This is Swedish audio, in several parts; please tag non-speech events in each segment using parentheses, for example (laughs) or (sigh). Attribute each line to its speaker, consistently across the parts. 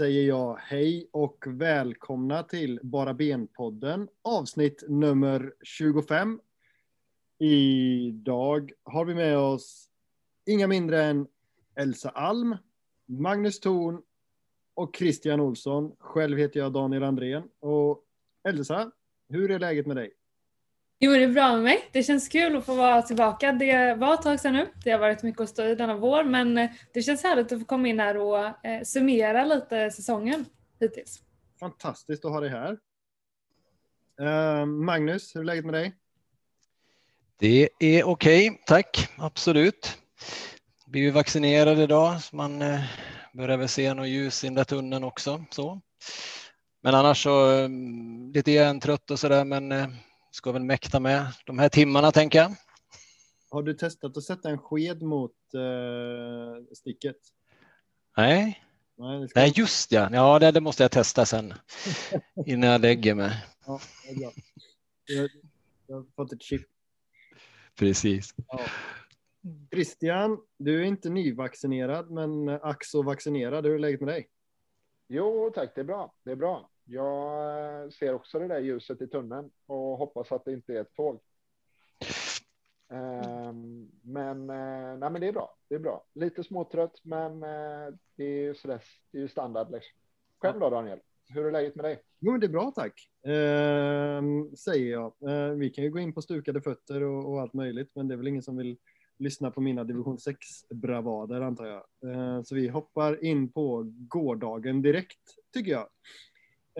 Speaker 1: säger jag hej och välkomna till Bara Ben-podden, avsnitt nummer 25. Idag har vi med oss inga mindre än Elsa Alm, Magnus Thorn och Christian Olsson. Själv heter jag Daniel Andrén. Och Elsa, hur är läget med dig?
Speaker 2: Jo, det är bra med mig. Det känns kul att få vara tillbaka. Det var ett tag sedan nu. Det har varit mycket att stå i denna vår, men eh, det känns härligt att få komma in här och eh, summera lite säsongen hittills.
Speaker 1: Fantastiskt att ha dig här. Uh, Magnus, hur är läget med dig?
Speaker 3: Det är okej, okay, tack. Absolut. Vi är vaccinerade idag, så man eh, börjar väl se något ljus i den där tunneln också. Så. Men annars så mm, lite grann trött och sådär, men eh, ska väl mäkta med de här timmarna tänker jag.
Speaker 1: Har du testat att sätta en sked mot uh, sticket?
Speaker 3: Nej. Nej, ska... Nej, just ja. Ja, det, det, måste jag testa sen (laughs) innan jag lägger mig.
Speaker 1: Ja. Jag, jag har fått ett chip.
Speaker 3: Precis. Ja.
Speaker 1: Christian, du är inte nyvaccinerad, men ack så vaccinerad. Hur är läget med dig?
Speaker 4: Jo, tack. Det är bra. Det är bra. Jag eh, ser också det där ljuset i tunneln och hoppas att det inte är ett tåg. Ehm, men, eh, nej, men det är bra. Det är bra. Lite småtrött, men eh, det är så där, det är ju standard. Liksom. Själv då, Daniel? Hur är läget med dig?
Speaker 1: Jo, det är bra, tack. Ehm, säger jag. Ehm, vi kan ju gå in på stukade fötter och, och, allt möjligt, men det är väl ingen som vill lyssna på mina division 6 bravader antar jag. Ehm, så vi hoppar in på gårdagen direkt, tycker jag.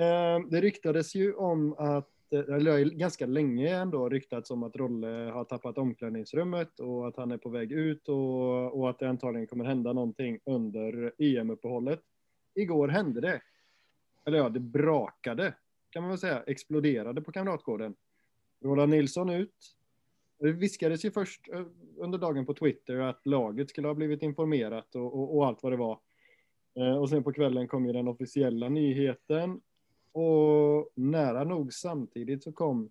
Speaker 1: Ehm, det ryktades ju om att, eh, eller ganska länge ändå ryktats om att Rolle har tappat omklädningsrummet och att han är på väg ut och, och att det antagligen kommer hända någonting under EM-uppehållet. Igår hände det. Eller ja, det brakade kan man väl säga, exploderade på Kamratgården. Roland Nilsson ut. Det viskades ju först eh, under dagen på Twitter att laget skulle ha blivit informerat och, och, och allt vad det var. Eh, och sen på kvällen kom ju den officiella nyheten och nära nog samtidigt så kom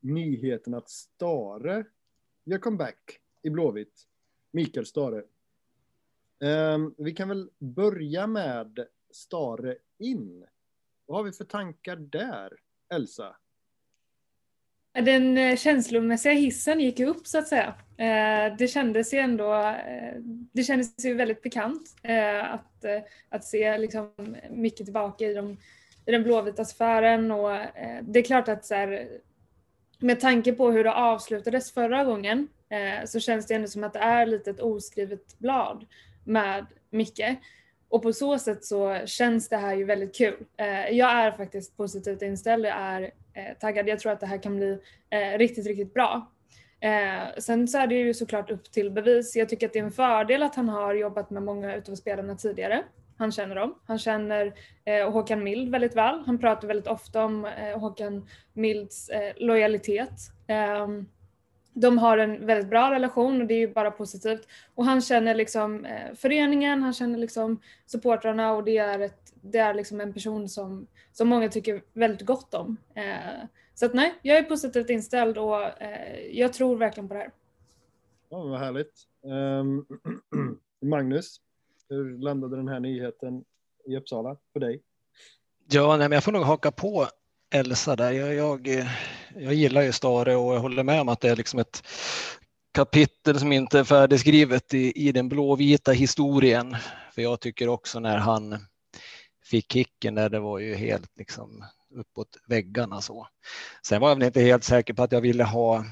Speaker 1: nyheten att Stare gör comeback i Blåvitt. Mikael Stare. Um, vi kan väl börja med Stare in. Vad har vi för tankar där, Elsa?
Speaker 2: Den eh, känslomässiga hissen gick upp så att säga. Eh, det kändes ju ändå, eh, det kändes ju väldigt bekant att, att se liksom mycket tillbaka i de i den blåvita sfären och eh, det är klart att så här, med tanke på hur det avslutades förra gången eh, så känns det ändå som att det är lite ett oskrivet blad med Micke. Och på så sätt så känns det här ju väldigt kul. Eh, jag är faktiskt positivt inställd, jag är eh, taggad. Jag tror att det här kan bli eh, riktigt, riktigt bra. Eh, sen så är det ju såklart upp till bevis. Jag tycker att det är en fördel att han har jobbat med många utav spelarna tidigare. Han känner dem. Han känner eh, Håkan Mild väldigt väl. Han pratar väldigt ofta om eh, Håkan Milds eh, lojalitet. Ehm, de har en väldigt bra relation och det är ju bara positivt. Och han känner liksom eh, föreningen, han känner liksom supportrarna och det är, ett, det är liksom en person som, som många tycker väldigt gott om. Eh, så att nej, jag är positivt inställd och eh, jag tror verkligen på det här.
Speaker 1: Ja, vad härligt. Um, (clears throat) Magnus? Hur landade den här nyheten i Uppsala för dig?
Speaker 3: Ja, nej, men jag får nog haka på Elsa där. Jag, jag, jag gillar ju Stare och jag håller med om att det är liksom ett kapitel som inte är färdigskrivet i, i den blåvita historien. För jag tycker också när han fick kicken där, det var ju helt liksom uppåt väggarna så. Sen var jag väl inte helt säker på att jag ville ha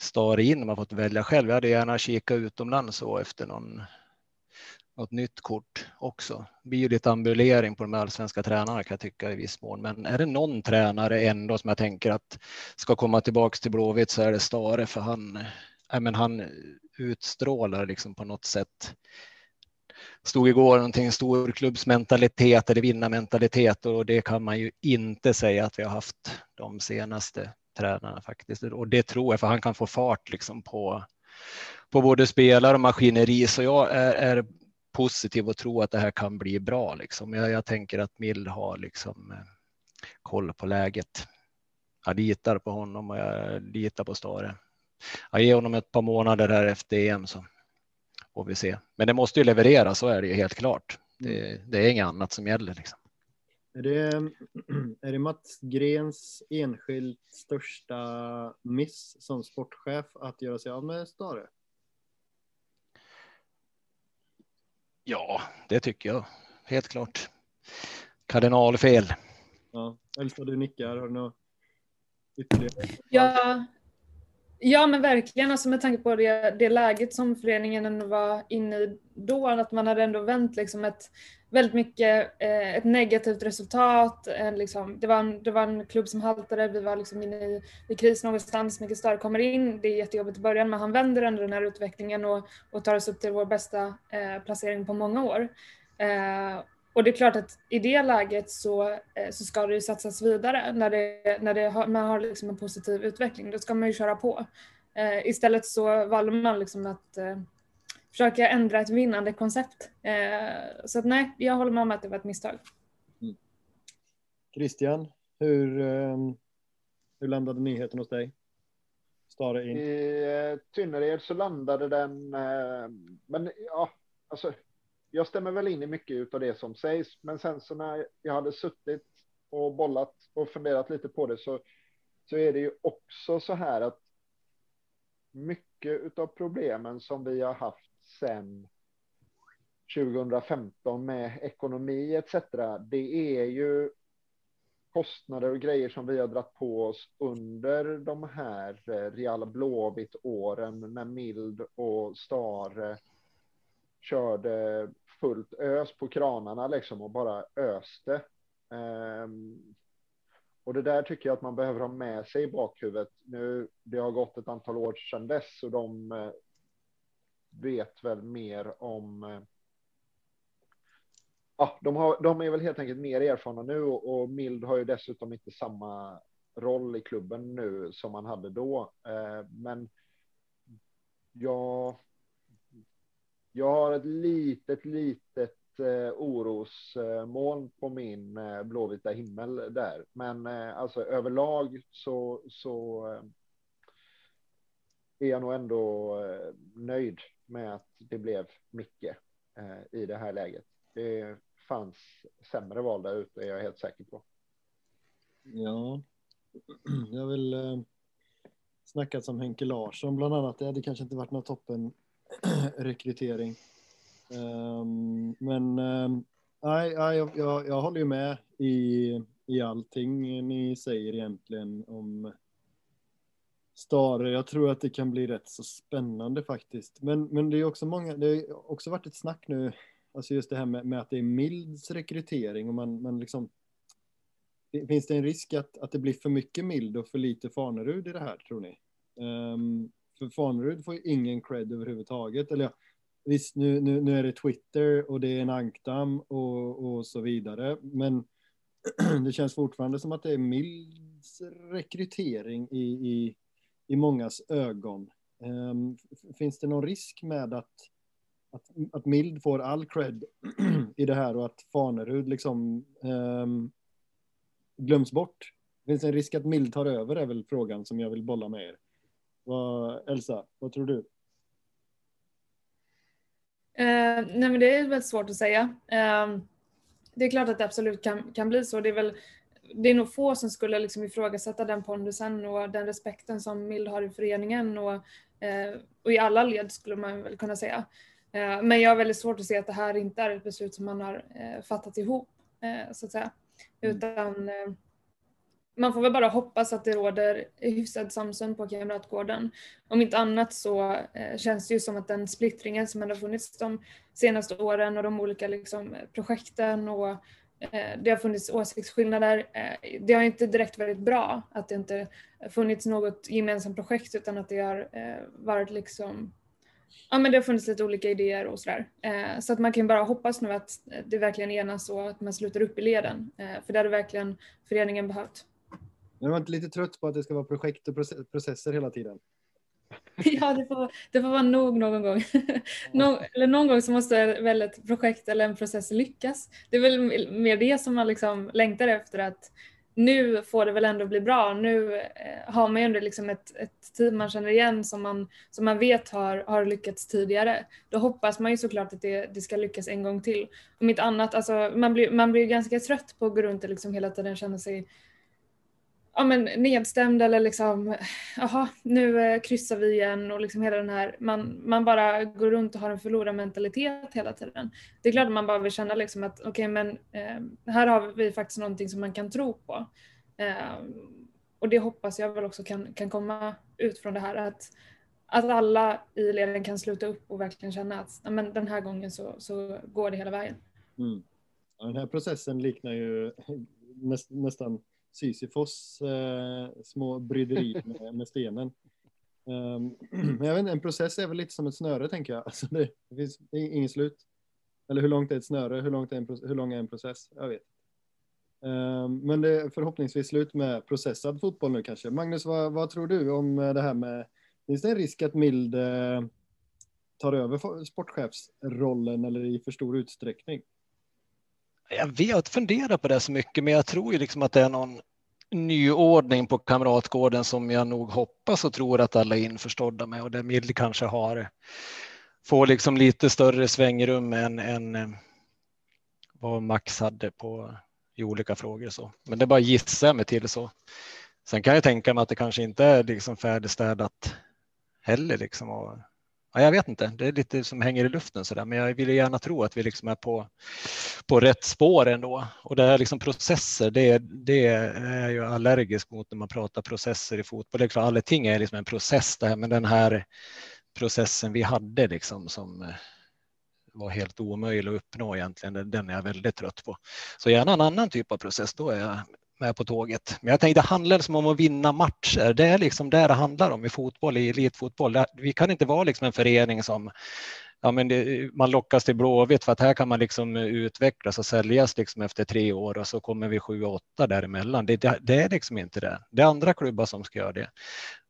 Speaker 3: Stare in om jag fått välja själv. Jag hade gärna kikat utomlands så efter någon något nytt kort också. Det blir ju lite ambulering på de allsvenska tränarna kan jag tycka i viss mån. Men är det någon tränare ändå som jag tänker att ska komma tillbaks till Blåvitt så är det Stare för han, äh, men han utstrålar liksom på något sätt. Stod igår någonting storklubbsmentalitet eller vinnarmentalitet och det kan man ju inte säga att vi har haft de senaste tränarna faktiskt. Och det tror jag för han kan få fart liksom på på både spelare och maskineri. Så jag är, är positiv och tro att det här kan bli bra. Liksom. Jag, jag tänker att Mild har liksom, eh, koll på läget. Jag litar på honom och jag litar på Stare. Jag ger honom ett par månader här efter EM så får vi se. Men det måste ju leverera, så är det ju helt klart. Det, det är inget annat som gäller. Liksom.
Speaker 1: Är det, (clears throat) är det Mats Grens enskilt största miss som sportchef att göra sig av med Stare?
Speaker 3: Ja, det tycker jag. Helt klart. Kardinalfel.
Speaker 1: Ja, Elsa, du nickar. Har du något ytterligare?
Speaker 2: Ja, ja men verkligen. Alltså med tanke på det, det läget som föreningen var inne i då, att man hade ändå vänt liksom ett väldigt mycket eh, ett negativt resultat. Eh, liksom, det, var en, det var en klubb som haltade, vi var liksom inne i, i kris någonstans, mycket större kommer in. Det är jättejobbigt i början men han vänder ändå den här utvecklingen och, och tar oss upp till vår bästa eh, placering på många år. Eh, Eh, och det är klart att i det läget så, eh, så ska det ju satsas vidare. När, det, när det har, man har liksom en positiv utveckling, då ska man ju köra på. Eh, istället så valde man liksom att försöka ändra ett vinnande koncept. Eh, så att nej, jag håller med om att det var ett misstag. Mm.
Speaker 1: Christian, hur, ehm, hur landade nyheten hos dig? Stare in.
Speaker 4: I eh, Tynnered så landade den, eh, men ja, alltså jag stämmer väl in i mycket av det som sägs, men sen så när jag hade suttit och bollat och funderat lite på det så, så är det ju också så här att mycket av problemen som vi har haft sen 2015 med ekonomi etc. Det är ju kostnader och grejer som vi har dragit på oss under de här eh, Real Blåvitt åren med Mild och Stare körde fullt ös på kranarna liksom och bara öste. Um, och det där tycker jag att man behöver ha med sig i bakhuvudet. Nu, det har gått ett antal år sedan dess och de eh, vet väl mer om eh, ja, de, har, de är väl helt enkelt mer erfarna nu och, och Mild har ju dessutom inte samma roll i klubben nu som man hade då. Eh, men jag, jag har ett litet, litet eh, orosmoln på min eh, blåvita himmel där. Men eh, alltså överlag så, så eh, är jag nog ändå nöjd med att det blev mycket i det här läget. Det fanns sämre val där ute, är jag helt säker på.
Speaker 1: Ja, jag vill snackat som Henke Larsson bland annat. Det hade kanske inte varit någon toppen (clears throat) rekrytering. Um, men um, nej, jag, jag, jag håller ju med i, i allting ni säger egentligen om Stare. Jag tror att det kan bli rätt så spännande faktiskt. Men, men det är också många, det har också varit ett snack nu, alltså just det här med, med att det är Milds rekrytering och man, man liksom Finns det en risk att, att det blir för mycket Mild och för lite Fanerud i det här, tror ni? Um, för Fanerud får ju ingen cred överhuvudtaget. Eller ja, visst, nu, nu, nu är det Twitter och det är en ankdam och, och så vidare. Men (clears throat) det känns fortfarande som att det är Milds rekrytering i, i, i mångas ögon. Um, finns det någon risk med att, att, att Mild får all cred (clears throat) i det här och att Fanerud liksom um, glöms bort? Finns det en risk att Mild tar över är väl frågan som jag vill bolla med er. Vad, Elsa, vad tror du?
Speaker 2: Uh, nej men det är väldigt svårt att säga. Uh, det är klart att det absolut kan, kan bli så. Det är väl det är nog få som skulle liksom ifrågasätta den pondusen och den respekten som Mild har i föreningen och, eh, och i alla led skulle man väl kunna säga. Eh, men jag har väldigt svårt att se att det här inte är ett beslut som man har eh, fattat ihop eh, så att säga. Mm. Utan eh, man får väl bara hoppas att det råder hyfsad samsyn på Kamratgården. Om inte annat så eh, känns det ju som att den splittringen som ändå funnits de senaste åren och de olika liksom, projekten och eh, det har funnits åsiktsskillnader. Eh, det har inte direkt varit bra att det inte funnits något gemensamt projekt utan att det har varit liksom Ja men det har funnits lite olika idéer och sådär. Så att man kan bara hoppas nu att det verkligen enas och att man sluter upp i leden. För det hade verkligen föreningen behövt.
Speaker 1: Men var lite trött på att det ska vara projekt och processer hela tiden? (laughs)
Speaker 2: ja, det får, det får vara nog någon gång. (laughs) Nå, eller någon gång så måste väl ett projekt eller en process lyckas. Det är väl mer det som man liksom längtar efter att nu får det väl ändå bli bra. Nu eh, har man ju ändå liksom ett, ett team man känner igen som man, som man vet har, har lyckats tidigare. Då hoppas man ju såklart att det, det ska lyckas en gång till. Om inte annat, alltså, man blir, man blir ganska trött på att gå runt och liksom hela tiden känna sig ja, men nedstämd eller liksom, jaha, nu eh, kryssar vi igen och liksom hela den här, man, man bara går runt och har en förlorarmentalitet hela tiden. Det är klart att man bara vill känna liksom att okej, okay, men eh, här har vi faktiskt någonting som man kan tro på. Eh, och det hoppas jag väl också kan, kan komma ut från det här, att, att alla i leden kan sluta upp och verkligen känna att ja, men den här gången så, så går det hela vägen.
Speaker 1: Mm. Ja, den här processen liknar ju (laughs) näst, nästan Sisyfos eh, små bryderi (laughs) med, med stenen. Um, men (clears throat) jag vet inte, en process är väl lite som ett snöre tänker jag. (laughs) Alltså det, det finns inget slut. Eller hur långt är ett snöre? Hur, långt är en, hur lång är en process? Jag vet. Um, men det är förhoppningsvis slut med processad fotboll nu kanske. Magnus, vad, vad tror du om eh, det här med, finns det en risk att Mild eh, tar över sportchefsrollen eller i för stor utsträckning?
Speaker 3: Jag vet, fundera på det så mycket, men jag tror ju liksom att det är någon nyordning på Kamratgården som jag nog hoppas och tror att alla är införstådda med och där Mild kanske har får liksom lite större svängrum än, än eh, vad Max hade på i olika frågor. Så. Men det är bara gissa jag mig till så. Sen kan jag tänka mig att det kanske inte är liksom färdigstädat heller. Liksom och ja, jag vet inte, det är lite som hänger i luften så där, men jag vill gärna tro att vi liksom är på, på rätt spår ändå. Och det här liksom processer, det, det är jag allergisk mot när man pratar processer i fotboll. Det är klart, allting är liksom en process där, men den här processen vi hade liksom som eh, var helt omöjlig att uppnå egentligen, den är jag väldigt trött på. Så gärna en annan typ av process, då är jag med på tåget. Men jag tänkte, det handlar som om att vinna matcher. Det är liksom det det handlar om i fotboll, i elitfotboll. Vi kan inte vara liksom en förening som ja, men det, man lockas till Blåvitt för att här kan man liksom utvecklas och säljas liksom efter tre år och så kommer vi sju och åtta däremellan. Det, det, det är liksom inte det. Det är andra klubbar som ska göra det.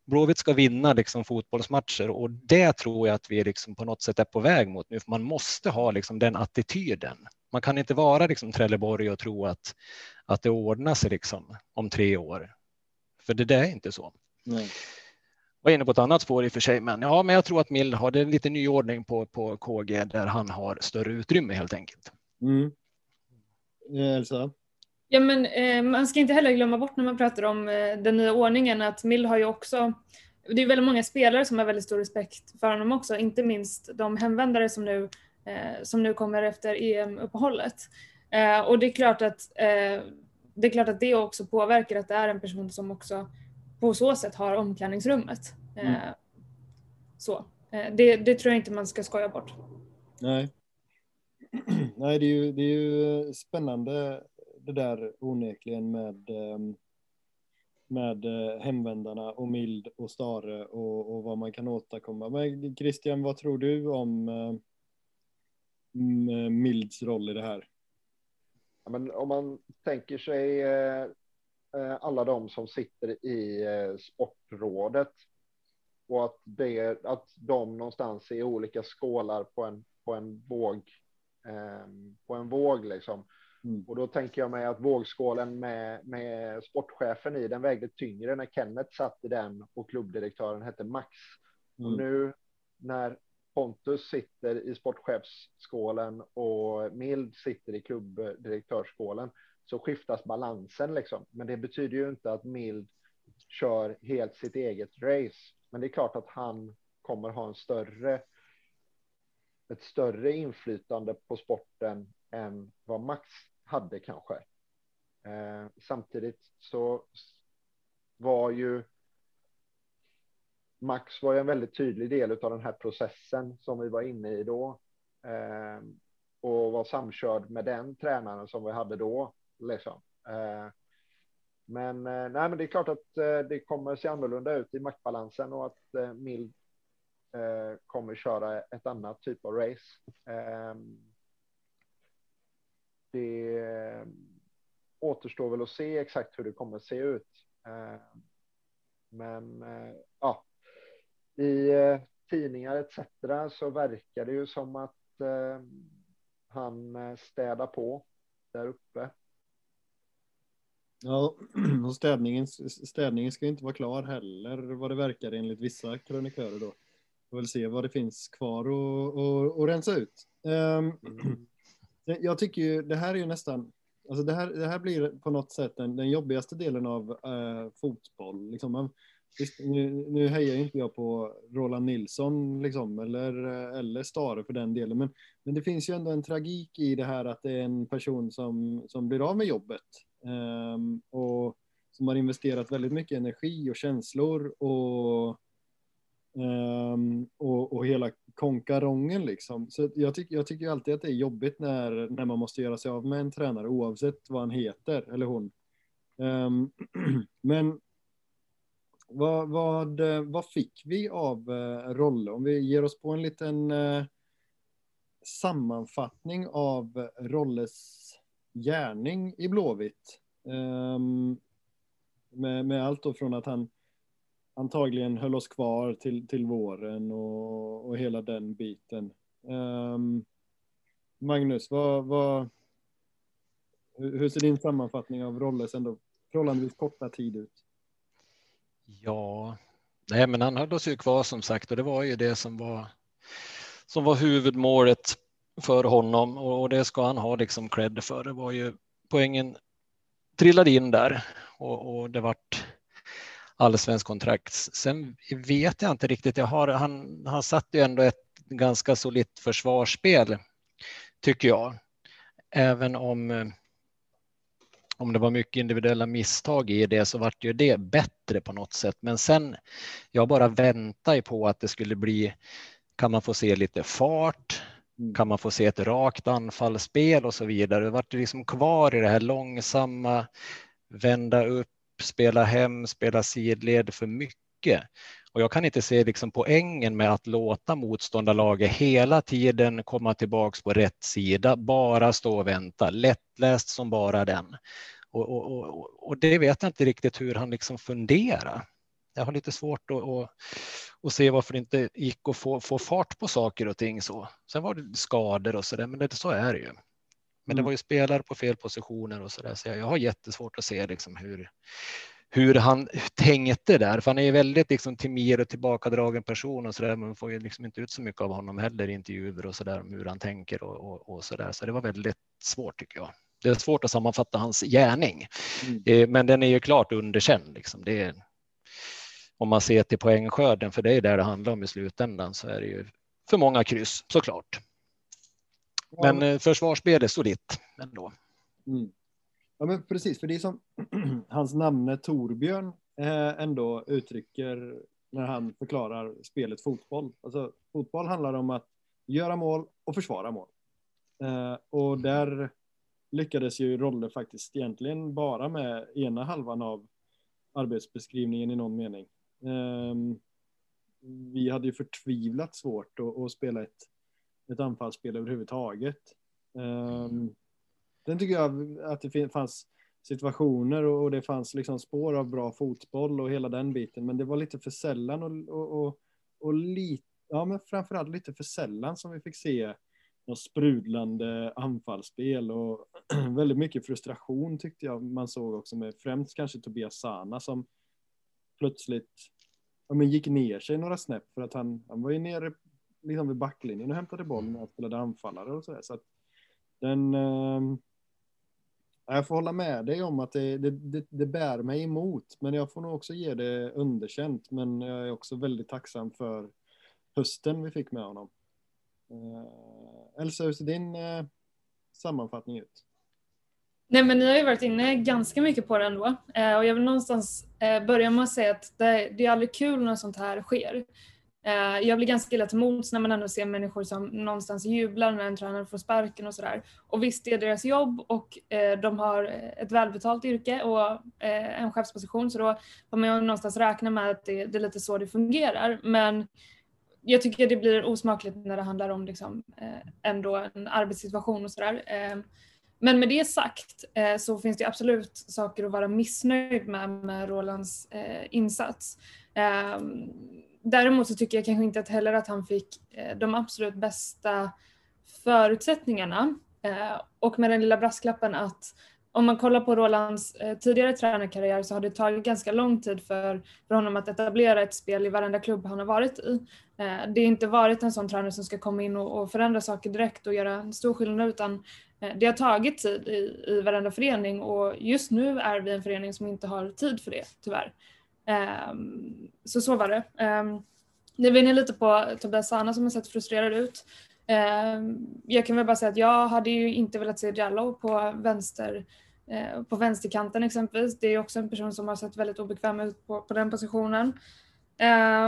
Speaker 3: Blåvitt ska vinna liksom fotbollsmatcher och det tror jag att vi liksom på något sätt är på väg mot nu. För man måste ha liksom den attityden. Man kan inte vara liksom Trelleborg och tro att, att det ordnar sig liksom om tre år. För det, det är inte så. Nej. Var inne på ett annat spår i och för sig, men ja, men jag tror att Mild har det lite nyordning på, på KG där han har större utrymme helt enkelt. Mm.
Speaker 1: Elsa?
Speaker 2: Ja, men eh, man ska inte heller glömma bort när man pratar om eh, den nya ordningen att Mild har ju också det är väldigt många spelare som har väldigt stor respekt för honom också, inte minst de hemvändare som nu, eh, som nu kommer efter EM-uppehållet. Eh, och det är, klart att, eh, det är klart att det också påverkar att det är en person som också på så sätt har omklädningsrummet. Eh, mm. Så. Eh, det, det tror jag inte man ska skoja bort.
Speaker 1: Nej. (clears throat) Nej, det är ju, det är ju spännande det där onekligen med, ehm, med eh, hemvändarna och Mild och Stare och, och vad man kan åstadkomma. Men Christian, vad tror du om eh, Milds roll i det här?
Speaker 4: Men om man tänker sig eh, alla de som sitter i sportrådet och att, det, att de någonstans är olika skålar på en, på en våg, på en våg liksom Mm. Och då tänker jag mig att vågskålen med, med sportchefen i den vägde tyngre när Kenneth satt i den och klubbdirektören hette Max. Mm. Och nu när Pontus sitter i sportchefsskålen och Mild sitter i klubbdirektörsskålen så skiftas balansen liksom. Men det betyder ju inte att Mild kör helt sitt eget race. Men det är klart att han kommer ha en större ett större inflytande på sporten än vad Max hade kanske. Eh, samtidigt så var ju Max var ju en väldigt tydlig del av den här processen som vi var inne i då. Eh, och var samkörd med den tränaren som vi hade då. Liksom. Eh, men, eh, nej, men det är klart att eh, det kommer se annorlunda ut i maktbalansen och att eh, Mild eh, kommer köra ett annat typ av race ehm, det eh, återstår väl att se exakt hur det kommer se ut. Eh, men eh, ja, i eh, tidningar etc. så verkar det ju som att eh, han eh, städar på där uppe.
Speaker 1: Ja, (clears throat) och städningen, städningen ska inte vara klar heller vad det verkar enligt vissa krönikörer då. Vi får väl se vad det finns kvar att rensa ut. Um, (clears throat) jag tycker ju, det här är ju nästan, alltså det här, det här blir på något sätt den, den jobbigaste delen av uh, fotboll. Liksom man, visst, nu, nu hejar inte jag på Roland Nilsson liksom, eller, eh, eller Stare för den delen, men, men det finns ju ändå en tragik i det här att det är en person som, som blir av med jobbet um, och som har investerat väldigt mycket energi och känslor och Um, och, och hela konkarongen liksom. Så jag, tycker jag tycker alltid att det är jobbigt när, när man måste göra sig av med en tränare oavsett vad han heter eller hon. Um, (clears throat) men vad, vad, eh, vad fick vi av eh, Rolle? Om vi ger oss på en liten eh, sammanfattning av Rolles gärning i Blåvitt. Ehm, med, med allt då från att han antagligen höll oss kvar till, till våren och, och hela den biten. Um, Magnus, vad, vad, hur ser din sammanfattning av Rolles ändå förhållandevis korta tid ut?
Speaker 3: Ja, nej men han höll oss ju kvar som sagt och det var ju det som var som var huvudmålet för honom och det ska han ha liksom cred för. Det var ju poängen trillade in där och, och det vart allsvensk kontrakt. Sen vet jag inte riktigt. Jag har, han, han satt ju ändå ett ganska solitt försvarsspel, tycker jag. Även om, eh, om det var mycket individuella misstag i det så vart ju det bättre på något sätt. Men sen, jag bara väntar på att det skulle bli, kan man få se lite fart? Mm. Kan man få se ett rakt anfallsspel och så vidare? Det vart liksom kvar i det här långsamma, vända upp, spela hem, spela sidled för mycket. Och jag kan inte se liksom poängen med att låta motståndarlaget hela tiden komma tillbaks på rätt sida, bara stå och vänta, lättläst som bara den. Och, och, och, och det vet jag inte riktigt hur han liksom funderar. Jag har lite svårt att, att, att se varför det inte gick att få, få fart på saker och ting så. Sen var det skador och så där, men det, så är det ju. Men det mm. var ju spelare på fel positioner och så där, så jag, jag har jättesvårt att se liksom hur, hur han tänkte där, för han är ju väldigt liksom timid och tillbakadragen person och så där, man får ju liksom inte ut så mycket av honom heller i intervjuer och så där om hur han tänker och, och, och så där, så det var väldigt svårt tycker jag. Det är svårt att sammanfatta hans gärning, mm. Eh, men den är ju klart underkänd. Liksom. Det är, om man ser till poängskörden, för det är där det handlar om i slutändan, så är det ju för många kryss såklart. Men eh, försvarsspel är solitt ändå.
Speaker 1: Mm. Ja, men precis, för det är som (clears throat) hans namne Torbjörn eh, ändå uttrycker när han förklarar spelet fotboll. Alltså, fotboll handlar om att göra mål och försvara mål. Eh, och där lyckades ju Rolle faktiskt egentligen bara med ena halvan av arbetsbeskrivningen i någon mening. Eh, vi hade ju förtvivlat svårt att, att spela ett ett anfallsspel överhuvudtaget. Um, sen tycker jag att det fanns situationer och det fanns liksom spår av bra fotboll och hela den biten, men det var lite för sällan och, och, och, och lite, ja men framförallt lite för sällan som vi fick se något sprudlande anfallsspel och (clears throat) väldigt mycket frustration tyckte jag man såg också med främst kanske Tobias Sana som plötsligt ja, men gick ner sig några snäpp för att han, han var ju nere liksom vid backlinjen och hämtade bollen och spelade anfallare och sådär. Så att den... Ehm, jag får hålla med dig om att det, det, det, det, bär mig emot, men jag får nog också ge det underkänt. Men jag är också väldigt tacksam för hösten vi fick med honom. Eh, Elsa, hur ser din eh, sammanfattning ut?
Speaker 2: Nej men ni har ju varit inne ganska mycket på det ändå. Eh, och jag vill någonstans eh, börja med att säga att det, det är aldrig kul när sånt här sker. Eh, jag blir ganska illa till mods när man ändå ser människor som någonstans jublar när en tränare får sparken och sådär. Och visst, det är deras jobb och eh, de har ett välbetalt yrke och eh, en chefsposition så då får man någonstans räkna med att det, det är lite så det fungerar. Men jag tycker det blir osmakligt när det handlar om liksom, ändå en arbetssituation och sådär. Men med det sagt så finns det absolut saker att vara missnöjd med med Rolands insats. Däremot så tycker jag kanske inte att heller att han fick eh, de absolut bästa förutsättningarna. Eh, och med den lilla brasklappen att om man kollar på Rolands eh, tidigare tränarkarriär så har det tagit ganska lång tid för, för honom att etablera ett spel i varenda klubb han har varit i. Det har inte varit en sån tränare som ska komma in och, förändra saker direkt och göra en stor skillnad utan det har tagit tid i, i varenda förening och just nu är vi en förening som inte har tid för det tyvärr. Ehm, så så var det. Ehm, det vinner lite på Tobias Sana som har sett frustrerad ut. Ehm, jag kan väl bara säga att jag hade ju inte velat se Jallow på vänster eh, på vänsterkanten exempelvis. Det är också en person som har sett väldigt obekväm ut på, på den positionen.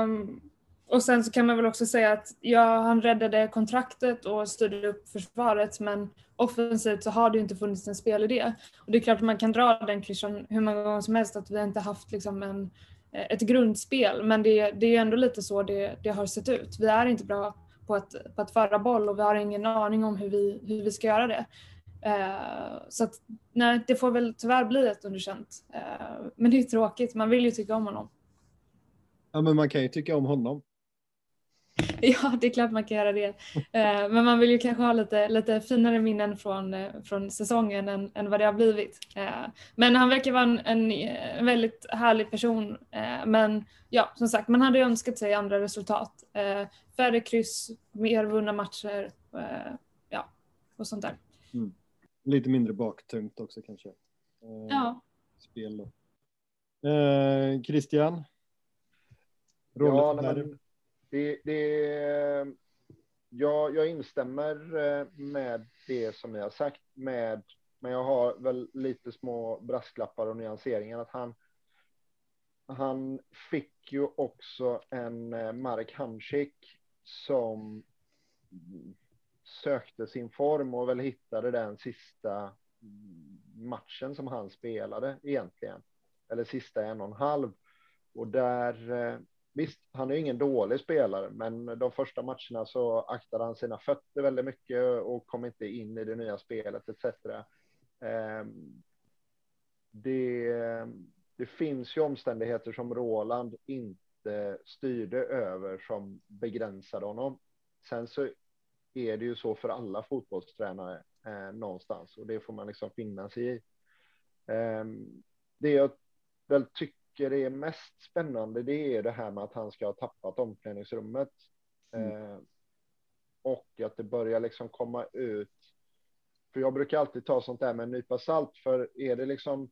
Speaker 2: Um, och sen så kan man väl också säga att ja, han räddade kontraktet och styrde upp försvaret men offensivt så har det ju inte funnits en spelidé. Och det är klart att man kan dra den klyschan hur många gånger som helst att vi inte haft liksom en, eh, ett grundspel men det, det är ändå lite så det, det har sett ut. Vi är inte bra på att, på att föra boll och vi har ingen aning om hur vi, hur vi ska göra det. Uh, så att, nej, det får väl tyvärr bli ett underkänt. Uh, men det är tråkigt, man vill ju tycka om honom.
Speaker 1: Ja, men man kan ju tycka om honom. (laughs)
Speaker 2: Ja, det är klart man kan göra det. Uh, men man vill ju kanske ha lite, lite finare minnen från, från säsongen än, än vad det har blivit. men han verkar vara en, en, en väldigt härlig person. men ja, som sagt, man hade önskat sig andra resultat. färre kryss, mer vunna matcher, ja, och sånt där.
Speaker 1: Mm. Lite mindre baktungt också kanske.
Speaker 2: Eh, ja.
Speaker 1: Spel då. Eh, Christian?
Speaker 4: Ja, men det, det, jag, jag instämmer eh, med det som ni har sagt, med, men jag har väl lite små brasklappar och nyanseringar. Att han, han fick ju också en eh, Marek Hamsik som sökte sin form och väl hittade den sista matchen som han spelade egentligen. Eller sista en och en halv. Och där, eh, visst, han är ingen dålig spelare, men de första matcherna så aktade han sina fötter väldigt mycket och kom inte in i det nya spelet etc. Ehm, det, det finns ju omständigheter som Roland inte styrde över som begränsade honom. Sen så är det ju så för alla fotbollstränare eh, någonstans och det får man liksom finna sig i. Eh, det jag väl tycker är mest spännande, det är det här med att han ska ha tappat omklädningsrummet. Mm. Eh, och att det börjar liksom komma ut. För jag brukar alltid ta sånt där med en nypa salt, för är det liksom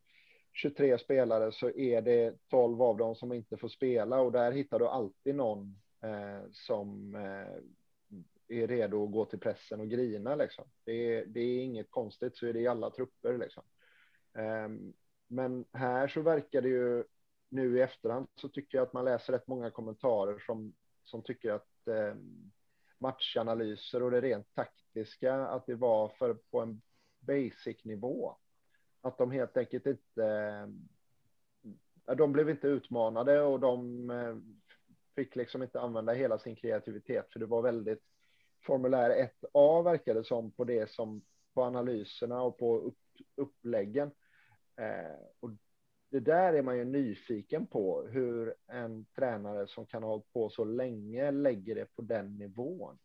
Speaker 4: 23 spelare så är det 12 av dem som inte får spela och där hittar du alltid någon eh, som eh, är redo att gå till pressen och grina. Liksom. Det, är, det är inget konstigt, så är det i alla trupper. Liksom. Um, men här så verkar det ju nu i efterhand så tycker jag att man läser rätt många kommentarer som, som tycker att eh, matchanalyser och det rent taktiska, att det var för på en basic nivå. Att de helt enkelt inte, Eh, de blev inte utmanade och de eh, fick liksom inte använda hela sin kreativitet, för det var väldigt formulär 1A verkade som på det som på analyserna och på upp, uppläggen. Eh, och det där är man ju nyfiken på hur en tränare som kan ha hållit på så länge lägger det på den nivån.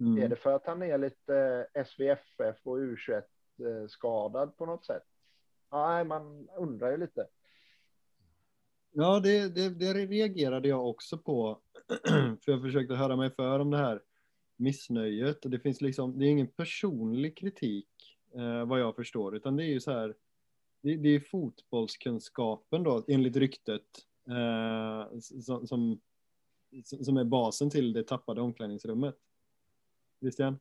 Speaker 4: Mm. Är det för att han är lite SVFF och U21 eh, skadad på något sätt? Nej, man undrar ju lite.
Speaker 1: Ja, det, det, det reagerade jag också på. (clears throat) för jag försökte höra mig för om det här missnöjet. Och det finns liksom, det är ingen personlig kritik eh, vad jag förstår, utan det är ju så här, det, det är fotbollskunskapen då, enligt ryktet, eh, som, som, som är basen till det tappade omklädningsrummet. Christian?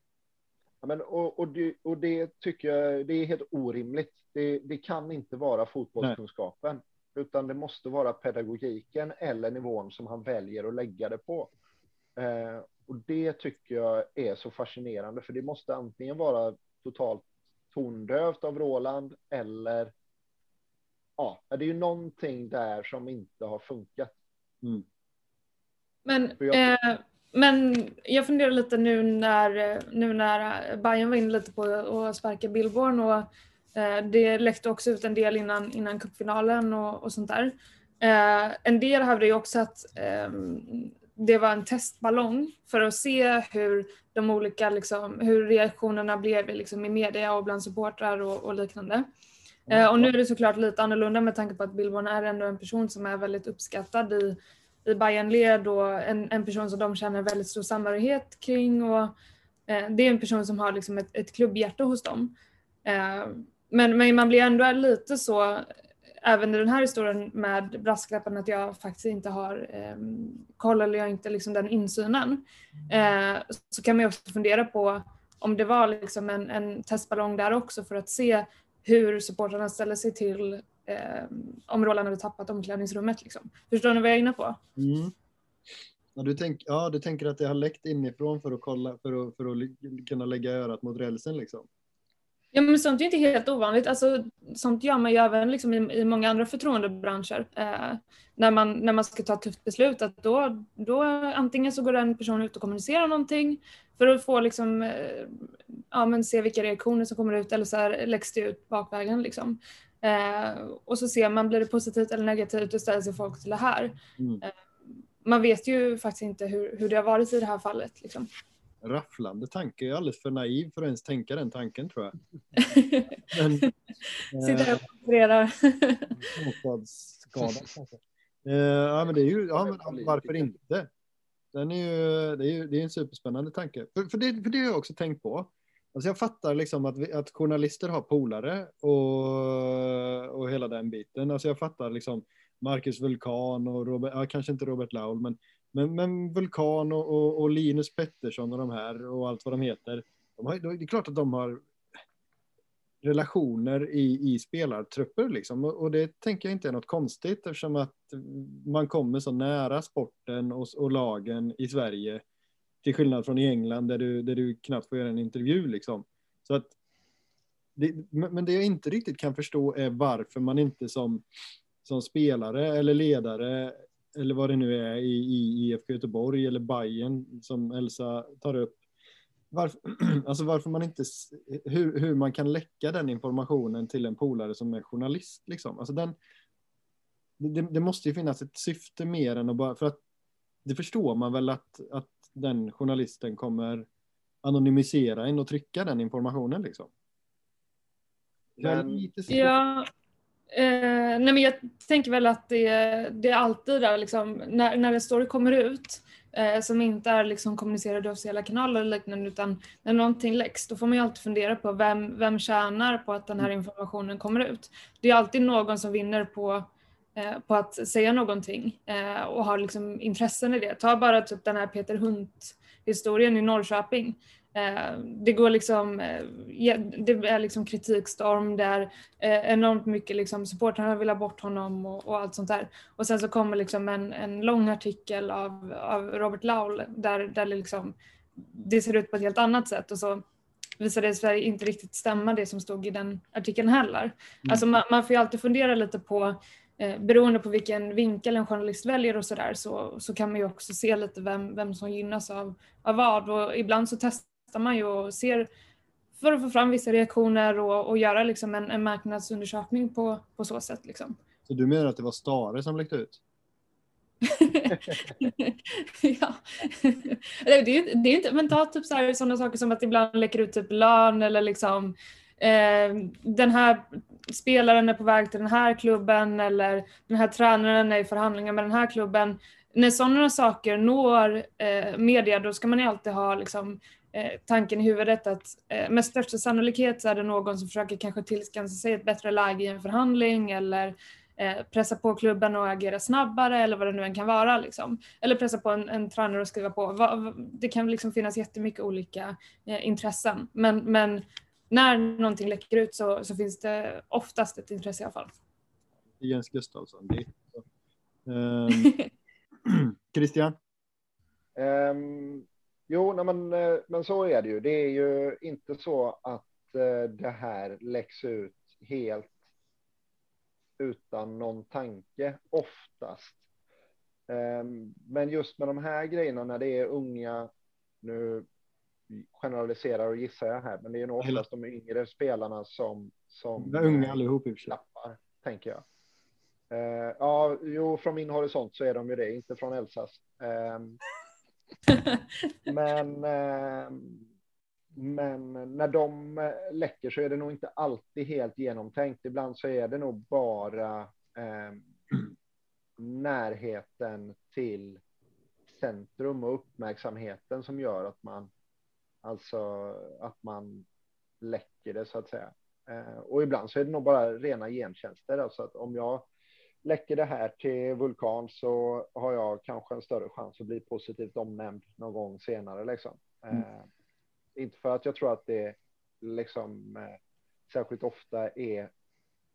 Speaker 4: Ja, men, och, och, det, och det tycker jag det är helt orimligt. Det, det kan inte vara fotbollskunskapen, Nej. utan det måste vara pedagogiken eller nivån som han väljer att lägga det på. Eh, och det tycker jag är så fascinerande, för det måste antingen vara totalt tondövt av Roland eller ja, det är ju någonting där som inte har funkat.
Speaker 2: Mm. Men, jag... Eh, men jag funderar lite nu när, nu när Bayern var inne lite på att sparka Billborn och eh, det läckte också ut en del innan, innan cupfinalen och, och sånt där. Eh, en del hävdar ju också att eh, det var en testballong för att se hur de olika, liksom, hur reaktionerna blev liksom, i media och bland supportrar och, och liknande. Eh, och nu är det såklart lite annorlunda med tanke på att Billborn är ändå en person som är väldigt uppskattad i, i Bayern-led och en, en person som de känner väldigt stor samhörighet kring. Och, eh, det är en person som har liksom ett, ett klubbhjärta hos dem. Eh, men, men man blir ändå lite så, även i den här historien med brasklappen att jag faktiskt inte har eh, koll eller jag har inte liksom den insynen. Eh, så kan man ju också fundera på om det var liksom en, en testballong där också för att se hur supportrarna ställer sig till eh, om Roland hade tappat omklädningsrummet. Liksom. Förstår ni vad jag är inne på?
Speaker 1: Mm. Ja, du, tänk, ja, du tänker att det har läckt inifrån för att, kolla, för att, för att kunna lägga örat mot rälsen liksom?
Speaker 2: Ja men sånt är inte helt ovanligt. Alltså, sånt gör man ju även liksom i, i många andra förtroendebranscher. Eh, när, man, när man ska ta ett tufft beslut. Att då, då antingen så går den personen ut och kommunicerar någonting för att få liksom, eh, ja, men se vilka reaktioner som kommer ut eller så här, läggs det ut bakvägen. Liksom. Eh, och så ser man, blir det positivt eller negativt och ställer sig folk till det här. Mm. Eh, man vet ju faktiskt inte hur, hur det har varit i det här fallet. Liksom
Speaker 1: rafflande tanke. Jag är alldeles för naiv för att ens tänka den tanken tror jag. Men, (laughs)
Speaker 2: Sitter och.
Speaker 1: Småstadsskada kanske. Eh, ja, men det är ju, ja, men varför inte? Den är ju, det är ju det är en superspännande tanke. För, för, det, för det har jag också tänkt på. Alltså jag fattar liksom att, vi, att journalister har polare och, och hela den biten. Alltså jag fattar liksom Marcus Vulkan och Robert, ja, kanske inte Robert Laul, men men, men Vulkan och, och, och, Linus Pettersson och de här och allt vad de heter. De har, det är klart att de har relationer i, i spelartrupper liksom. Och, och det tänker jag inte är något konstigt eftersom att man kommer så nära sporten och, och lagen i Sverige. Till skillnad från i England där du, där du knappt får göra en intervju liksom. Så att det, men det jag inte riktigt kan förstå är varför man inte som, som spelare eller ledare eller vad det nu är i, i IFK Göteborg eller Bayern som Elsa tar upp. Varför, (clears throat) alltså varför man inte, hur, hur man kan läcka den informationen till en polare som är journalist liksom. Alltså den, det, det måste ju finnas ett syfte mer än att bara, för att det förstår man väl att, att den journalisten kommer anonymisera en och trycka den informationen liksom.
Speaker 2: Men, ja, Eh, nej men jag tänker väl att det, det är alltid där liksom, när, när en story kommer ut eh, som inte är liksom kommunicerad officiella kanaler eller liknande utan när någonting läcks då får man ju alltid fundera på vem, vem tjänar på att den här informationen kommer ut. Det är alltid någon som vinner på, eh, på att säga någonting eh, och har liksom intressen i det. Ta bara typ den här Peter Hunt historien i Norrköping. Eh, det går liksom, eh, det är liksom kritikstorm där eh, enormt mycket liksom supportrarna vill ha bort honom och, och, allt sånt där. Och sen så kommer liksom en, en lång artikel av, av Robert Laul där, där det, liksom, det ser ut på ett helt annat sätt och så visar det sig inte riktigt stämma det som stod i den artikeln heller. Mm. Alltså man, man får ju alltid fundera lite på eh, beroende på vilken vinkel en journalist väljer och sådär så, så kan man ju också se lite vem, vem som gynnas av, av vad och ibland så testar testar man ju och ser för att få fram vissa reaktioner och, och göra liksom en, en marknadsundersökning på, på så sätt. Liksom.
Speaker 1: Så du menar att det var Stare som läckte ut? (laughs)
Speaker 2: ja. det, är, det är inte, men ta typ så sådana saker som att ibland läcker ut typ lön eller liksom eh, den här spelaren är på väg till den här klubben eller den här tränaren är i förhandlingar med den här klubben. När sådana saker når eh, media då ska man ju alltid ha liksom, tanken i huvudet att eh, med största sannolikhet så är det någon som försöker kanske tillskansa sig ett bättre läge i en förhandling eller eh, pressa på klubben och agera snabbare eller vad det nu än kan vara. Liksom. Eller pressa på en, en tränare och skriva på. Det kan liksom finnas jättemycket olika intressen. Men, men när någonting läcker ut så, så finns det oftast ett intresse i alla fall.
Speaker 1: Jens Gustafsson. Det um, (laughs) (clears throat) Christian?
Speaker 4: Um, Jo, nej men, eh, men så är det ju. Det är ju inte så att eh, det här läcks ut helt utan någon tanke oftast. Ehm, men just med de här grejerna när det är unga, nu generaliserar och gissar jag här, men det är nog oftast de yngre spelarna som, som
Speaker 1: är unga allihop i
Speaker 4: klappar, tänker jag. Ja, jo, från min horisont så är de ju det, inte från Elsas. (laughs) Men, eh, men när de eh, läcker så är det nog inte alltid helt genomtänkt. Ibland så är det nog bara eh, närheten till centrum och uppmärksamheten som gör att man alltså att man läcker det så att säga. Eh, och ibland så är det nog bara rena gentjänster. Alltså att om jag läcker det här till Vulkan så har jag kanske en större chans att bli positivt omnämnd någon gång senare. Liksom. Mm. Eh, inte för att jag tror att det liksom eh, särskilt ofta är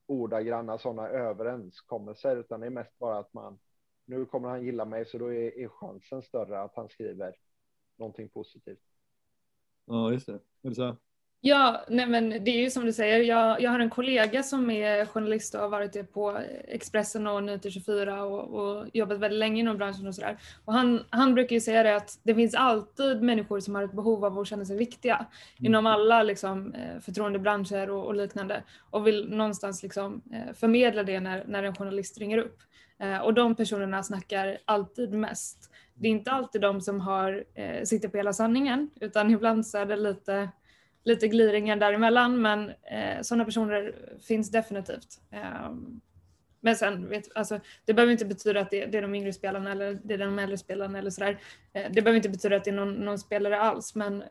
Speaker 4: ordagranna sådana överenskommelser, utan det är mest bara att man nu kommer han gilla mig, så då är, är chansen större att han skriver någonting positivt.
Speaker 1: Ja, just det.
Speaker 2: Ja, nej men det är ju som du säger, jag, jag har en kollega som är journalist och har varit det på Expressen och Nyheter 24 och, och jobbat väldigt länge inom branschen och sådär. Och han, han brukar ju säga det att det finns alltid människor som har ett behov av att känna sig viktiga mm. inom alla liksom, eh, förtroendebranscher och, och, liknande och vill någonstans liksom, eh, förmedla det när, när en journalist ringer upp. Eh, och de personerna snackar alltid mest. Det är inte alltid de som har, sitter på hela sanningen utan ibland så är det lite lite gliringar däremellan men eh, sådana personer finns definitivt. Eh, men sen, vet, alltså, det behöver inte betyda att det, det, är de yngre spelarna eller det är de äldre spelarna eller sådär. Eh, det behöver inte betyda att det är någon, någon spelare alls men, eh,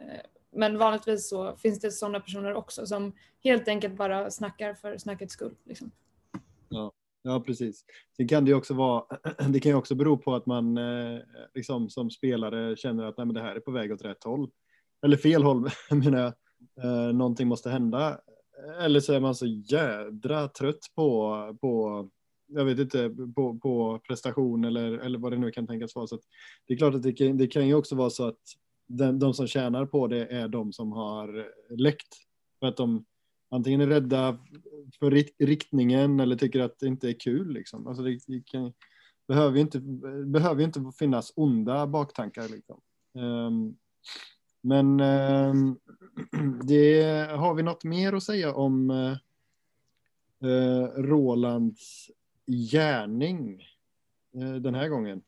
Speaker 2: men vanligtvis så finns det sådana personer också som helt enkelt bara snackar för snackets skull. Liksom.
Speaker 1: Ja. Ja, precis. Sen kan det också vara, (clears throat) det kan ju också bero på att man eh, liksom, som spelare känner att nej, men det här är på väg åt rätt håll. Eller fel håll (laughs) menar jag eh, någonting måste hända. Eller så är man så jädra trött på, på jag vet inte, på, på prestation eller, eller vad det nu kan tänkas vara. Så det är klart att det kan, det kan ju också vara så att den, de som tjänar på det är de som har läckt. För att de antingen är rädda för riktningen eller tycker att det inte är kul. Liksom. Alltså det, det kan, behöver ju inte, behöver inte finnas onda baktankar. Liksom. Um, men eh, (clears throat) det, har vi något mer att säga om eh, eh, Rolands gärning eh, den här gången?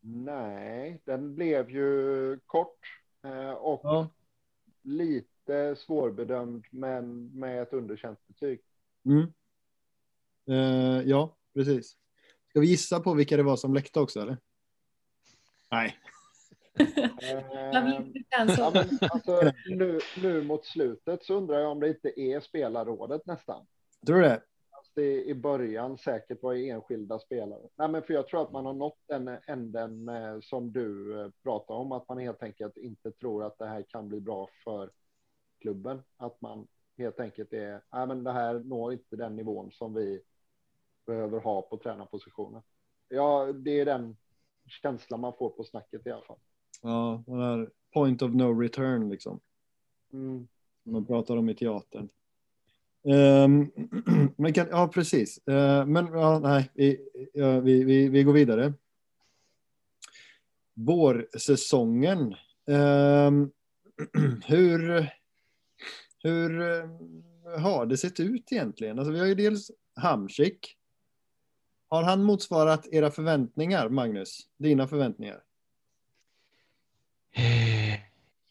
Speaker 4: Nej, den blev ju kort eh, och ja. lite svårbedömd men med ett underkänt betyg.
Speaker 1: Mm. Eh, ja, precis. Ska vi gissa på vilka det var som läckte också eller? Nej. (laughs)
Speaker 4: Ja, men, alltså, nu, nu mot slutet så undrar jag om det inte är spelarrådet nästan.
Speaker 1: Tror du det?
Speaker 4: Alltså det i början säkert var enskilda spelare. Nej, men för jag tror att man har nått den änden eh, som du eh, pratar om, att man helt enkelt inte tror att det här kan bli bra för klubben. Att man helt enkelt är, nej men det här når inte den nivån som vi behöver ha på tränarpositionen. Ja, det är den känslan man får på snacket i alla fall.
Speaker 1: Ja, den här point of no return liksom. Mm. Man pratar om i teatern. Um, (clears throat) men kan, ja, precis. Uh, men ja, nej, vi, ja, vi, vi, vi går vidare. Vårsäsongen. Um, (clears throat) hur, hur har det sett ut egentligen? Alltså, vi har ju dels Hamsik har han motsvarat era förväntningar, Magnus? Dina förväntningar?
Speaker 3: Eh,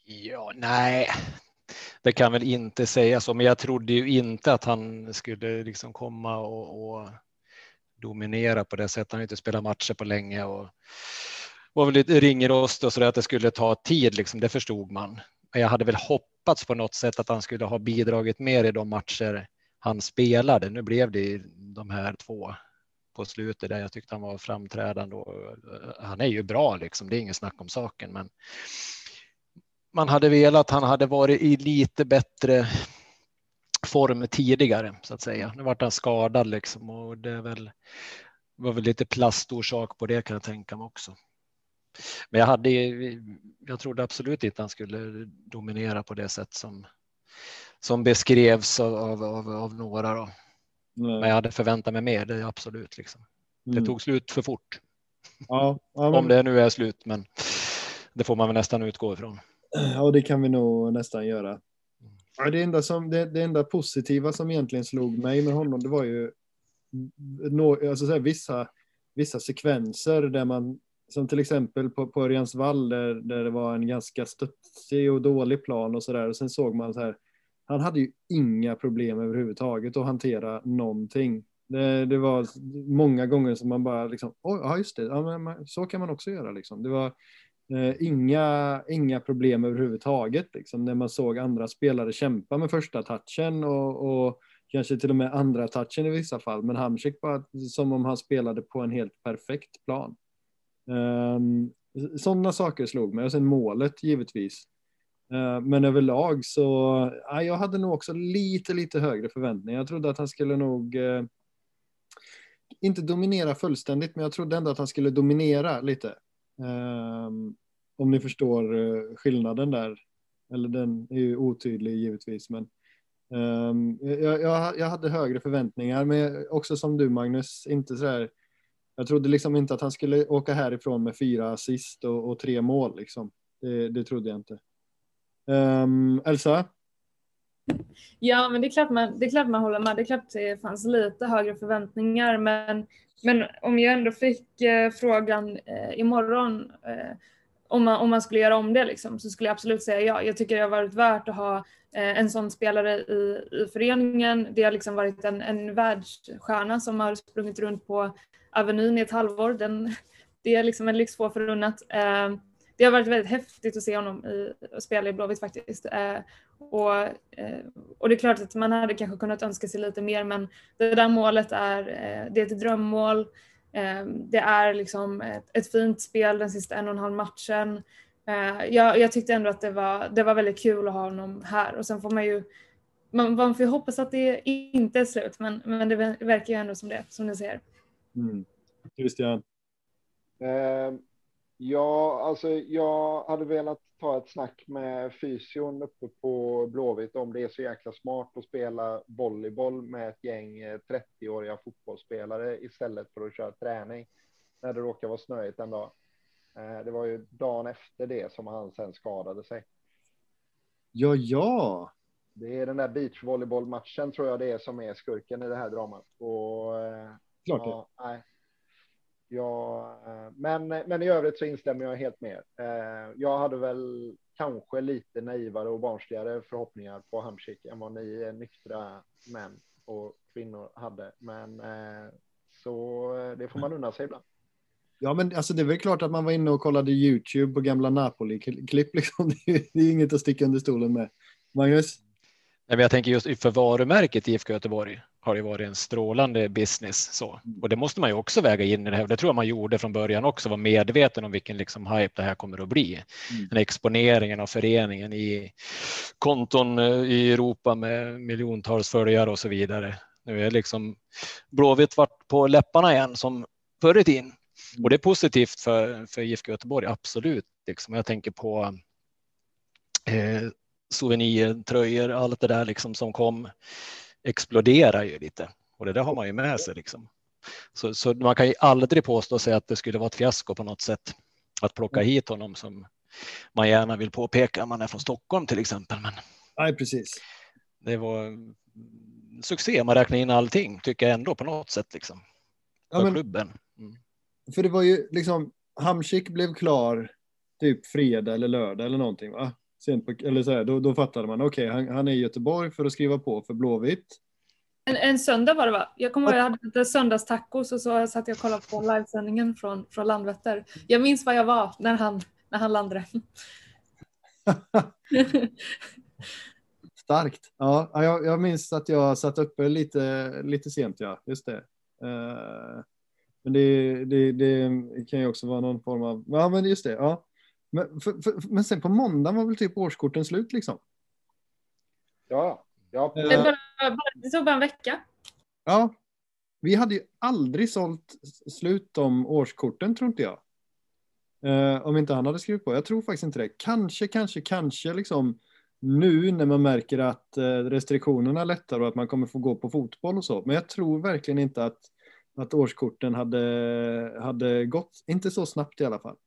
Speaker 3: ja, nej, det kan väl inte sägas så, men jag trodde ju inte att han skulle liksom komma och, och dominera på det sättet. Han har inte spelat matcher på länge och var väl lite ringrost och så där, att det skulle ta tid, liksom, det förstod man. Men jag hade väl hoppats på något sätt att han skulle ha bidragit mer i de matcher han spelade. Nu blev det de här två på slutet där jag tyckte han var framträdande och eh, han är ju bra liksom. Det är ingen snack om saken, men man hade velat att han hade varit i lite bättre form tidigare så att säga. Nu vart han skadad liksom och det är väl var väl lite plastorsak på det kan jag tänka mig också. Men jag hade. Jag trodde absolut inte han skulle dominera på det sätt som som beskrevs av, av, av några. Då. Nej. Men jag hade förväntat mig mer, det är absolut. Liksom. Det mm. tog slut för fort.
Speaker 1: Ja, ja (laughs)
Speaker 3: men... Om det nu är slut, men det får man väl nästan utgå ifrån.
Speaker 1: Ja, det kan vi nog nästan göra. Det, enda som, det, det enda positiva som egentligen slog mig med honom, det var ju no, alltså så här, vissa, vissa sekvenser där man som till exempel på, på Örjansvall där, där det var en ganska studsig och dålig plan och sådär. Och sen såg man så här, han hade ju inga problem överhuvudtaget att hantera någonting. Det, det var många gånger som man bara liksom, oj, ja just det, ja, men, så kan man också göra liksom. Det var eh, inga, inga problem överhuvudtaget liksom, när man såg andra spelare kämpa med första touchen och, och kanske till och med andra touchen i vissa fall. Men Hamsik var som om han spelade på en helt perfekt plan. Um, Sådana saker slog mig och sen målet givetvis. Eh, men överlag så, ja, jag hade nog också lite, lite högre förväntningar. Jag trodde att han skulle nog eh, inte dominera fullständigt, men jag trodde ändå att han skulle dominera lite. Ehm, om ni förstår eh, skillnaden där. Eller den är ju otydlig givetvis, men ehm, jag, jag, jag, hade högre förväntningar, men också som du Magnus, inte så här jag trodde liksom inte att han skulle åka härifrån med fyra assist och, och tre mål. Liksom. Det, det trodde jag inte. Um, Elsa?
Speaker 2: Ja, men det är, klart man, det är klart man håller med. Det är klart det fanns lite högre förväntningar, men, men om jag ändå fick eh, frågan eh, imorgon eh, om, man, om man skulle göra om det liksom, så skulle jag absolut säga ja. Jag tycker det har varit värt att ha eh, en sån spelare i, i föreningen. Det har liksom varit en, en världsstjärna som har sprungit runt på Avenyn i ett halvår. Den, det är liksom en lyx få förunnat. Eh, det har varit väldigt häftigt att se honom i, spela i Blåvitt faktiskt. Eh, och, eh, och det är klart att man hade kanske kunnat önska sig lite mer men det där målet är, det är ett drömmål. Det är liksom ett, ett fint spel den sista en och en halv matchen. Jag, jag, tyckte ändå att det var, det var väldigt kul att ha honom här och sen får man ju man, man får hoppas att det inte är slut men, men det verkar ju ändå som det, som ni ser.
Speaker 1: Mm. Christian?
Speaker 4: Ja, alltså jag hade velat ta ett snack med fysion uppe på Blåvitt om det är så jäkla smart att spela volleyboll med ett gäng 30-åriga eh, fotbollsspelare istället för att köra träning när det råkar vara snöigt en dag. Eh, det var ju dagen efter det som han sen skadade sig.
Speaker 1: Ja, ja.
Speaker 4: Det är den där beachvolleybollmatchen tror jag det är som är skurken i det här dramat. Och eh,
Speaker 1: Klart ja,
Speaker 4: nej. Ja, eh, men, men i övrigt så instämmer jag helt med. Eh, jag hade väl kanske lite naivare och barnsligare förhoppningar på Hamsik än vad ni nyktra män och kvinnor hade. Men eh, så det får man unna sig ibland.
Speaker 1: Ja, men alltså det är väl klart att man var inne och kollade YouTube på gamla Napoli-klipp. (laughs) Liksom. Det är inget att sticka under stolen med. Magnus?
Speaker 3: Nej, men jag tänker just för varumärket IFK Göteborg har det varit en strålande business så och det måste man ju också väga in i det här. Det tror jag man gjorde från början också, var medveten om vilken liksom hype det här kommer att bli. Mm. Den exponeringen av föreningen i konton eh, i Europa med miljontals följare och så vidare. Nu är liksom Blåvitt vart på läpparna igen som förr i tiden och det är positivt för, för IFK Göteborg, absolut. Liksom. Jag tänker på eh, souvenirtröjor, allt det där liksom som kom exploderar ju lite och det där har man ju med sig liksom. Så, så man kan ju aldrig påstå sig att det skulle vara ett fiasko på något sätt att plocka mm. hit honom som man gärna vill påpeka om man är från Stockholm till exempel. Men
Speaker 1: Nej, precis.
Speaker 3: Det var succé, man räknar in allting tycker jag ändå på något sätt liksom. För ja, men, klubben. Mm.
Speaker 1: För det var ju liksom, Hamsik blev klar typ fredag eller lördag eller någonting va? Sent på, eller så här, då, då fattade man, okej, okay, han, han, är i Göteborg för att skriva på för Blåvitt.
Speaker 2: En, en söndag var det va? Jag kommer ihåg jag hade lite söndagstacos och så satt jag och kollade på livesändningen från, från Landvetter. Jag minns var jag var när han, när han landade. (laughs)
Speaker 1: Starkt. Ja, jag, jag minns att jag satt uppe lite, lite sent, ja, just det. Uh, men det, det, det, kan ju också vara någon form av, ja men just det, ja. Men, för, för, men sen på måndagen var väl typ årskorten slut liksom?
Speaker 4: Ja, ja.
Speaker 2: Det, bara, det tog bara en vecka.
Speaker 1: Ja, vi hade ju aldrig sålt slut de årskorten tror inte jag. Eh, om inte han hade skrivit på. Jag tror faktiskt inte det. Kanske, kanske, kanske liksom nu när man märker att eh, restriktionerna lättar och att man kommer få gå på fotboll och så. Men jag tror verkligen inte att, att årskorten hade, hade gått, inte så snabbt i alla fall.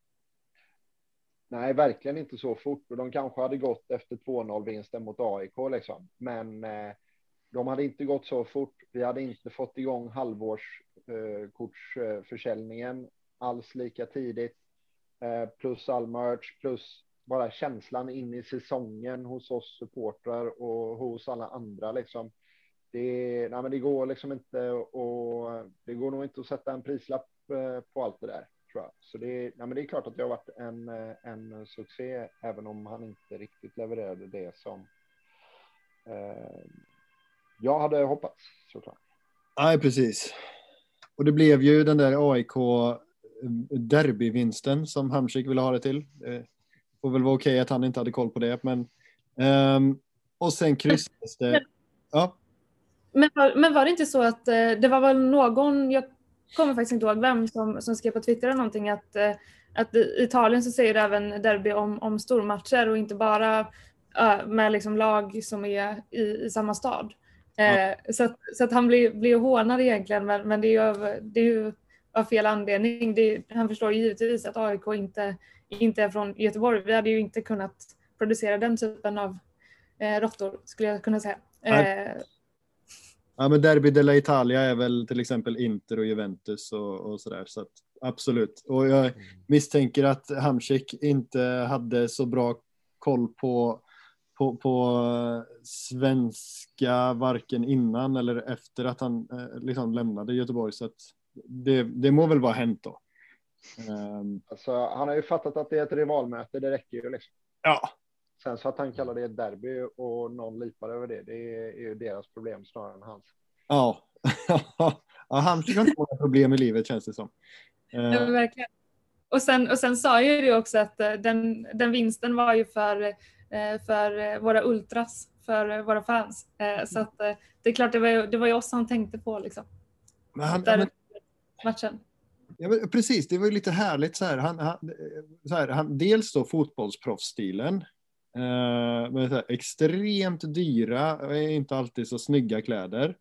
Speaker 4: Nej, verkligen inte så fort. Och de kanske hade gått efter 2-0 vinsten mot AIK liksom. Men eh, de hade inte gått så fort. Vi hade inte fått igång halvårskortsförsäljningen eh, alls lika tidigt. Eh, plus all merch, plus bara känslan in i säsongen hos oss supportrar och hos alla andra liksom. Det, nej, men det går liksom inte och det går nog inte att sätta en prislapp eh, på allt det där tror jag. Så det, nej, men det är klart att det har varit en, eh, en succé, även om han inte riktigt levererade det som eh, jag hade hoppats såklart.
Speaker 1: Nej, precis. Och det blev ju den där AIK derbyvinsten som Hamsik ville ha det till. Det får väl vara okej att han inte hade koll på det, men um, och sen kryssades det. Ja.
Speaker 2: Men, men var det inte så att eh, det var väl någon, jag kommer faktiskt inte ihåg vem, som, som skrev på Twitter eller någonting att, eh, att i Italien så säger det även derby om, om stormatcher och inte bara uh, med liksom lag som är i, i samma stad. Ja. Uh, så, att, så att han blir, blir hånad egentligen, men, men det är ju, det är ju av fel anledning. Det, han förstår givetvis att AIK inte, inte är från Göteborg. Vi hade ju inte kunnat producera den typen av eh, råttor, skulle jag kunna säga. Eh,
Speaker 1: Ja, men Derby della Italia är väl till exempel Inter och Juventus och, och sådär. Så att, absolut. Och jag mm. misstänker att Hamsik inte hade så bra koll på, på, på svenska varken innan eller efter att han eh, liksom lämnade Göteborg. Så att det, det må väl vara hänt då.
Speaker 4: Um, alltså, han har ju fattat att det är ett rivalmöte, det räcker ju liksom.
Speaker 1: Ja.
Speaker 4: Sen så att han kallar det ett derby och någon lipar över det, det är ju deras problem snarare än hans.
Speaker 1: Ja, (laughs) ja han har inte några problem i livet känns det som.
Speaker 2: Ja, verkligen. Och sen, och sen sa ju det också att eh, den, den vinsten var ju för, eh, för våra ultras, för våra fans. Så att det är klart, det var, det var ju oss han tänkte på liksom. Men han, Där, men, matchen.
Speaker 1: Ja, men precis, det var ju lite härligt så här. Han, han, så här, han, dels då fotbollsproffsstilen. Eh, så här, extremt dyra, inte alltid så snygga kläder.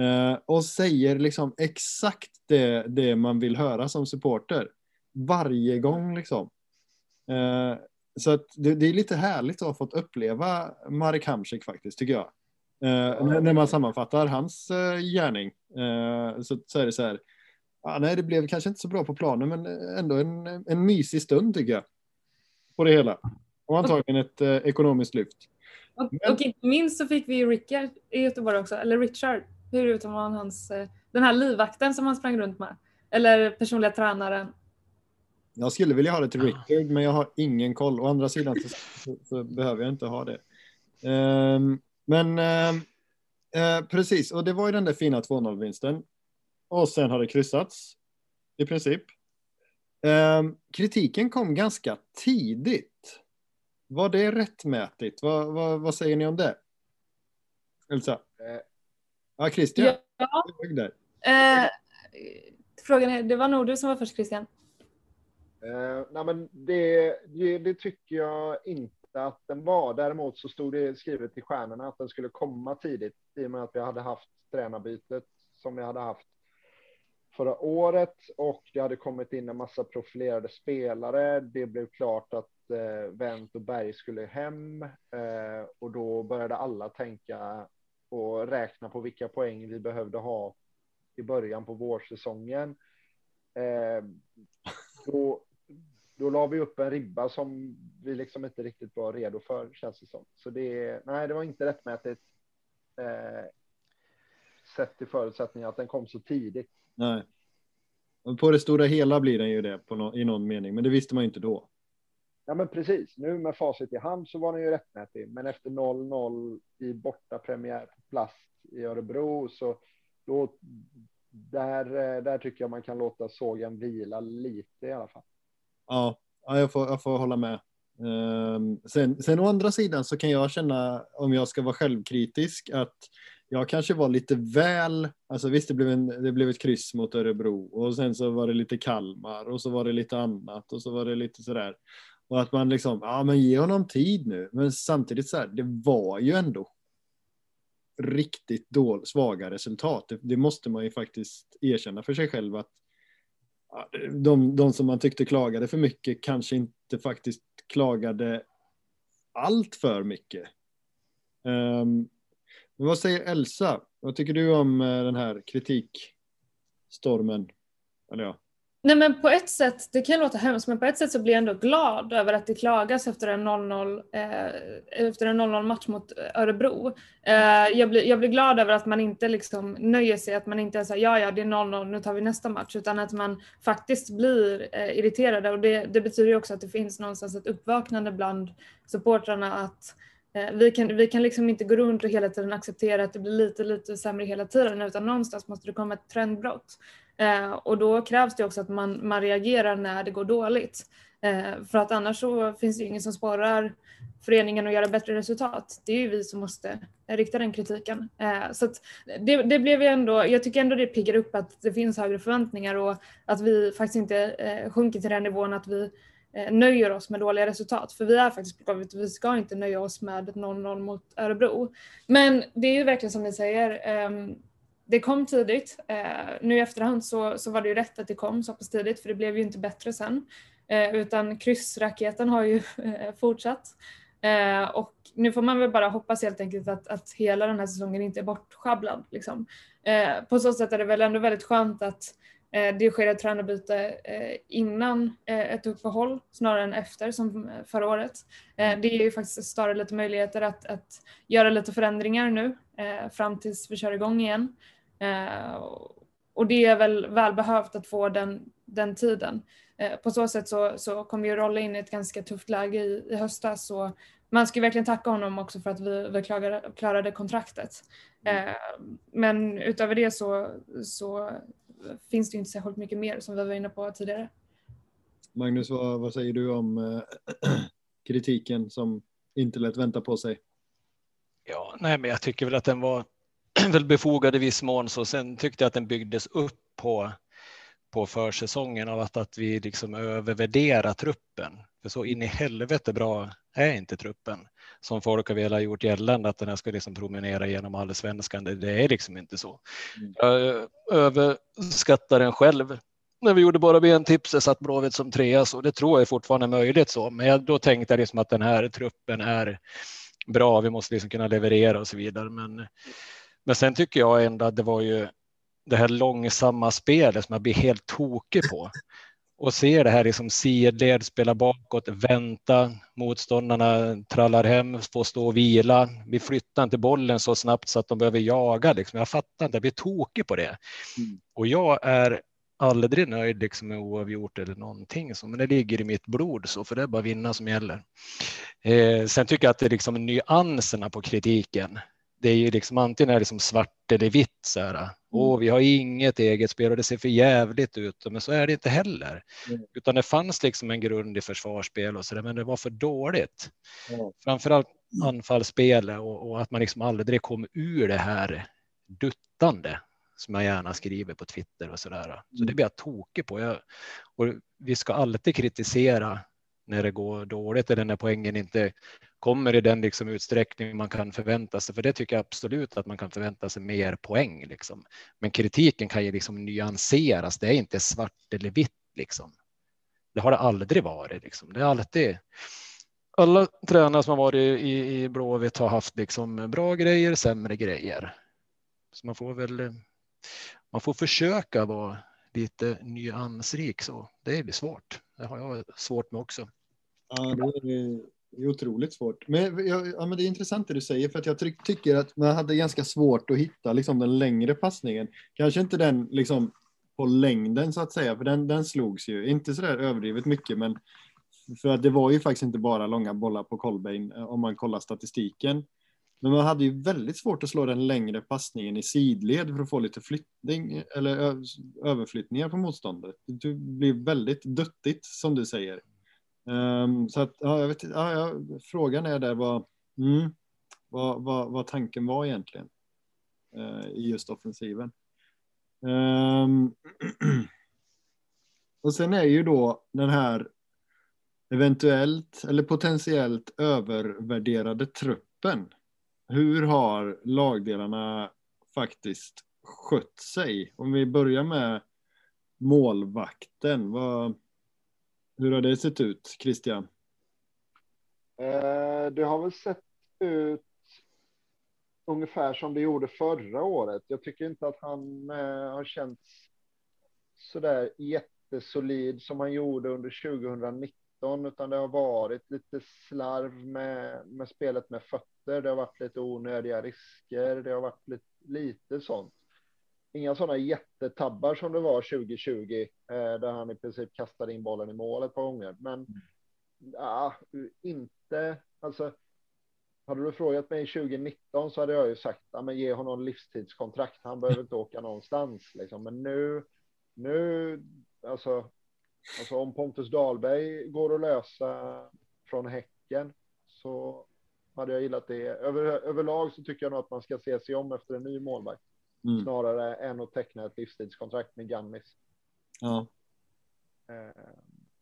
Speaker 1: Eh, och säger liksom exakt det, det man vill höra som supporter. Varje gång liksom. Eh, så att det, det, är lite härligt att ha fått uppleva Marek Hamsik faktiskt, tycker jag. Eh, när, man sammanfattar hans eh, gärning eh, så, så är det så här. Ja, nej, det blev kanske inte så bra på planen, men ändå en, en mysig stund tycker jag. På det hela. Och antagligen ett eh, ekonomiskt lyft.
Speaker 2: Och, men... och inte minst så fick vi ju Rickard i Göteborg också, eller Richard. Hur uttalar man hans, eh, den här livvakten som han sprang runt med? Eller personliga tränaren?
Speaker 1: Jag skulle vilja ha det till Rickard, men jag har ingen koll. Å andra sidan så, så, så behöver jag inte ha det. Um, men um, uh, precis, och det var ju den där fina 2-0-vinsten. Och sen har det kryssats, i princip. Um, kritiken kom ganska tidigt. Var det rättmätigt? Vad, vad, vad säger ni om det? Elsa? Uh, Ja, Christian. Ja.
Speaker 2: Eh, frågan är, det var nog du som var först Christian.
Speaker 4: Eh, nej, men det, det, det, tycker jag inte att den var. Däremot så stod det skrivet i stjärnorna att den skulle komma tidigt i och med att vi hade haft tränarbytet som vi hade haft förra året och det hade kommit in en massa profilerade spelare. Det blev klart att eh, Eh, Wendt och Berg skulle hem eh, och då började alla tänka och räkna på vilka poäng vi behövde ha i början på vårsäsongen. Eh, då, då la vi upp en ribba som vi liksom inte riktigt var redo för, känns det som. Så det, nej, det var inte rättmätigt eh, sett till förutsättningar att den kom så tidigt.
Speaker 1: Nej. På det stora hela blir den ju det på no i någon mening, men det visste man ju inte då.
Speaker 4: Ja, men precis. Nu med facit i hand så var den ju rättmätig, men efter 0-0 i borta premiärplats i Örebro så då där, där tycker jag man kan låta sågen vila lite i alla fall.
Speaker 1: Ja, ja jag, får, jag får hålla med. Um, sen, sen å andra sidan så kan jag känna, om jag ska vara självkritisk, att jag kanske var lite väl, alltså visst det blev, en, det blev ett kryss mot Örebro och sen så var det lite Kalmar och så var det lite annat och så var det lite sådär. Och att man liksom, ja men ge honom tid nu. Men samtidigt så här, det var ju ändå riktigt då, svaga resultat. Det, det, måste man ju faktiskt erkänna för sig själv att de, de som man tyckte klagade för mycket kanske inte faktiskt klagade allt för mycket. Um, men vad säger Elsa? Vad tycker du om eh, den här kritikstormen? Eller ja,
Speaker 2: Nej men på ett sätt, det kan låta hemskt, men på ett sätt så blir jag ändå glad över att det klagas efter en 0-0 eh, efter en 0-0 match mot eh, Örebro. Eh, jag, blir, jag blir glad över att man inte liksom nöjer sig, att man inte säger ja ja det är 0-0, nu tar vi nästa match, utan att man faktiskt blir eh, irriterade och det, det betyder ju också att det finns någonstans ett uppvaknande bland supportrarna att eh, vi kan, vi kan liksom inte gå runt och hela tiden acceptera att det blir lite, lite sämre hela tiden utan någonstans måste det komma ett trendbrott. Eh, och då krävs det också att man, man reagerar när det går dåligt. Eh, för att annars så finns det ingen som sparar föreningen att göra bättre resultat. Det är ju vi som måste rikta den kritiken. Eh, så det, det, blev ju ändå, jag tycker ändå det piggar upp att det finns högre förväntningar och att vi faktiskt inte eh, sjunker till den nivån att vi eh, nöjer oss med dåliga resultat. För vi är faktiskt på vi ska inte nöja oss med 0-0 mot Örebro. Men det är ju verkligen som ni säger, ehm, det kom tidigt. Eh, nu i efterhand så, så var det ju rätt att det kom så pass tidigt för det blev ju inte bättre sen. Eh, utan kryssraketen har ju (laughs) eh, fortsatt. Eh, och nu får man väl bara hoppas helt enkelt att, att hela den här säsongen inte är bortsjabblad. Liksom. Eh, på så sätt är det väl ändå väldigt skönt att eh, det sker ett tränarbyte eh, innan eh, ett uppehåll snarare än efter som förra året. det ger ju faktiskt större lite möjligheter att, att göra lite förändringar nu fram tills vi kör igång igen. Eh, och det är väl välbehövt att få den, den tiden. Eh, på så sätt så, så kommer ju rolla in i ett ganska tufft läge i, i höstas. Så man ska verkligen tacka honom också för att vi, vi klarade, klarade kontraktet. Mm. Eh, men utöver det så, så finns det ju inte särskilt mycket mer som vi var inne på tidigare.
Speaker 1: Magnus, vad, vad säger du om äh, (clears throat) kritiken som inte lät vänta på sig?
Speaker 3: Ja, nej, men jag tycker väl att den var (clears throat) väl befogad i viss mån. Så sen tyckte jag att den byggdes upp på, på försäsongen av att, att vi liksom övervärderar truppen. För så in i helvete bra är inte truppen som folk har velat gjort gällande att den här ska liksom promenera genom allsvenskan. Det, det är liksom inte så. Mm. Jag överskattar den själv. När vi gjorde bara ben-tipset satt Blåvitt som trea så det tror jag är fortfarande möjligt så. Men jag, då tänkte jag liksom att den här truppen är bra. Vi måste liksom kunna leverera och så vidare. Men men sen tycker jag ändå att det var ju det här långsamma spelet som jag blir helt tokig på. Och ser det här liksom sidled, spela bakåt, vänta, motståndarna trallar hem, får stå och vila. Vi flyttar inte bollen så snabbt så att de behöver jaga. Liksom. Jag fattar inte, jag blir tokig på det. Mm. Och jag är aldrig nöjd liksom med oavgjort eller någonting, så, men det ligger i mitt blod så, för det är bara vinna som gäller. Eh, sen tycker jag att det är liksom nyanserna på kritiken det är ju liksom antingen är det som svart eller vitt så här. Mm. Åh, vi har inget eget spel och det ser för jävligt ut, men så är det inte heller. Mm. Utan det fanns liksom en grund i försvarsspel och så där, men det var för dåligt. Mm. Framförallt anfallsspelet och, och, att man liksom aldrig kom ur det här duttande som jag gärna skriver på Twitter och så där. Så det mm. blir jag tokig på. Jag, och vi ska alltid kritisera när det går dåligt eller när poängen inte kommer i den liksom utsträckning man kan förvänta sig. För det tycker jag absolut att man kan förvänta sig mer poäng. Liksom. Men kritiken kan ju liksom nyanseras. Det är inte svart eller vitt. Liksom. Det har det aldrig varit. Liksom. Det är alltid. Alla tränare som har varit i, i Blåvitt har haft liksom bra grejer, sämre grejer. Så man får väl. Man får försöka vara lite nyansrik så det blir svårt. Det har jag svårt med också.
Speaker 1: Ja, det är det är otroligt svårt. Men, ja, men det är intressant det du säger, för att jag ty tycker att man hade ganska svårt att hitta liksom, den längre passningen. Kanske inte den liksom, på längden så att säga, för den, den slogs ju. Inte så där överdrivet mycket, men för att det var ju faktiskt inte bara långa bollar på Colbain eh, om man kollar statistiken. Men man hade ju väldigt svårt att slå den längre passningen i sidled för att få lite flyttning eller överflyttningar på motståndet. Det blir väldigt duttigt som du säger. Um, så att, ja, jag vet, ja, ja, frågan är där vad, mm, vad, vad, vad, tanken var egentligen uh, i just offensiven. Um, (clears throat) och sen är ju då den här eventuellt eller potentiellt övervärderade truppen. Hur har lagdelarna faktiskt skött sig? Om vi börjar med målvakten. Vad, hur har det sett ut, Christian?
Speaker 4: Eh, det har väl sett ut ungefär som det gjorde förra året. Jag tycker inte att han eh, har känts så där jättesolid som han gjorde under 2019, utan det har varit lite slarv med, med spelet med fötter. Det har varit lite onödiga risker. Det har varit lite, lite sånt. Inga sådana jättetabbar som det var 2020, eh, där han i princip kastade in bollen i mål ett par gånger. Men ja, inte, alltså hade du frågat mig 2019 så hade jag ju sagt, ja, men ge honom livstidskontrakt. Han behöver inte åka någonstans liksom. Men nu, nu, alltså, alltså om Pontus Dahlberg går att lösa från Häcken så hade jag gillat det. Över, överlag så tycker jag nog att man ska se sig om efter en ny målvakt. Mm. Snarare än att teckna ett livstidskontrakt med Gannis.
Speaker 1: Ja.
Speaker 4: Eh,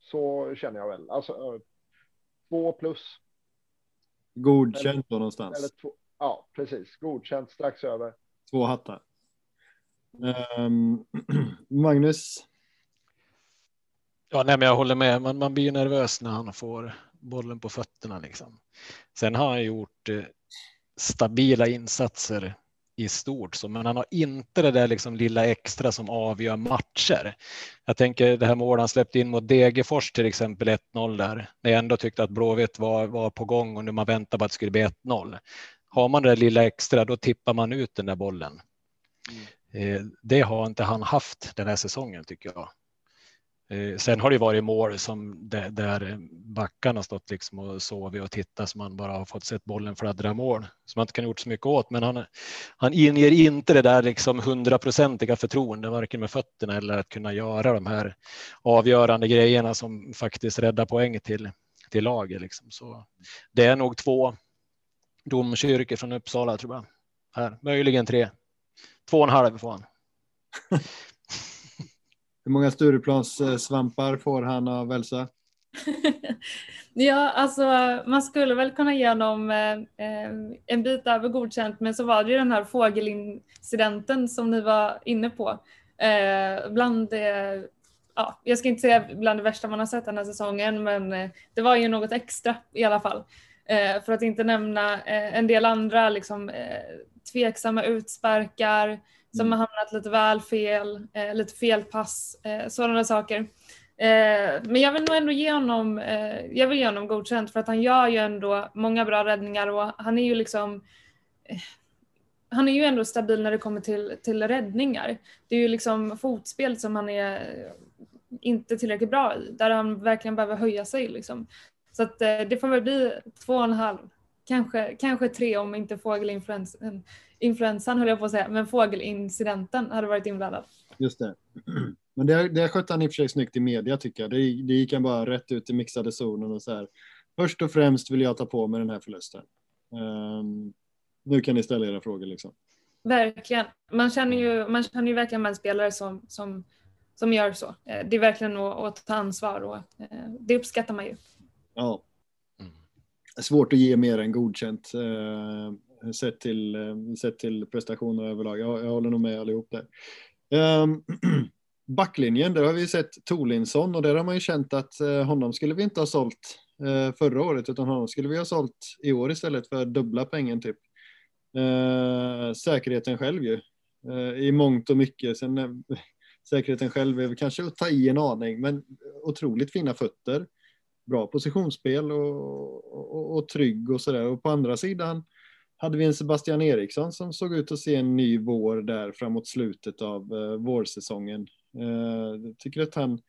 Speaker 4: så känner jag väl. Alltså två plus
Speaker 1: Godkänt då någonstans. Eller
Speaker 4: två, ja, precis. Godkänt strax över.
Speaker 1: Två hattar. Um, (clears throat) Magnus?
Speaker 3: Ja, nej, men jag håller med. Man, man blir nervös när han får bollen på fötterna. Liksom. Sen har han gjort eh, stabila insatser i stort, så, men han har inte det där liksom lilla extra som avgör matcher. Jag tänker det här målet han släppte in mot Degerfors till exempel 1-0 där, när jag ändå tyckte att Blåvitt var, var på gång och nu man väntar på att det skulle bli 1-0. Har man det där lilla extra, då tippar man ut den där bollen. Mm. Eh, det har inte han haft den här säsongen tycker jag. Eh, sen har det varit mål som där backarna stått liksom och sovit och tittat så man bara har fått sett bollen fladdra mål som man inte kan gjort så mycket åt. Men han, han inger inte det där liksom hundraprocentiga förtroende, varken med fötterna eller att kunna göra de här avgörande grejerna som faktiskt räddar poäng till, till laget. Liksom. Så det är nog två domkyrkor från Uppsala tror jag. Här, möjligen tre. Två och en halv får han. (laughs)
Speaker 1: Hur många Stureplans-svampar får han av Elsa? (laughs)
Speaker 2: ja, alltså man skulle väl kunna ge honom eh, eh, en bit över godkänt, men så var det ju den här fågelincidenten som ni var inne på. Eh, bland eh, ja, jag ska inte säga bland det värsta man har sett den här säsongen, men eh, det var ju något extra i alla fall. Eh, för att inte nämna eh, en del andra liksom, eh, tveksamma utsparkar, som mm. har hamnat lite väl fel, eh, lite fel pass, eh, sådana saker. Eh, men jag vill nog ändå ge honom, eh, jag vill ge honom godkänt för att han gör ju ändå många bra räddningar och han är ju liksom eh, han är ju ändå stabil när det kommer till, till räddningar. Det är ju liksom fotspel som han är inte tillräckligt bra i, där han verkligen behöver höja sig. Liksom. Så att, eh, det får väl bli två och en halv, kanske, kanske tre om inte fågelinfluensan influensan höll jag på att säga, men fågelincidenten hade varit inblandad.
Speaker 1: Just det. (clears throat) Men det, det skötte han i och för sig snyggt i media tycker jag. Det, det gick han bara rätt ut i mixade zonen och så här. Först och främst vill jag ta på mig den här förlusten. Um, nu kan ni ställa era frågor liksom.
Speaker 2: Verkligen. Man känner ju, man känner ju verkligen med en spelare som, som, som gör så. Eh, det är verkligen att, att ta ansvar och eh, det uppskattar man ju.
Speaker 1: Ja. Mm. Svårt att ge mer än godkänt. Sett till, eh, sett till prestationer överlag. Jag, jag håller nog med allihop där. Um, (clears throat) backlinjen, där har vi sett Tolinsson och där har man ju känt att eh, honom skulle vi inte ha sålt eh, förra året utan honom skulle vi ha sålt i år istället för dubbla pengen typ. Säkerheten själv ju. I mångt och mycket. Sen, (laughs) säkerheten själv är väl kanske att ta i en aning men otroligt fina fötter. Bra positionsspel och, och, och trygg och sådär. Och på andra sidan hade vi en Sebastian Eriksson som såg ut att se en ny vår där framåt slutet av eh, vårsäsongen. Eh, jag tycker att han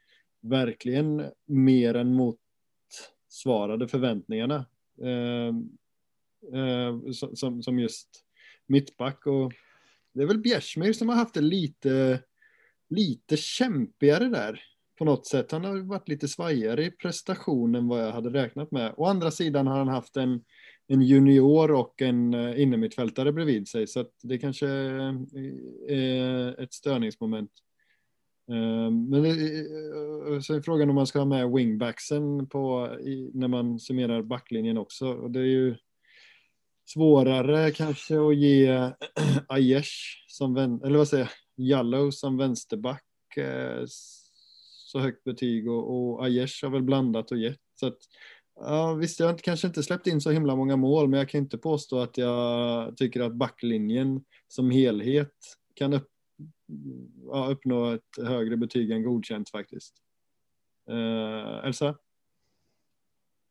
Speaker 1: verkligen mer än motsvarade förväntningarna eh, eh, som, som just mittback. Och det är väl Bjärsmyr som har haft det lite, lite kämpigare där på något sätt. Han har varit lite svajigare i prestationen vad jag hade räknat med. Å andra sidan har han haft en en junior och en eh, innermittfältare bredvid sig så att det kanske eh, är ett störningsmoment. Ehm, men eh, sen så är frågan om man ska ha med wingbacksen på, när man summerar backlinjen också. Och det är ju svårare kanske att ge (clears throat) Aiesh som, vän eller vad säger Jallow som vänsterback så högt betyg och, och Aiesh har väl blandat och gett. Så att Ja, visst, jag har kanske inte släppt in så himla många mål, men jag kan inte påstå att jag tycker att backlinjen som helhet kan upp, ja, uppnå ett högre betyg än godkänt faktiskt. Eh, Elsa?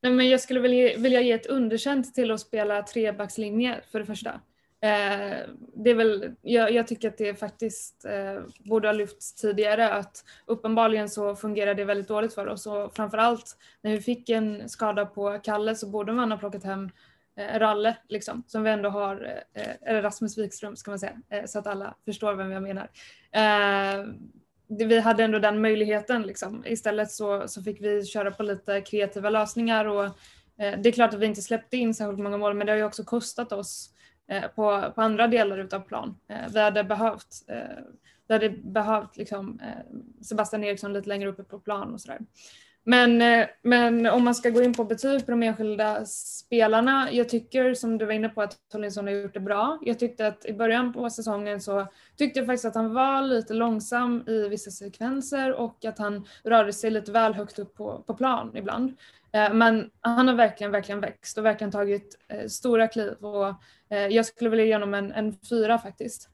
Speaker 2: Nej, men jag skulle vilja, vilja ge ett underkänt till att spela trebackslinje för det första. Eh, det är väl, jag, jag, tycker att det faktiskt eh, borde ha lyfts tidigare att uppenbarligen så fungerar det väldigt dåligt för oss och framförallt när vi fick en skada på Kalle så borde man ha plockat hem eh, Ralle liksom som vi ändå har, eh, eller Rasmus Wikström ska man säga eh, så att alla förstår vem jag menar. Eh, vi hade ändå den möjligheten liksom. Istället så, så fick vi köra på lite kreativa lösningar och eh, det är klart att vi inte släppte in särskilt många mål men det har ju också kostat oss eh, Eh, på, på andra delar utav plan. Eh, vi hade behövt, eh, vi hade behövt liksom, Sebastian Eriksson lite längre uppe på plan och sådär. Men, eh, men om man ska gå in på betyg på de enskilda spelarna. Jag tycker som du var inne på att Tollinsson har gjort det bra. Jag tyckte att i början på säsongen så tyckte jag faktiskt att han var lite långsam i vissa sekvenser och att han rörde sig lite väl högt upp på, på plan ibland. Eh, men han har verkligen, verkligen växt och verkligen tagit eh, stora kliv och jag skulle vilja ge honom en, en fyra faktiskt.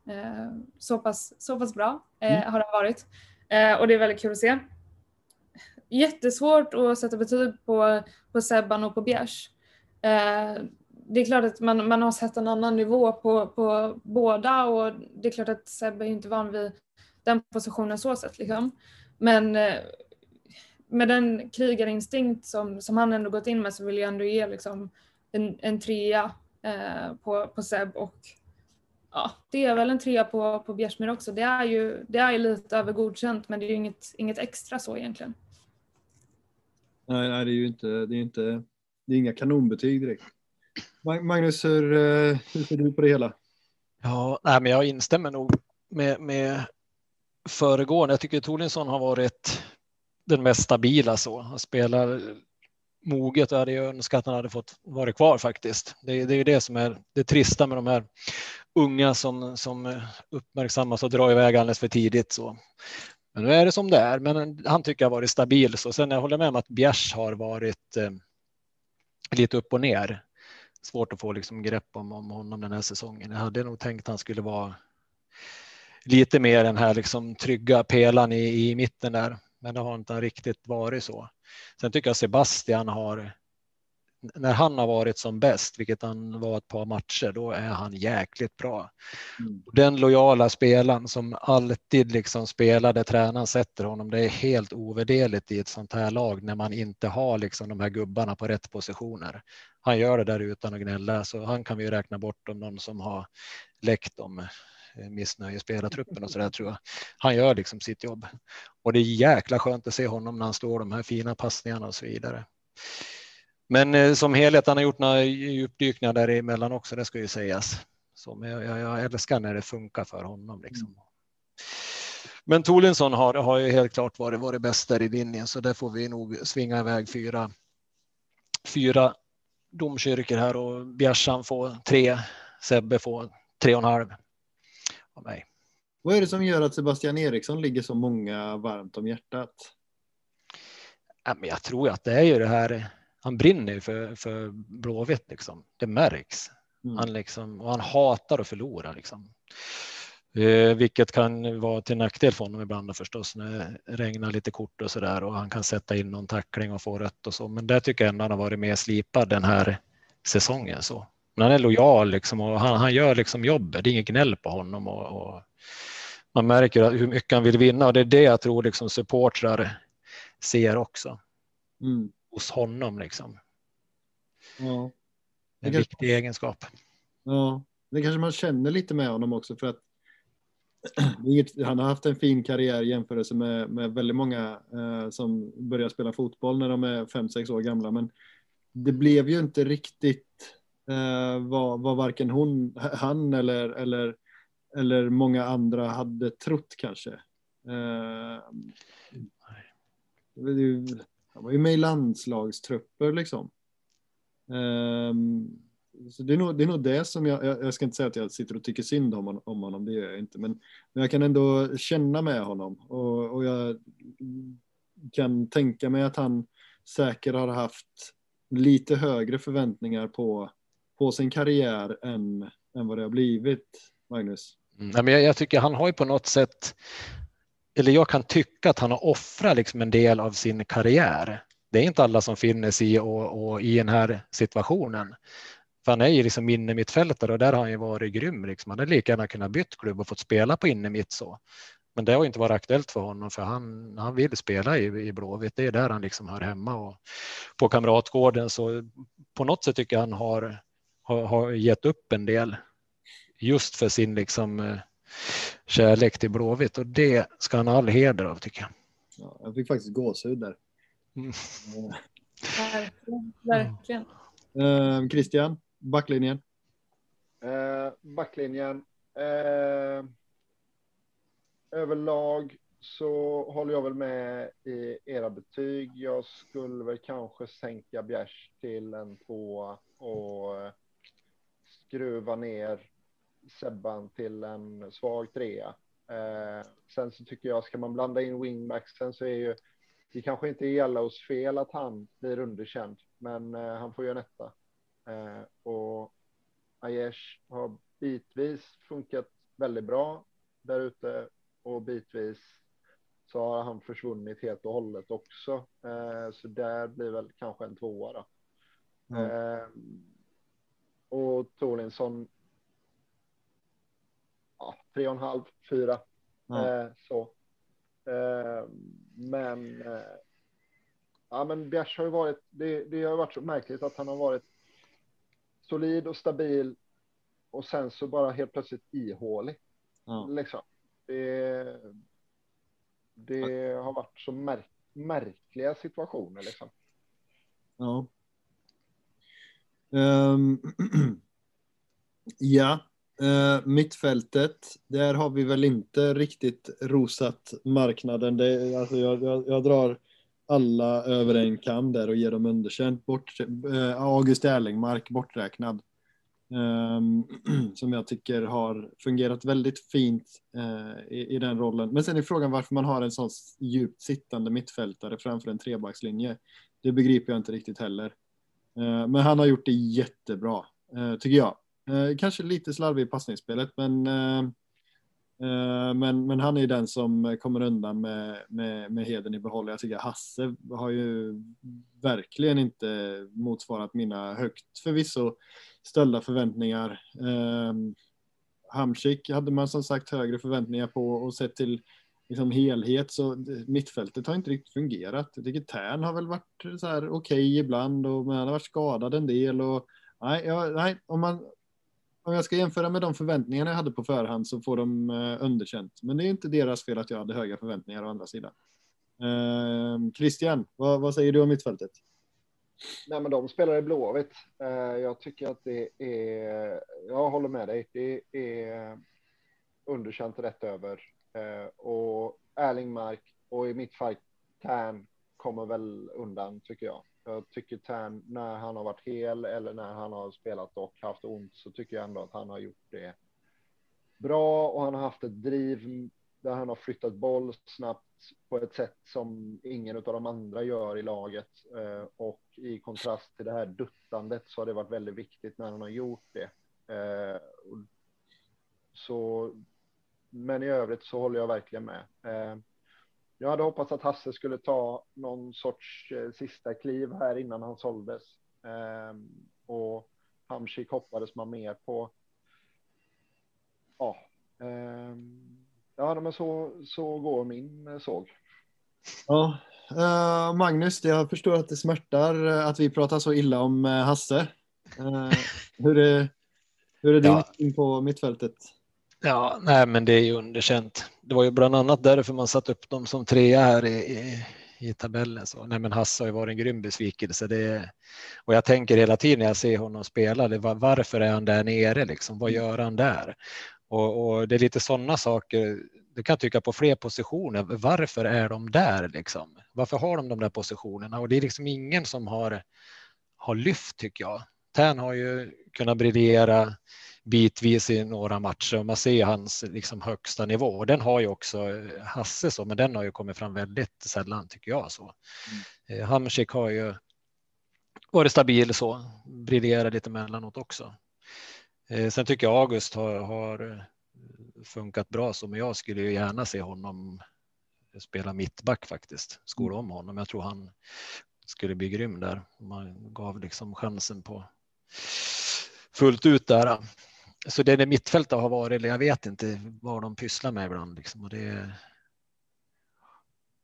Speaker 2: Så pass, så pass bra mm. har det varit och det är väldigt kul att se jättesvårt att sätta betyg på, på Sebban och på Bjärs. Eh, det är klart att man, man har sett en annan nivå på, på båda och det är klart att Sebbe är inte van vid den positionen så sett. Liksom. Men eh, med den krigarinstinkt som, som han ändå gått in med så vill jag ändå ge liksom, en, en trea eh, på, på Seb och ja, det är väl en trea på, på Bjärsmyr också. Det är ju det är lite över godkänt men det är ju inget, inget extra så egentligen.
Speaker 1: Nej, nej, det är ju inte, det är inte, det är inga kanonbetyg direkt. Magnus, hur, eh, hur ser du på det hela?
Speaker 3: Ja, nej, men jag instämmer nog med, med föregående. Jag tycker Tolinsson har varit den mest stabila så. Han spelar moget och hade ju önskat att han hade fått vara kvar faktiskt. Det, det är ju det som är det trista med de här unga som, som uppmärksammas och drar iväg alldeles för tidigt. Så. Men nu är det som det är. Men han tycker jag har varit stabil. Så sen jag håller med om att Bjärs har varit eh, lite upp och ner. Svårt att få liksom grepp om, om honom den här säsongen. Jag hade nog tänkt att han skulle vara lite mer den här liksom trygga pelan i, i mitten där. Men det har inte riktigt varit så. Sen tycker jag Sebastian har när han har varit som bäst, vilket han var ett par matcher, då är han jäkligt bra. Mm. Den lojala spelaren som alltid liksom spelar där tränaren sätter honom, det är helt ovärderligt i ett sånt här lag när man inte har liksom de här gubbarna på rätt positioner. Han gör det där utan att gnälla, så han kan vi räkna bort om någon som har läckt om eh, missnöje spelartruppen och så där tror jag. Han gör liksom sitt jobb och det är jäkla skönt att se honom när han står de här fina passningarna och så vidare. Men eh, som helhet, han har gjort några djupdykningar däremellan också, det ska ju sägas. Så, jag, jag, älskar när det funkar för honom. Liksom. Mm. Men Tolinsson har, har ju helt klart varit, varit bäst där i linjen, så där får vi nog svinga iväg fyra, fyra domkyrkor här och Bjärsan får tre, Sebbe får tre och en halv av mig.
Speaker 1: Vad är det som gör att Sebastian Eriksson ligger så många varmt om hjärtat?
Speaker 3: Ja, men jag tror att det är ju det här han brinner för, för Blåvitt liksom. Det märks. Mm. Han liksom, och han hatar att förlora liksom. Eh, vilket kan vara till nackdel för honom ibland förstås när det regnar lite kort och så där och han kan sätta in någon tackling och få rött och så. Men det tycker jag ändå han har varit mer slipad den här säsongen så. Men han är lojal liksom och han, han gör liksom jobbet. Det är inget gnäll på honom och, och man märker hur mycket han vill vinna och det är det jag tror liksom supportrar ser också. Mm hos honom liksom. Ja. En kanske, viktig egenskap.
Speaker 1: Ja, det kanske man känner lite med honom också för att (clears throat) han har haft en fin karriär i jämförelse med, med väldigt många eh, som börjar spela fotboll när de är fem sex år gamla. Men det blev ju inte riktigt eh, vad, vad varken hon, han eller, eller, eller många andra hade trott kanske. Eh, han var ju med i landslagstrupper liksom. Um, så det är, nog, det är nog det som jag, jag, jag, ska inte säga att jag sitter och tycker synd om, om honom, det gör jag inte, men, men jag kan ändå känna med honom och, och jag kan tänka mig att han säkert har haft lite högre förväntningar på, på sin karriär än, än vad det har blivit, Magnus.
Speaker 3: Mm, men jag, jag tycker han har ju på något sätt eller jag kan tycka att han har offrat liksom en del av sin karriär. Det är inte alla som finner sig i, och, och i den här situationen. För han är ju liksom innermittfältare och där har han ju varit grym. Liksom. Han hade lika gärna kunnat bytt klubb och fått spela på innermitt så. Men det har inte varit aktuellt för honom för han, han vill spela i, i Blåvitt. Det är där han liksom hör hemma och på Kamratgården så på något sätt tycker jag han har, har, har gett upp en del just för sin liksom eh, kärlek till Blåvitt och det ska han ha all heder av tycker jag.
Speaker 1: Ja, jag fick faktiskt gåshud där.
Speaker 3: Mm.
Speaker 2: Verkligen. verkligen.
Speaker 1: Eh, Christian, backlinjen.
Speaker 4: Eh, backlinjen. Eh, överlag så håller jag väl med i era betyg. Jag skulle väl kanske sänka Bjärs till en tvåa och skruva ner Sebban till en svag trea. Eh, sen så tycker jag, ska man blanda in wingbacksen så är ju det kanske inte är Yellows fel att han blir underkänd, men eh, han får ju en etta. Eh, och Aiesh har bitvis funkat väldigt bra där ute och bitvis så har han försvunnit helt och hållet också. Eh, så där blir väl kanske en tvåa då.
Speaker 1: Mm.
Speaker 4: Eh, och Torlinsson. Ja, tre och en halv, fyra.
Speaker 1: Ja.
Speaker 4: Eh, så. Eh, men. Eh, ja, men Bjärs har ju varit. Det, det har varit så märkligt att han har varit solid och stabil och sen så bara helt plötsligt ihålig.
Speaker 1: Ja.
Speaker 4: Liksom. Det, det har varit så märk, märkliga situationer liksom.
Speaker 1: Ja. Ehm, (clears throat) ja, uh, mittfältet. Där har vi väl inte riktigt rosat marknaden. Det, alltså jag, jag, jag drar alla över en kam där och ger dem underkänt. Bort, uh, August Erlingmark borträknad. Um, (clears throat) som jag tycker har fungerat väldigt fint uh, i, i den rollen. Men sen är frågan varför man har en sån djupt sittande mittfältare framför en trebackslinje. Det begriper jag inte riktigt heller. Men han har gjort det jättebra, tycker jag. Eh, kanske lite slarvig i passningsspelet, men, eh, eh, men, men han är den som kommer undan med, med, med heden i behåll. Jag tycker Hasse har ju verkligen inte motsvarat mina högt förvisso ställda förväntningar. Eh, Hamsik hade man som sagt högre förväntningar på och sett till liksom helhet så mittfältet har inte riktigt fungerat. Jag tycker Tern har väl varit så här okej ibland och men han har varit skadad en del och nej, ja, nej om man om jag ska jämföra med de förväntningarna jag hade på förhand så får de eh, underkänt. Men det är inte deras fel att jag hade höga förväntningar å andra sidan. Eh, Christian, vad, vad säger du om mittfältet?
Speaker 4: Nej, men de spelar i Blåvitt. Eh, jag tycker att det är, jag håller med dig, det är underkänt rätt över. Eh, och Erlingmark och i mitt fall Tern kommer väl undan tycker jag. Jag tycker Tern, när han har varit hel eller när han har spelat och haft ont så tycker jag ändå att han har gjort det bra och han har haft ett driv där han har flyttat boll snabbt på ett sätt som ingen av de andra gör i laget. Eh, och i kontrast till det här duttandet så har det varit väldigt viktigt när han har gjort det. Eh, så, men i övrigt så håller jag verkligen med. Eh, jag hade hoppats att Hasse skulle ta någon sorts eh, sista kliv här innan han såldes. Eh, och Hamsik hoppades man mer på. Ja, eh, ja men så, så går min eh, såg.
Speaker 1: Ja, eh, Magnus, jag förstår att det smärtar eh, att vi pratar så illa om Hasse. Eh, hur, är, hur är din
Speaker 3: Ja.
Speaker 1: på mittfältet?
Speaker 3: Ja, nej, men det är ju underkänt. Det var ju bland annat därför man satt upp dem som trea här i, i, i tabellen. Så, nej, men Hasse har ju varit en grym besvikelse. Det, och jag tänker hela tiden när jag ser honom spela, det var, varför är han där nere? Liksom? Vad gör han där? Och, och det är lite sådana saker. Du kan tycka på fler positioner. Varför är de där? Liksom? Varför har de de där positionerna? Och det är liksom ingen som har, har lyft tycker jag. Tern har ju kunnat briljera bitvis i några matcher och man ser hans liksom högsta nivå. Och den har ju också Hasse så, men den har ju kommit fram väldigt sällan tycker jag. så. Mm. Hamsik har ju varit stabil så, briljerar lite mellanåt också. Eh, sen tycker jag August har, har funkat bra så, men jag skulle ju gärna se honom spela mittback faktiskt. Skola om honom. Jag tror han skulle bli grym där. Man gav liksom chansen på fullt ut där. Så det är mittfältet har varit, eller jag vet inte vad de pysslar med ibland. Liksom. Och, det,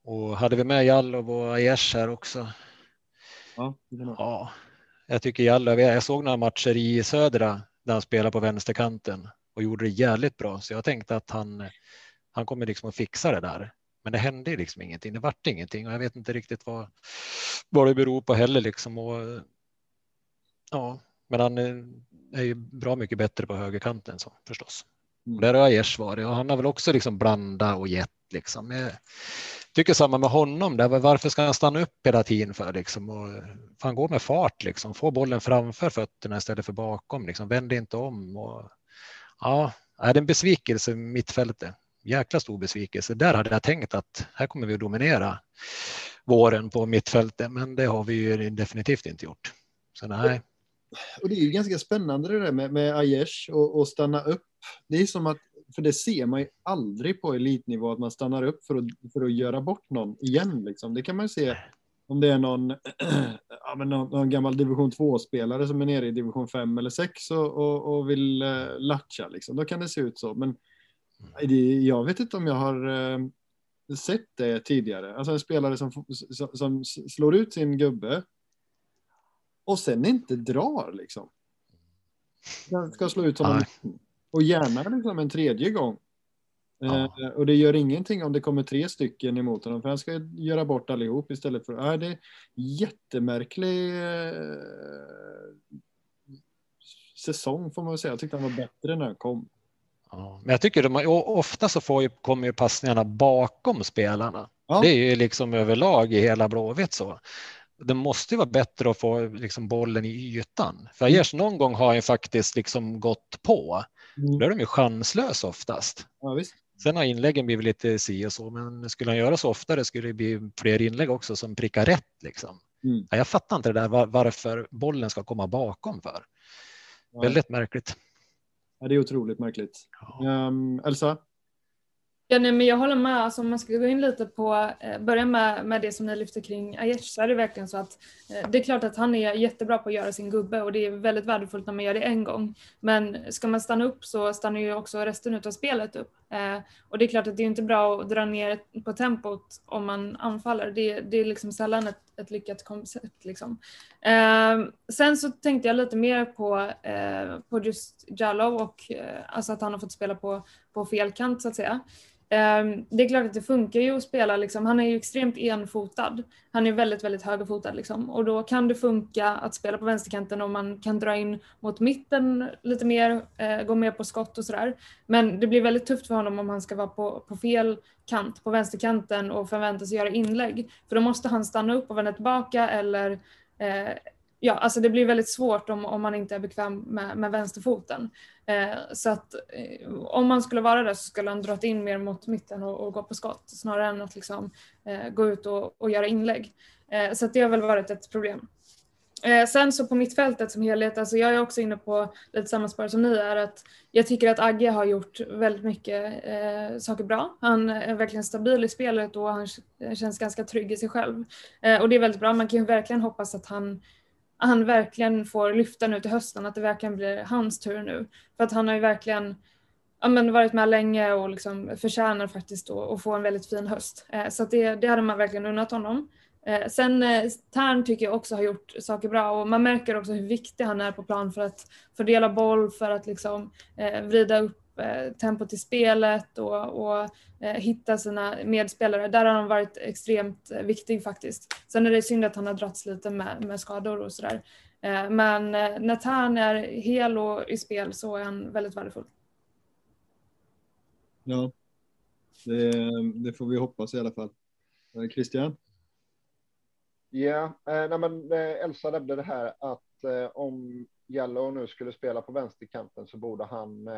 Speaker 3: och hade vi med Jallov och Aiesh här också.
Speaker 1: Ja,
Speaker 3: ja, jag tycker Jallov, jag såg några matcher i södra där han spelade på vänsterkanten och gjorde det jävligt bra. Så jag tänkte att han, han kommer liksom att fixa det där. Men det hände liksom ingenting. Det vart ingenting och jag vet inte riktigt vad, vad det beror på heller liksom. Och, ja, men han är ju bra mycket bättre på högerkanten så förstås. Mm. Där har Aiesh varit och han har väl också liksom blandat och gett liksom. Jag tycker samma med honom där. Varför ska han stanna upp hela tiden för liksom? Och han går med fart liksom. Få bollen framför fötterna istället för bakom liksom. Vänd inte om och ja, är det en besvikelse mittfältet. Jäkla stor besvikelse. Där hade jag tänkt att här kommer vi att dominera våren på mittfältet, men det har vi ju definitivt inte gjort. Så nej.
Speaker 1: Och det är ju ganska spännande det där med, med Aiesh och, och stanna upp. Det är som att, för det ser man ju aldrig på elitnivå, att man stannar upp för att, för att göra bort någon igen. Liksom. Det kan man ju se om det är någon, (clears throat) ja, men någon, någon gammal division 2-spelare som är nere i division 5 eller 6 och, och, och vill uh, latcha. Liksom. Då kan det se ut så. Men det, jag vet inte om jag har uh, sett det tidigare. Alltså en spelare som, som, som slår ut sin gubbe och sen inte drar liksom. Den ska slå ut honom. Och gärna liksom en tredje gång. Ja. Eh, och det gör ingenting om det kommer tre stycken emot honom, för han ska göra bort allihop istället för... Eh, det är jättemärklig eh, säsong får man säga. Jag tyckte han var bättre när han kom.
Speaker 3: Ja, men jag tycker de, ofta så får ju, kommer ju passningarna bakom spelarna. Ja. Det är ju liksom överlag i hela Blåvitt så det måste ju vara bättre att få liksom bollen i ytan. För Aiesh någon gång har han faktiskt liksom gått på. Mm. Då är de ju chanslösa oftast.
Speaker 1: Ja, visst.
Speaker 3: Sen har inläggen blivit lite si och så, men skulle han göra så oftare skulle det bli fler inlägg också som prickar rätt. Liksom. Mm. jag fattar inte det där varför bollen ska komma bakom för. Ja. Väldigt märkligt.
Speaker 1: Ja, det är otroligt märkligt. Ja. Um, Elsa?
Speaker 2: Ja, nej, men jag håller med. Alltså, om man ska gå in lite på, eh, börja med, med det som ni lyfter kring Aiesh så är det verkligen så att eh, det är klart att han är jättebra på att göra sin gubbe och det är väldigt värdefullt när man gör det en gång. Men ska man stanna upp så stannar ju också resten av spelet upp. Eh, och det är klart att det är inte bra att dra ner på tempot om man anfaller. Det, det är liksom sällan ett, ett lyckat koncept. Liksom. Eh, sen så tänkte jag lite mer på, eh, på just Jallow och eh, alltså att han har fått spela på, på fel kant så att säga. Ehm, det är klart att det funkar ju att spela, liksom, han är ju extremt enfotad. Han är väldigt, väldigt högerfotad liksom. och då kan det funka att spela på vänsterkanten om man kan dra in mot mitten lite mer, eh, gå mer på skott och sådär. Men det blir väldigt tufft för honom om han ska vara på, på fel kant, på vänsterkanten och förväntas göra inlägg. För då måste han stanna upp och vända tillbaka eller eh, ja, alltså det blir väldigt svårt om, om man inte är bekväm med, med vänsterfoten. Eh, så att eh, om man skulle vara där så skulle han dragit in mer mot mitten och, och gå på skott snarare än att liksom, eh, gå ut och, och göra inlägg. Eh, så att det har väl varit ett problem. Eh, sen så på mittfältet som helhet, alltså jag är också inne på lite samma spår som ni är, att jag tycker att Agge har gjort väldigt mycket eh, saker bra. Han är verkligen stabil i spelet och han känns ganska trygg i sig själv. Eh, och det är väldigt bra, man kan ju verkligen hoppas att han han verkligen får lyfta nu till hösten, att det verkligen blir hans tur nu. För att han har ju verkligen ja, men varit med länge och liksom förtjänar faktiskt att få en väldigt fin höst. Eh, så det, det hade man verkligen unnat honom. Eh, sen eh, Tern tycker jag också har gjort saker bra och man märker också hur viktig han är på plan för att fördela boll, för att liksom eh, vrida upp Eh, tempot i spelet och, och eh, hitta sina medspelare. Där har han varit extremt eh, viktig faktiskt. Sen är det synd att han har dragits lite med, med skador och sådär. Men när Tern är hel och i spel så är han väldigt värdefull.
Speaker 1: Ja, det, det får vi hoppas i alla fall. Christian?
Speaker 4: Ja, nej men Elsa nämnde det här att om Yellow nu skulle spela på vänsterkanten så borde han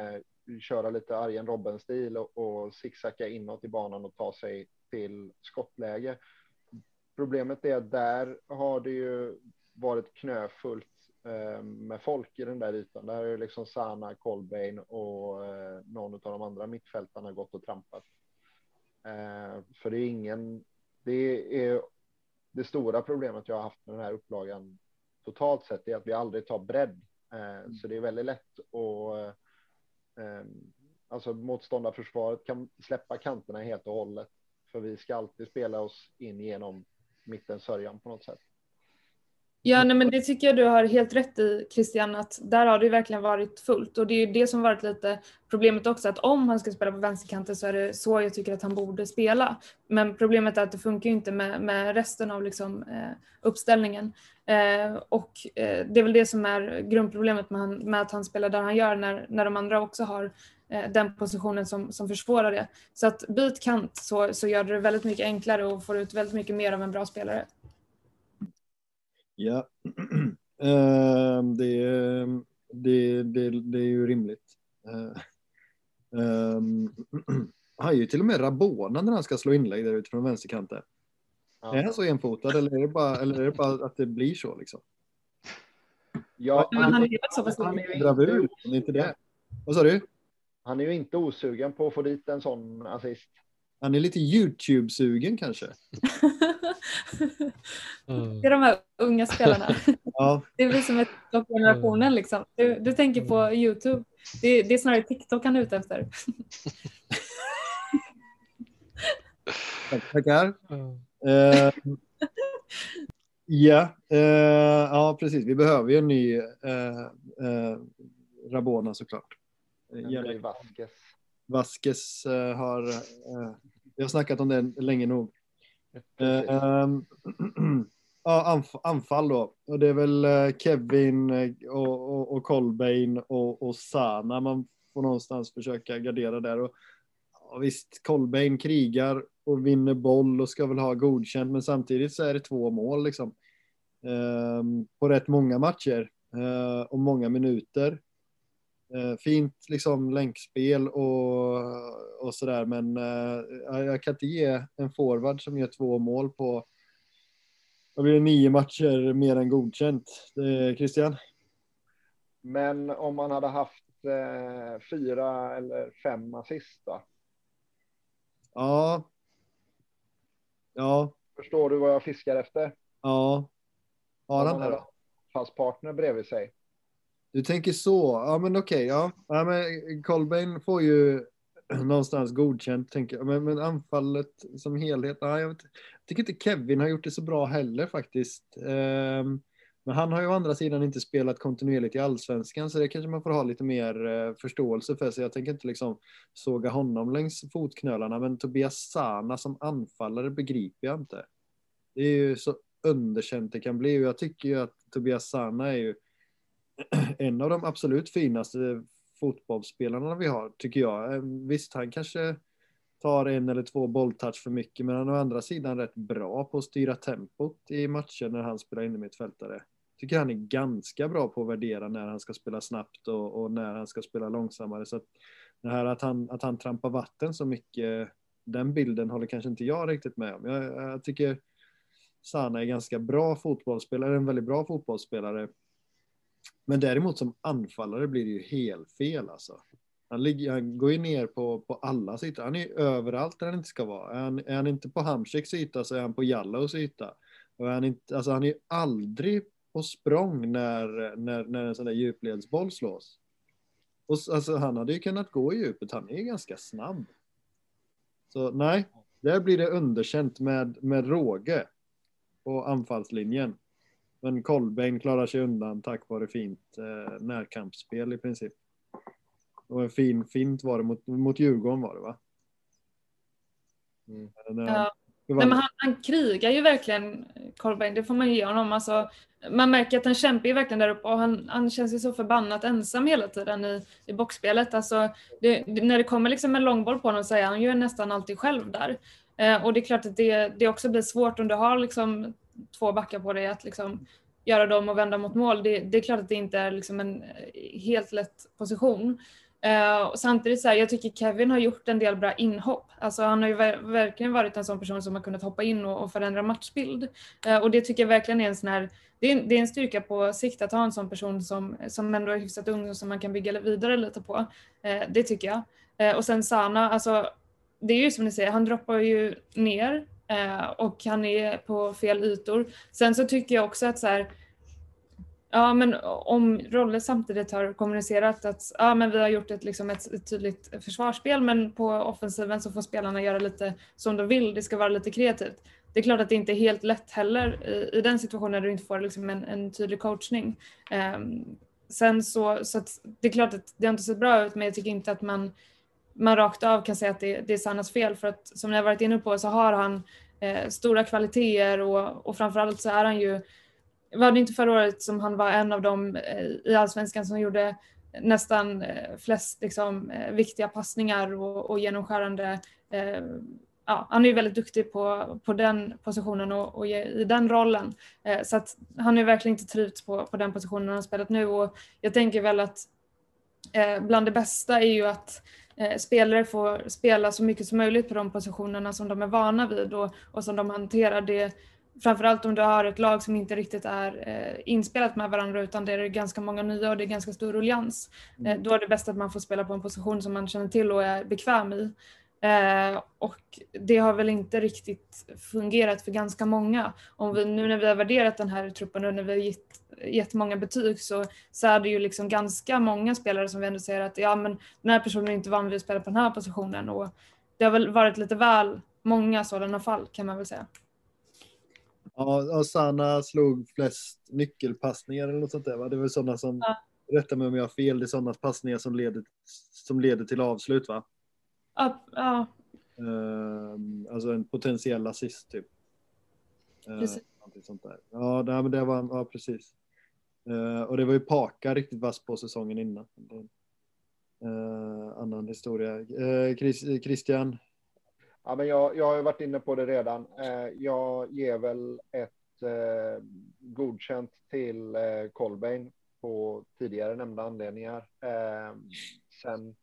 Speaker 4: köra lite Arjen Robben-stil och, och zigzacka inåt i banan och ta sig till skottläge. Problemet är att där har det ju varit knöfullt eh, med folk i den där ytan. Där är liksom Sana, Colbain och eh, någon av de andra mittfältarna gått och trampat. Eh, för det är ingen, det är det stora problemet jag har haft med den här upplagan totalt sett är att vi aldrig tar bredd. Mm. Så det är väldigt lätt att Ehm, alltså motståndarförsvaret kan släppa kanterna helt och hållet. För vi ska alltid spela oss in genom mittensörjan på något sätt.
Speaker 2: Ja, nej, men det tycker jag du har helt rätt i Christian, att där har det verkligen varit fullt och det är ju det som varit lite problemet också, att om han ska spela på vänsterkanten så är det så jag tycker att han borde spela. Men problemet är att det funkar inte med, med resten av liksom, eh, uppställningen. Eh, och eh, det är väl det som är grundproblemet med, han, med, att han spelar där han gör när, när de andra också har eh, den positionen som, som försvårar det. Så att byt kant så, så gör det väldigt mycket enklare och får ut väldigt mycket mer av en bra spelare.
Speaker 1: Ja, (clears throat) ehm, det, det, det, det är ju rimligt. Um, (clears throat) han är ju till och med Rabona när han ska slå inlägg där ute från vänsterkanten. Ja. Är han så enfotad eller är, det bara, eller är det bara att det blir så liksom?
Speaker 4: Ja,
Speaker 2: han, han, är ju så pass
Speaker 1: han är bravur, det är inte det. Vad sa du?
Speaker 4: Han är ju inte osugen på att få dit en sån assist.
Speaker 1: Han är lite YouTube-sugen kanske. (laughs)
Speaker 2: Det är de här unga spelarna. (laughs) Ja. Det är vi som är TikTok-generationen liksom. Du, du, tänker på YouTube. Det, det är snarare TikTok han är ute efter.
Speaker 1: Tackar. Uh, ja, uh, ja, precis. Vi behöver ju en ny uh, Rabona såklart.
Speaker 4: Vasquez.
Speaker 1: Vasquez eh, har eh, vi har snackat om det länge nog. Eh, ehm, (clears throat) ja, anfall då. Och det är väl Kevin och, och, och Colbain och, och Sana man får någonstans försöka gardera där. Och, och visst, Colbain krigar och vinner boll och ska väl ha godkänt, men samtidigt så är det två mål liksom. Um, på rätt många matcher uh, och många minuter. Uh, fint liksom länkspel och, och sådär, men uh, jag kan inte ge en forward som gör två mål på vad blir det, nio matcher mer än godkänt. Det, Christian?
Speaker 4: Men om man hade haft eh, fyra eller fem assist då?
Speaker 1: Ja. Ja.
Speaker 4: Förstår du vad jag fiskar efter?
Speaker 1: Ja. Har han det?
Speaker 4: Fast partner bredvid sig.
Speaker 1: Du tänker så. Ja, men okej. Okay, ja. ja, men Colbain får ju (clears throat) någonstans godkänt, tänker jag. Men, men anfallet som helhet, ja, jag, vet, jag tycker inte Kevin har gjort det så bra heller faktiskt. Um, men han har ju å andra sidan inte spelat kontinuerligt i allsvenskan, så det kanske man får ha lite mer uh, förståelse för. Så jag tänker inte liksom såga honom längs fotknölarna, men Tobias Sana som anfallare begriper jag inte. Det är ju så underkänt det kan bli och jag tycker ju att Tobias Sana är ju (clears throat) en av de absolut finaste fotbollsspelarna vi har, tycker jag. Ehm, visst, han kanske tar en eller två bolltouch för mycket, men han är å andra sidan rätt bra på att styra tempot i matcher när han spelar innermittfältare. Tycker han är ganska bra på att värdera när han ska spela snabbt och, och när han ska spela långsammare. Så att det här att han, att han trampar vatten så mycket, den bilden håller kanske inte jag riktigt med om. Jag, jag tycker Sana är ganska bra fotbollsspelare, en väldigt bra fotbollsspelare. Men däremot som anfallare blir det ju helt fel alltså. Han, ligger, han går ju ner på, på alla sidor. Han är överallt där han inte ska vara. Är han, är han inte på Hamsiks yta så är han på Jallows yta. Och är han, inte, alltså han är ju aldrig på språng när, när, när en sån där djupledsboll slås. Och, alltså, han hade ju kunnat gå i djupet. Han är ju ganska snabb. Så nej, där blir det underkänt med, med råge på anfallslinjen. Men Kolbeinn klarar sig undan tack vare fint eh, närkampsspel i princip. Och en fin fint var det mot, mot Djurgården var det va?
Speaker 2: Mm. Ja. Nej, men han, han, krigar ju verkligen, Kolbeinn, det får man ge honom. Alltså, man märker att han kämpar ju verkligen där uppe och han, han känns ju så förbannat ensam hela tiden i, i boxspelet. Alltså, det, det, när det kommer liksom en långboll på honom så är han ju nästan alltid själv där. Eh, och det är klart att det, det också blir svårt om du har liksom två backar på dig att liksom göra dem och vända mot mål. Det, det är klart att det inte är liksom en eh, helt lätt position. Uh, och samtidigt så här, jag tycker Kevin har gjort en del bra inhopp. Alltså han har ju ver verkligen varit en sån person som har kunnat hoppa in och, och förändra matchbild. Uh, och det tycker jag verkligen är en sån här, det är, det är en styrka på sikt att ha en sån person som, som ändå är hyfsat ung och som man kan bygga vidare lite på. Uh, det tycker jag. och sen Sana, alltså det är ju som ni säger, han droppar ju ner Eh, och han är på fel ytor. Sen så tycker jag också att så här, Ja, men om Rolle samtidigt har kommunicerat att ja, men vi har gjort ett, liksom ett, ett tydligt försvarsspel men på offensiven så får spelarna göra lite som de vill, det ska vara lite kreativt. Det är klart att det inte är helt lätt heller i, i den situationen när du inte får liksom en, en tydlig coachning. Um, sen så, så det är klart att det har inte sett bra ut men jag tycker inte att man, man rakt av kan säga att det, det är Sannas fel för att som ni har varit inne på så har han eh, stora kvaliteter och, och framförallt så är han ju var det inte förra året som han var en av dem eh, i allsvenskan som gjorde nästan eh, flest liksom, eh, viktiga passningar och, och genomskärande. Eh, ja, han är ju väldigt duktig på, på den positionen och, och i den rollen. Eh, så att han är verkligen inte trivts på, på den positionen han har spelat nu och jag tänker väl att eh, bland det bästa är ju att spelare får spela så mycket som möjligt på de positionerna som de är vana vid och, och som de hanterar. Det, framförallt om du har ett lag som inte riktigt är eh, inspelat med varandra utan det är ganska många nya och det är ganska stor ruljans. Eh, mm. då är det bäst att man får spela på en position som man känner till och är bekväm i. Eh, och det har väl inte riktigt fungerat för ganska många. Om vi, nu när vi har värderat den här truppen och när vi har gett, gett många betyg så, så är det ju liksom ganska många spelare som vi ändå säger att ja men den här personen är inte van vid att spela på den här positionen och det har väl varit lite väl många sådana fall kan man väl säga.
Speaker 1: Ja, och Sanna slog flest nyckelpassningar eller något sånt där. Va? Det var sådana som, ja. rätta mig om jag har fel, det är sådana passningar som leder, som leder till avslut va?
Speaker 2: Ja. ja.
Speaker 1: Uh, alltså en potentiell assist typ. Uh, precis. Sånt där. Ja, det, men det var, ja precis. Uh, och det var ju Paka riktigt vass på säsongen innan. Uh, annan historia. Uh, Christian,
Speaker 4: Ja, men jag, jag har varit inne på det redan. Eh, jag ger väl ett godkänt till eh, Colbain på tidigare nämnda anledningar. Sen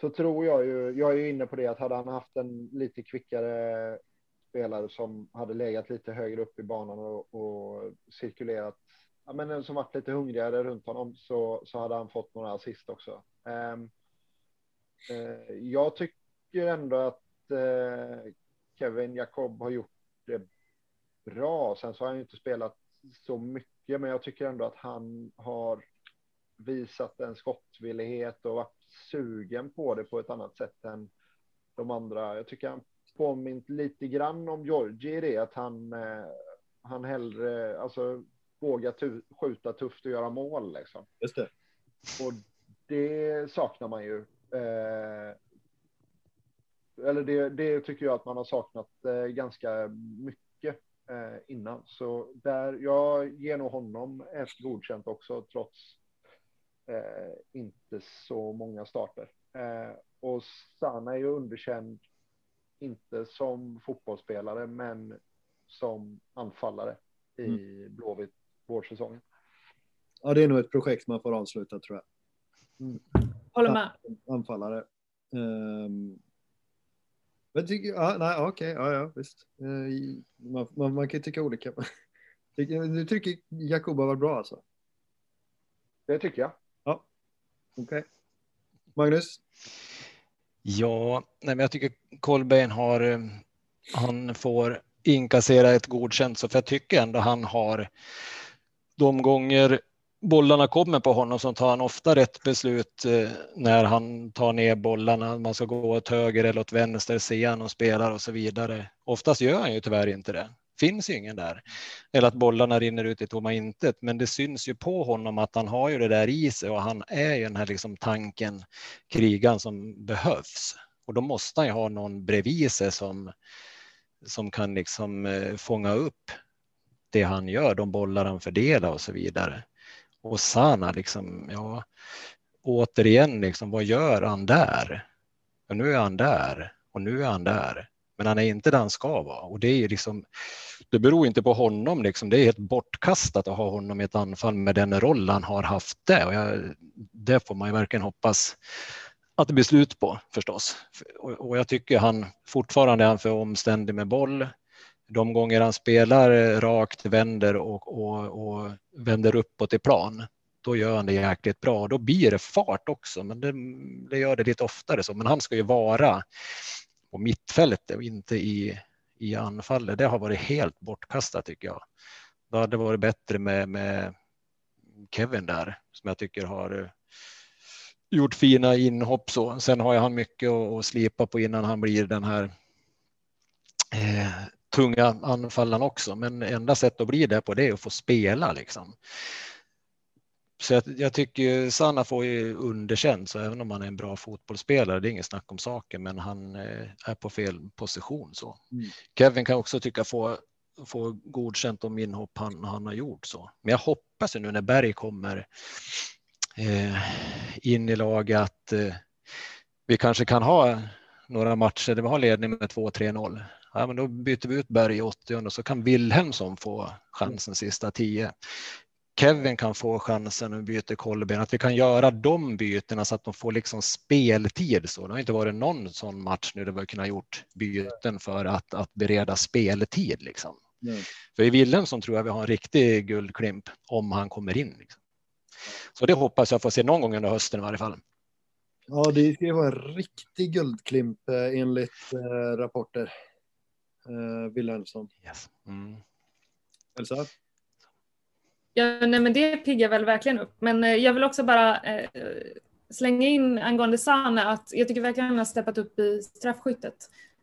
Speaker 4: så tror jag ju, jag är ju inne på det att hade han haft en lite kvickare spelare som hade legat lite högre upp i banan och, och cirkulerat, ja, men som varit lite hungrigare runt honom så, så hade han fått några assist också. Eh, eh, jag tycker ändå att eh, Kevin Jacob har gjort det bra. Sen så har han ju inte spelat så mycket, men jag tycker ändå att han har visat en skottvillighet och varit sugen på det på ett annat sätt än de andra. Jag tycker han påmint lite grann om Georgie i det att han, eh, han hellre, alltså vågar tu skjuta tufft och göra mål liksom.
Speaker 1: Just det.
Speaker 4: Och det saknar man ju. Eh, eller det, det, tycker jag att man har saknat eh, ganska mycket eh, innan. Så där, jag ger nog honom ett godkänt också, trots eh, inte så många starter. Eh, och Sana är ju underkänd, inte som fotbollsspelare, men som anfallare i mm. Blåvitt vårsäsongen.
Speaker 1: Ja, det är nog ett projekt man får avsluta tror jag.
Speaker 2: Mm. Håller med.
Speaker 1: Anfallare. Um, men tycker, ja, nej, okej, okay, ja, ja, visst. Eh, man, man, man kan ju tycka olika. (laughs) Du tycker Jakoba var bra alltså?
Speaker 4: Det tycker jag.
Speaker 1: Okej. Okay. Magnus?
Speaker 3: Ja, nej, men jag tycker Kolbeinn har, eh, han får inkassera ett godkänt, så för jag tycker ändå han har de gånger bollarna kommer på honom så tar han ofta rätt beslut eh, när han tar ner bollarna. Man ska gå åt höger eller åt vänster, se han och spelar och så vidare. Oftast gör han ju tyvärr inte det. Finns ju ingen där. Eller att bollarna rinner ut i tomma intet. Men det syns ju på honom att han har ju det där i sig och han är ju den här liksom tanken, krigan som behövs. Och då måste han ju ha någon bredvid sig som, som kan liksom eh, fånga upp det han gör, de bollar han fördelar och så vidare. Och Sana, liksom, ja, återigen, liksom, vad gör han där? Och nu är han där och nu är han där. Men han är inte där han ska vara och det är ju liksom. Det beror inte på honom, liksom. det är helt bortkastat att ha honom i ett anfall med den roll han har haft det. Och jag, det får man ju verkligen hoppas att det blir slut på förstås. Och, och jag tycker han fortfarande är för omständig med boll de gånger han spelar rakt, vänder och, och, och vänder uppåt i plan då gör han det jäkligt bra. Då blir det fart också, men det, det gör det lite oftare så. Men han ska ju vara på mittfältet och inte i, i anfallet. Det har varit helt bortkastat tycker jag. Det hade varit bättre med, med Kevin där som jag tycker har eh, gjort fina inhopp så. Sen har ju han mycket att slipa på innan han blir den här eh, tunga anfallaren också. Men enda sättet att bli det på det är att få spela liksom. Så jag, jag tycker Sanna får ju underkänt, så även om han är en bra fotbollsspelare, det är inget snack om saken, men han eh, är på fel position så. Mm. Kevin kan också tycka få få godkänt om inhopp han, han har gjort så. Men jag hoppas nu när Berg kommer eh, in i laget att eh, vi kanske kan ha några matcher där vi har ledning med 2-3-0. Ja, men då byter vi ut Berg i 80 och så kan Wilhelmsson få chansen sista 10. Kevin kan få chansen och byter Kolben, att vi kan göra de bytena så att de får liksom speltid. Så det har inte varit någon sån match nu där vi har kunnat gjort byten för att, att bereda speltid. Liksom. Mm. För i Wilhelmsson tror jag vi har en riktig guldklimp om han kommer in. Liksom. Så det hoppas jag få se någon gång under hösten i varje fall.
Speaker 1: Ja, det ska vara en riktig guldklimp eh, enligt eh, rapporter. Eh, Wilhelmsson. Yes. Mm. Elsa?
Speaker 2: Ja, nej, men det piggar väl verkligen upp. Men eh, jag vill också bara eh, slänga in angående Sane att jag tycker verkligen han har steppat upp i straffskyttet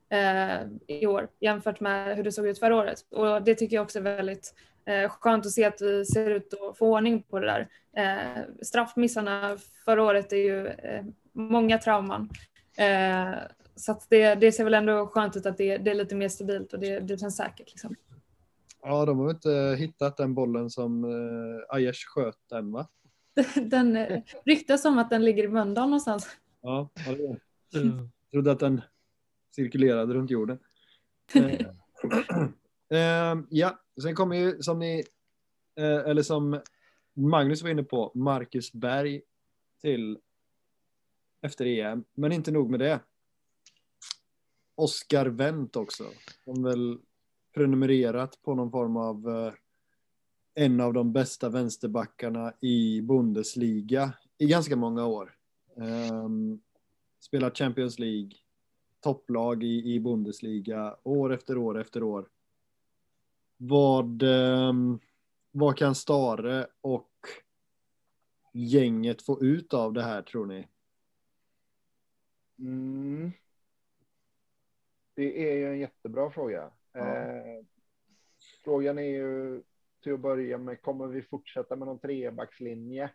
Speaker 2: eh, i år jämfört med hur det såg ut förra året. Och det tycker jag också är väldigt eh, skönt att se att vi ser ut att få ordning på det där. Eh, straffmissarna förra året är ju eh, många trauman. Eh, så det, det ser väl ändå skönt ut att det, det är lite mer stabilt och det, det känns säkert. Liksom.
Speaker 1: Ja, de har inte hittat den bollen som Aiesh sköt än va? (laughs)
Speaker 2: den eh, ryktas om att den ligger i Mölndal någonstans.
Speaker 1: Ja, ja det är. Mm. trodde att den cirkulerade runt jorden. (laughs) eh, eh, ja, sen kommer ju som ni, eller som Magnus var inne på, Marcus Berg till efter EM. Men inte nog med det. Oskar Wendt också. Som väl prenumererat på någon form av eh, en av de bästa vänsterbackarna i Bundesliga i ganska många år. Ehm, Spelat Champions League, topplag i, i Bundesliga år efter år efter år. Vad, ehm, vad kan Stare och gänget få ut av det här tror ni?
Speaker 4: Mm. Det är ju en jättebra fråga. Eh, frågan är ju till att börja med, kommer vi fortsätta med någon trebackslinje?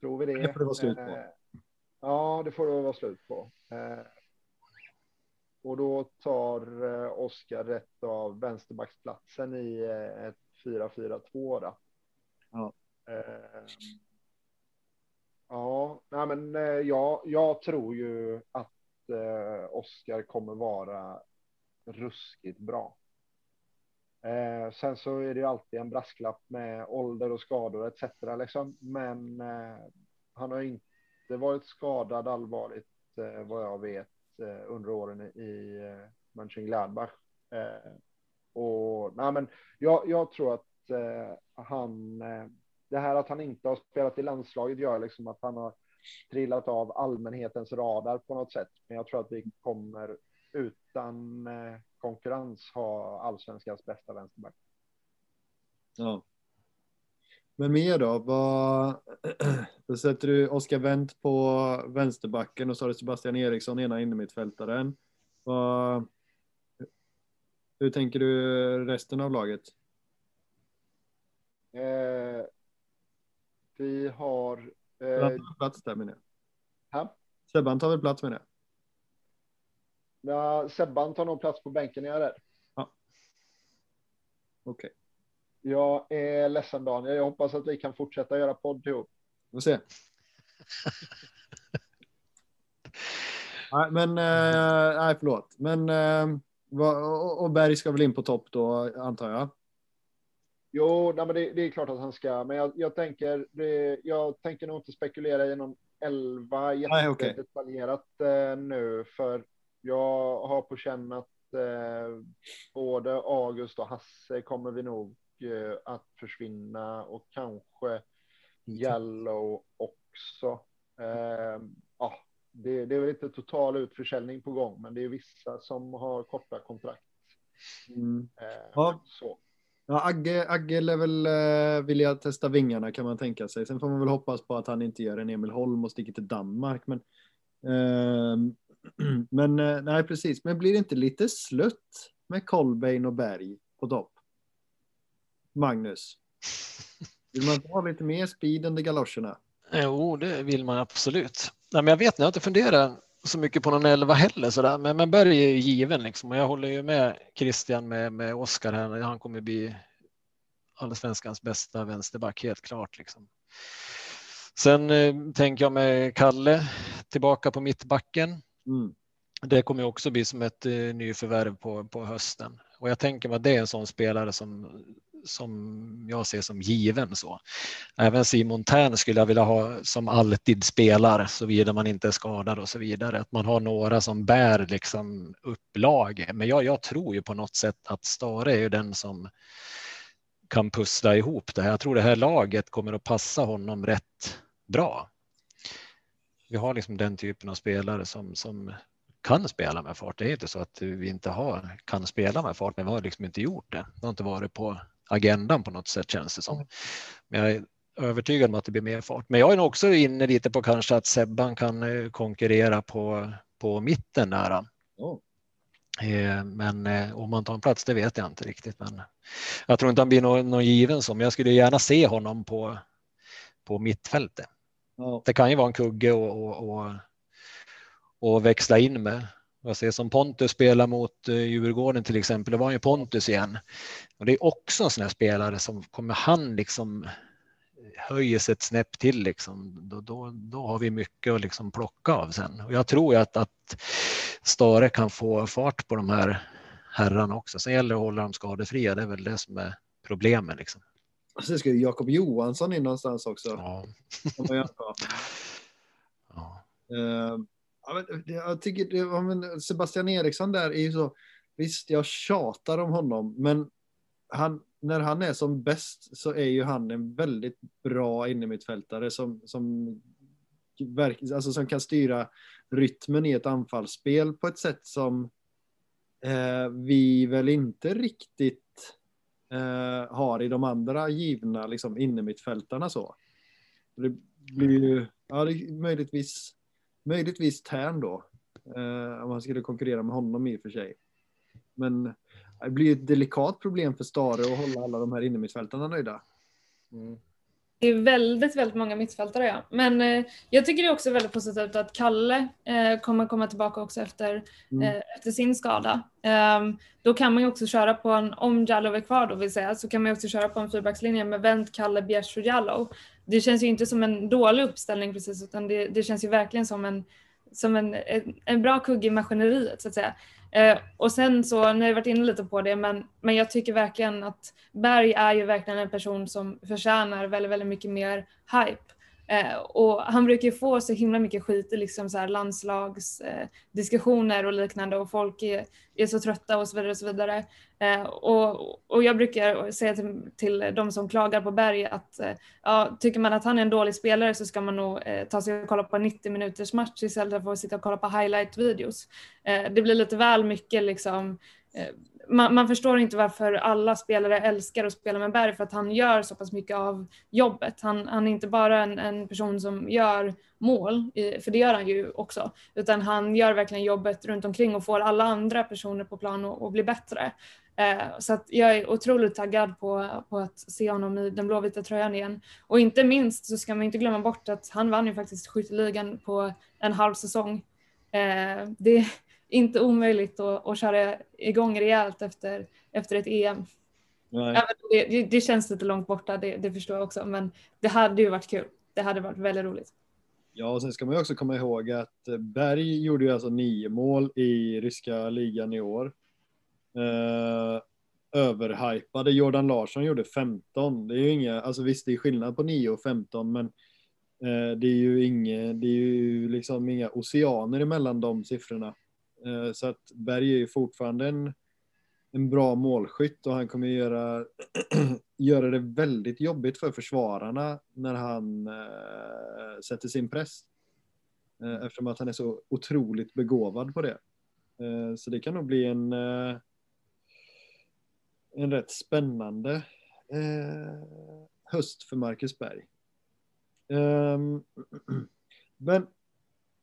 Speaker 4: Tror vi det?
Speaker 1: Det får det vara slut på. Eh,
Speaker 4: ja, det får det vara slut på. Eh, och då tar eh, Oskar rätt av vänsterbacksplatsen i eh, ett 4-4-2 då. Ja. Eh, ja, nej men jag, jag tror ju att Oskar kommer vara ruskigt bra. Eh, sen så är det ju alltid en brasklapp med ålder och skador etc. Liksom. Men eh, han har inte varit skadad allvarligt eh, vad jag vet eh, under åren i eh, Mönchengladbach. Eh, och nej, men jag, jag tror att eh, han, eh, det här att han inte har spelat i landslaget gör liksom att han har trillat av allmänhetens radar på något sätt. Men jag tror att vi kommer utan eh, konkurrens ha allsvenskans bästa vänsterback.
Speaker 1: Ja. Men mer då? Vad... (clears throat) Då sätter du Oskar Wendt på vänsterbacken och så har du Sebastian Eriksson ena innermittfältaren. Vad... Hur tänker du resten av laget?
Speaker 4: Eh, vi har...
Speaker 1: Eh... Sebban tar plats där menar
Speaker 4: jag.
Speaker 1: Sebban tar väl plats med det?
Speaker 4: Ja, Sebban tar nog plats på bänken, är jag rädd.
Speaker 1: Ja. Okej. Okay.
Speaker 4: Jag är ledsen Daniel. Jag hoppas att vi kan fortsätta göra podd ihop.
Speaker 1: Vi får se. nej, men eh, nej, förlåt. Men eh, och Berg ska väl in på topp då, antar jag?
Speaker 4: Jo, nej, men det, det, är klart att han ska, men jag, jag tänker, det, jag tänker nog inte spekulera i någon elva jättedetaljerat okay. eh, nu, för jag har på känn att eh, både August och Hasse kommer vi nog eh, att försvinna och kanske Jallow också. Eh, ja, det, det är väl inte total utförsäljning på gång, men det är vissa som har korta kontrakt.
Speaker 1: Mm.
Speaker 4: Eh,
Speaker 1: Ja.
Speaker 4: Så.
Speaker 1: Ja, Agge, Agge lär väl eh, vilja testa vingarna kan man tänka sig. Sen får man väl hoppas på att han inte gör en Emil Holm och sticker till Danmark. Men, ehm, (clears throat) men eh, nej, precis. Men blir det inte lite slött med Kolbeinn och Berg på topp? Magnus? Vill man ha lite mer speed under galoscherna?
Speaker 3: Jo, det vill man absolut. Nej, men jag vet, jag har inte funderat så mycket på någon elva heller sådär, men, men Berg är ju given liksom och jag håller ju med Christian med, med Oskar här. Han kommer bli allsvenskans bästa vänsterback helt klart liksom. Sen eh, tänker jag med Kalle tillbaka på mittbacken.
Speaker 1: Mm.
Speaker 3: Det kommer också bli som ett eh, nyförvärv på, på hösten och jag tänker mig att det är en sån spelare som som jag ser som given så. Även Simon Tern skulle jag vilja ha som alltid spelar såvida man inte är skadad och så vidare. Att man har några som bär liksom upp laget. Men jag, jag tror ju på något sätt att Stare är ju den som kan pussla ihop det här. Jag tror det här laget kommer att passa honom rätt bra. Vi har liksom den typen av spelare som, som kan spela med fart. Det är inte så att vi inte har, kan spela med fart, men vi har liksom inte gjort det. Det har inte varit på agendan på något sätt känns det som. Men jag är övertygad om att det blir mer fart. Men jag är nog också inne lite på kanske att Sebban kan eh, konkurrera på, på mitten där.
Speaker 1: Oh.
Speaker 3: Eh, Men eh, om man tar en plats, det vet jag inte riktigt. Men jag tror inte han blir någon, någon given som. Jag skulle gärna se honom på, på mittfältet.
Speaker 1: Ja.
Speaker 3: Det kan ju vara en kugge och, och, och, och växla in med. Jag ser som Pontus spelar mot eh, Djurgården till exempel. Det var ju Pontus igen. Och det är också en sån här spelare som kommer han liksom eh, höjer sig ett snäpp till liksom. Då, då, då har vi mycket att liksom plocka av sen. Och jag tror ju att, att Stare kan få fart på de här herrarna också. Sen gäller det att hålla dem skadefria. Det är väl det som är problemet liksom.
Speaker 1: Och Sen ska ju Jakob Johansson in någonstans också.
Speaker 3: Ja. (laughs) Ja.
Speaker 1: Eh, ja, men det- jag tycker det, ja, men Sebastian Eriksson där är ju så. Visst, jag tjatar om honom, men han, när han är som bäst så är ju han en väldigt bra innermittfältare som, som, verk- alltså som kan styra rytmen i ett anfallsspel på ett sätt som eh, vi väl inte riktigt eh, har i de andra givna liksom, innermittfältarna så. Det blir ju, ja, det möjligtvis, möjligtvis Tern då. Eh, om man skulle konkurrera med honom i och för sig. Men eh, det blir ett delikat problem för Stare att hålla alla de här innermittfältarna nöjda. Mm.
Speaker 2: Det är väldigt, väldigt många mittfältare ja. Men eh, jag tycker det är också väldigt positivt att Kalle eh, kommer komma tillbaka också efter,
Speaker 1: Mm.
Speaker 2: eh, efter sin skada. Ehm, då kan man ju också köra på en, om Jallow är kvar då vill säga, så kan man ju också köra på en fyrbackslinje med Wendt, Kalle, Bjärs och Jallow. Det känns ju inte som en dålig uppställning precis utan det, det känns ju verkligen som en, som en, en, en bra kugge i maskineriet så att säga. Eh, och sen så, nu har jag varit inne lite på det, men, men jag tycker verkligen att Berg är ju verkligen en person som förtjänar väldigt, väldigt mycket mer hype. Eh, och han brukar ju få så himla mycket skit i liksom så här landslagsdiskussioner eh, och liknande och folk är, är så trötta och så vidare. Och, så vidare. Eh, och, och jag brukar säga till, till de som klagar på Berg att eh, ja, tycker man att han är en dålig spelare så ska man nog eh, ta sig och kolla på 90 minuters match istället för att sitta och kolla på highlight-videos. Eh, det blir lite väl mycket liksom eh, man, man, förstår inte varför alla spelare älskar att spela med Berg för att han gör så pass mycket av jobbet. Han, han är inte bara en, en person som gör mål, för det gör han ju också, utan han gör verkligen jobbet runt omkring och får alla andra personer på plan att bli bättre. Eh, så att jag är otroligt taggad på, på att se honom i den blåvita tröjan igen. Och inte minst så ska man inte glömma bort att han vann ju faktiskt skytteligan på en halv säsong. Eh, det inte omöjligt att, att köra igång rejält efter, efter ett EM. Det, det, känns lite långt borta, det, det, förstår jag också, men det hade ju varit kul. Det hade varit väldigt roligt.
Speaker 1: Ja, och sen ska man ju också komma ihåg att Berg gjorde ju alltså nio mål i ryska ligan i år. Eh, överhypade Jordan Larsson gjorde 15. Det är ju inga, alltså visst det är skillnad på 9 och 15, men eh, det är ju inga, det är ju liksom inga oceaner emellan de siffrorna. Eh, så att Berg är ju fortfarande en, en bra målskytt och han kommer göra, (clears throat) göra det väldigt jobbigt för försvararna när han eh, sätter sin press. Eh, eftersom att han är så otroligt begåvad på det. Eh, så det kan nog bli en, eh, en rätt spännande eh, höst för Marcus Berg. Ehm, (clears throat) men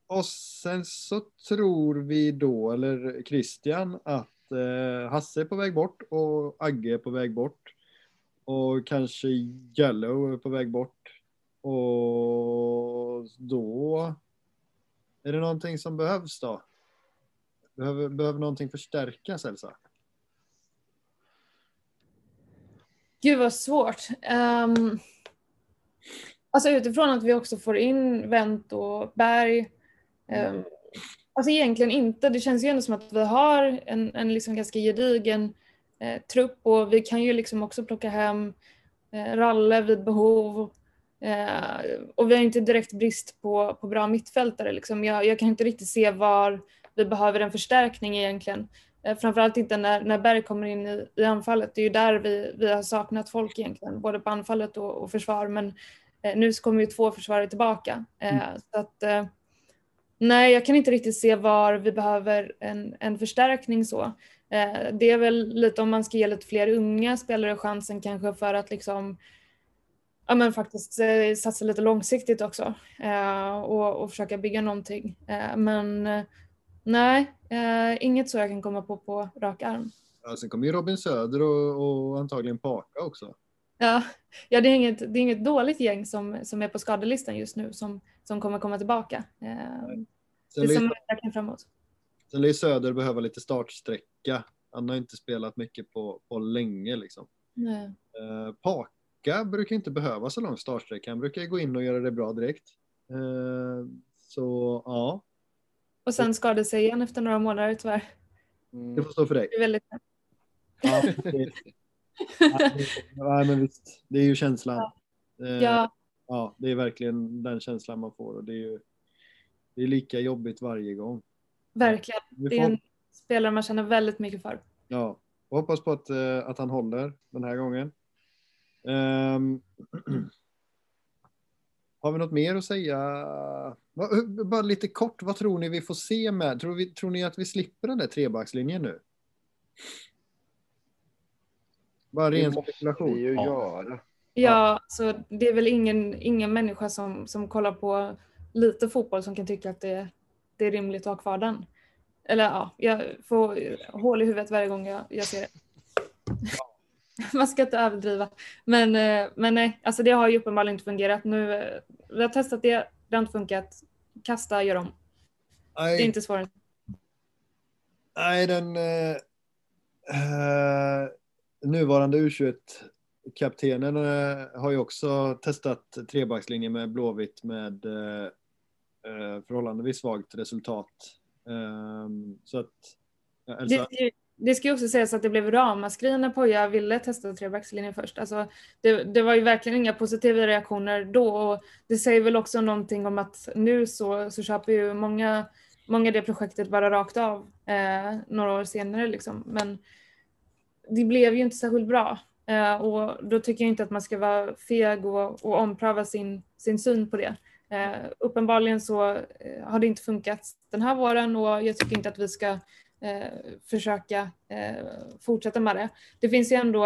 Speaker 1: och sen så tror vi då, eller Christian, att eh, Hasse är på väg bort och Agge är på väg bort. Och kanske Yellow är på väg bort. Och då är det någonting som behövs då? Behöver, behöver någonting förstärkas Elsa?
Speaker 2: Gud vad svårt. Um, alltså utifrån att vi också får in Wendt och Berg. Um, alltså egentligen inte. Det känns ju ändå som att vi har en, en liksom ganska gedigen eh, trupp och vi kan ju liksom också plocka hem eh, Ralle vid behov. Eh, och vi har inte direkt brist på, på bra mittfältare. Liksom. Jag, jag kan inte riktigt se var vi behöver en förstärkning egentligen. Eh, framförallt inte när, när Berg kommer in i, i anfallet. Det är ju där vi, vi har saknat folk egentligen, både på anfallet och, och försvar. Men eh, nu kommer ju två försvarare tillbaka. Eh, mm. så att, eh, nej, jag kan inte riktigt se var vi behöver en, en förstärkning så. Eh, det är väl lite om man ska ge lite fler unga spelare chansen kanske för att liksom ja, men faktiskt eh, satsa lite långsiktigt också eh, och, och försöka bygga någonting. Eh, men eh, Nej, eh, inget så jag kan komma på på rak arm.
Speaker 1: Ja, sen kommer ju Robin Söder och, och antagligen Paka också.
Speaker 2: Ja, ja det, är inget, det är inget dåligt gäng som, som är på skadelistan just nu som, som kommer komma tillbaka. Eh, det som verkligen framåt.
Speaker 1: Sen lär Söder behöva lite startsträcka. Han har inte spelat mycket på, på länge liksom. Eh, Paka brukar inte behöva så lång startsträcka. Han brukar gå in och göra det bra direkt. Eh, så ja,
Speaker 2: och sen skadade sig igen efter några månader tyvärr.
Speaker 1: Mm. Det får stå för dig.
Speaker 2: Det är väldigt
Speaker 1: ja, ja, men visst, det är ju känslan.
Speaker 2: Ja. Eh, ja.
Speaker 1: ja, det är verkligen den känslan man får och det är ju det är lika jobbigt varje gång.
Speaker 2: Verkligen. Det är en spelare man känner väldigt mycket för.
Speaker 1: Ja, och hoppas på att, eh, att han håller den här gången. Um, (clears throat) Har vi något mer att säga? Bara lite kort, vad tror ni vi får se med? Tror, vi, tror ni att vi slipper den där trebackslinjen nu? Bara ren spekulation.
Speaker 4: Det ju ja. göra.
Speaker 2: Ja, så det är väl ingen, ingen människa som, som kollar på lite fotboll som kan tycka att det, det är rimligt att ha kvar den. Eller ja, jag får hål i huvudet varje gång jag, jag ser det. (laughs) man ska inte överdriva. Men, eh, men nej, alltså det har ju uppenbarligen inte fungerat. Nu, eh, vi har testat det, det har inte funkat. Kasta, gör om. Nej. Det är inte svårare.
Speaker 1: Nej, den eh nuvarande U21-kaptenen eh, har ju också testat trebackslinjen med Blåvitt med eh, eh förhållandevis svagt resultat. Ehm, så att,
Speaker 2: Elsa... det, det ska ju också sägas att det blev ramaskri när Poja ville testa trebackslinjen först. Alltså, det, det, var ju verkligen inga positiva reaktioner då och det säger väl också någonting om att nu så, så köper ju många, många det projektet bara rakt av eh, några år senare liksom. Men det blev ju inte särskilt bra eh, och då tycker jag inte att man ska vara feg och, och ompröva sin, sin syn på det. Eh, uppenbarligen så eh, har det inte funkat den här våren och jag tycker inte att vi ska eh, försöka eh, fortsätta med det. Det finns ju ändå,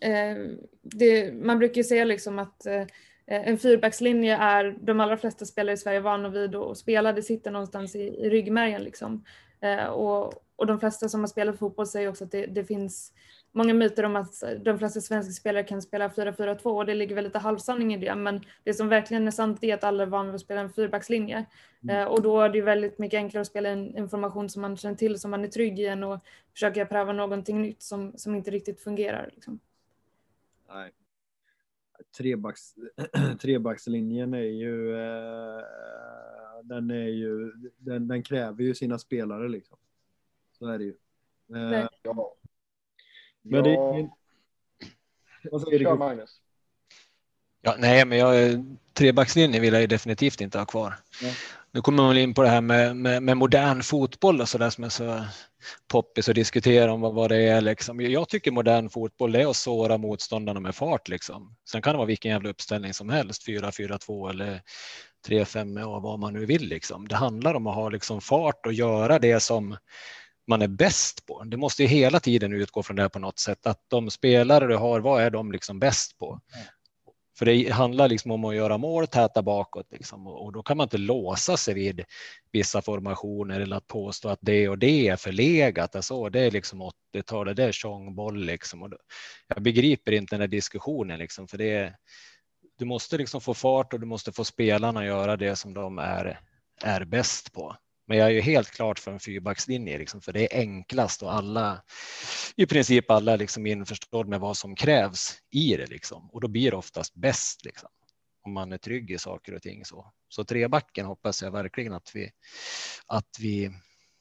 Speaker 2: eh, det, man brukar ju säga liksom att eh, en fyrbackslinje är de allra flesta spelare i Sverige vana vid att spela, det sitter någonstans i, i ryggmärgen liksom. Eh, och, och de flesta som har spelat fotboll säger också att det, det finns många myter om att de flesta svenska spelare kan spela 4-4-2 och det ligger väl lite halvsanning i det. Men det som verkligen är sant är att alla är vana vid att spela en fyrbackslinje. Mm. Eh, och då är det ju väldigt mycket enklare att spela en information som man känner till, som man är trygg i än att försöka pröva någonting nytt som, som inte riktigt fungerar. Liksom.
Speaker 1: Nej. Trebacks, (clears throat) trebackslinjen är ju, eh, den, är ju den, den, kräver ju sina spelare liksom. Så är det ju. Eh,
Speaker 4: ja.
Speaker 1: Men ja. det, vad säger
Speaker 4: Kör, Magnus.
Speaker 3: Ja, nej, men jag, trebackslinjen vill jag ju definitivt inte ha kvar. Nu kommer man in på det här med, med, med modern fotboll och så där som är så poppis att diskutera om vad, vad det är. Liksom. Jag tycker modern fotboll är att såra motståndarna med fart. Liksom. Sen kan det vara vilken jävla uppställning som helst, 4-4-2 eller 3-5 och vad man nu vill. Liksom. Det handlar om att ha liksom, fart och göra det som man är bäst på. Det måste ju hela tiden utgå från det på något sätt, att de spelare du har, vad är de liksom bäst på? För det handlar liksom om att göra mål, täta bakåt liksom. och då kan man inte låsa sig vid vissa formationer eller att påstå att det och det är förlegat. Alltså, det är liksom 80-talet, det är tjongboll liksom. Och då, jag begriper inte den här diskussionen liksom, för det är, du måste liksom få fart och du måste få spelarna göra det som de är, är bäst på. Men jag är ju helt klart för en fyrbackslinje, liksom, för det är enklast och alla, i princip alla liksom införstådd med vad som krävs i det liksom. och då blir det oftast bäst liksom. om man är trygg i saker och ting så. Så trebacken hoppas jag verkligen att vi att vi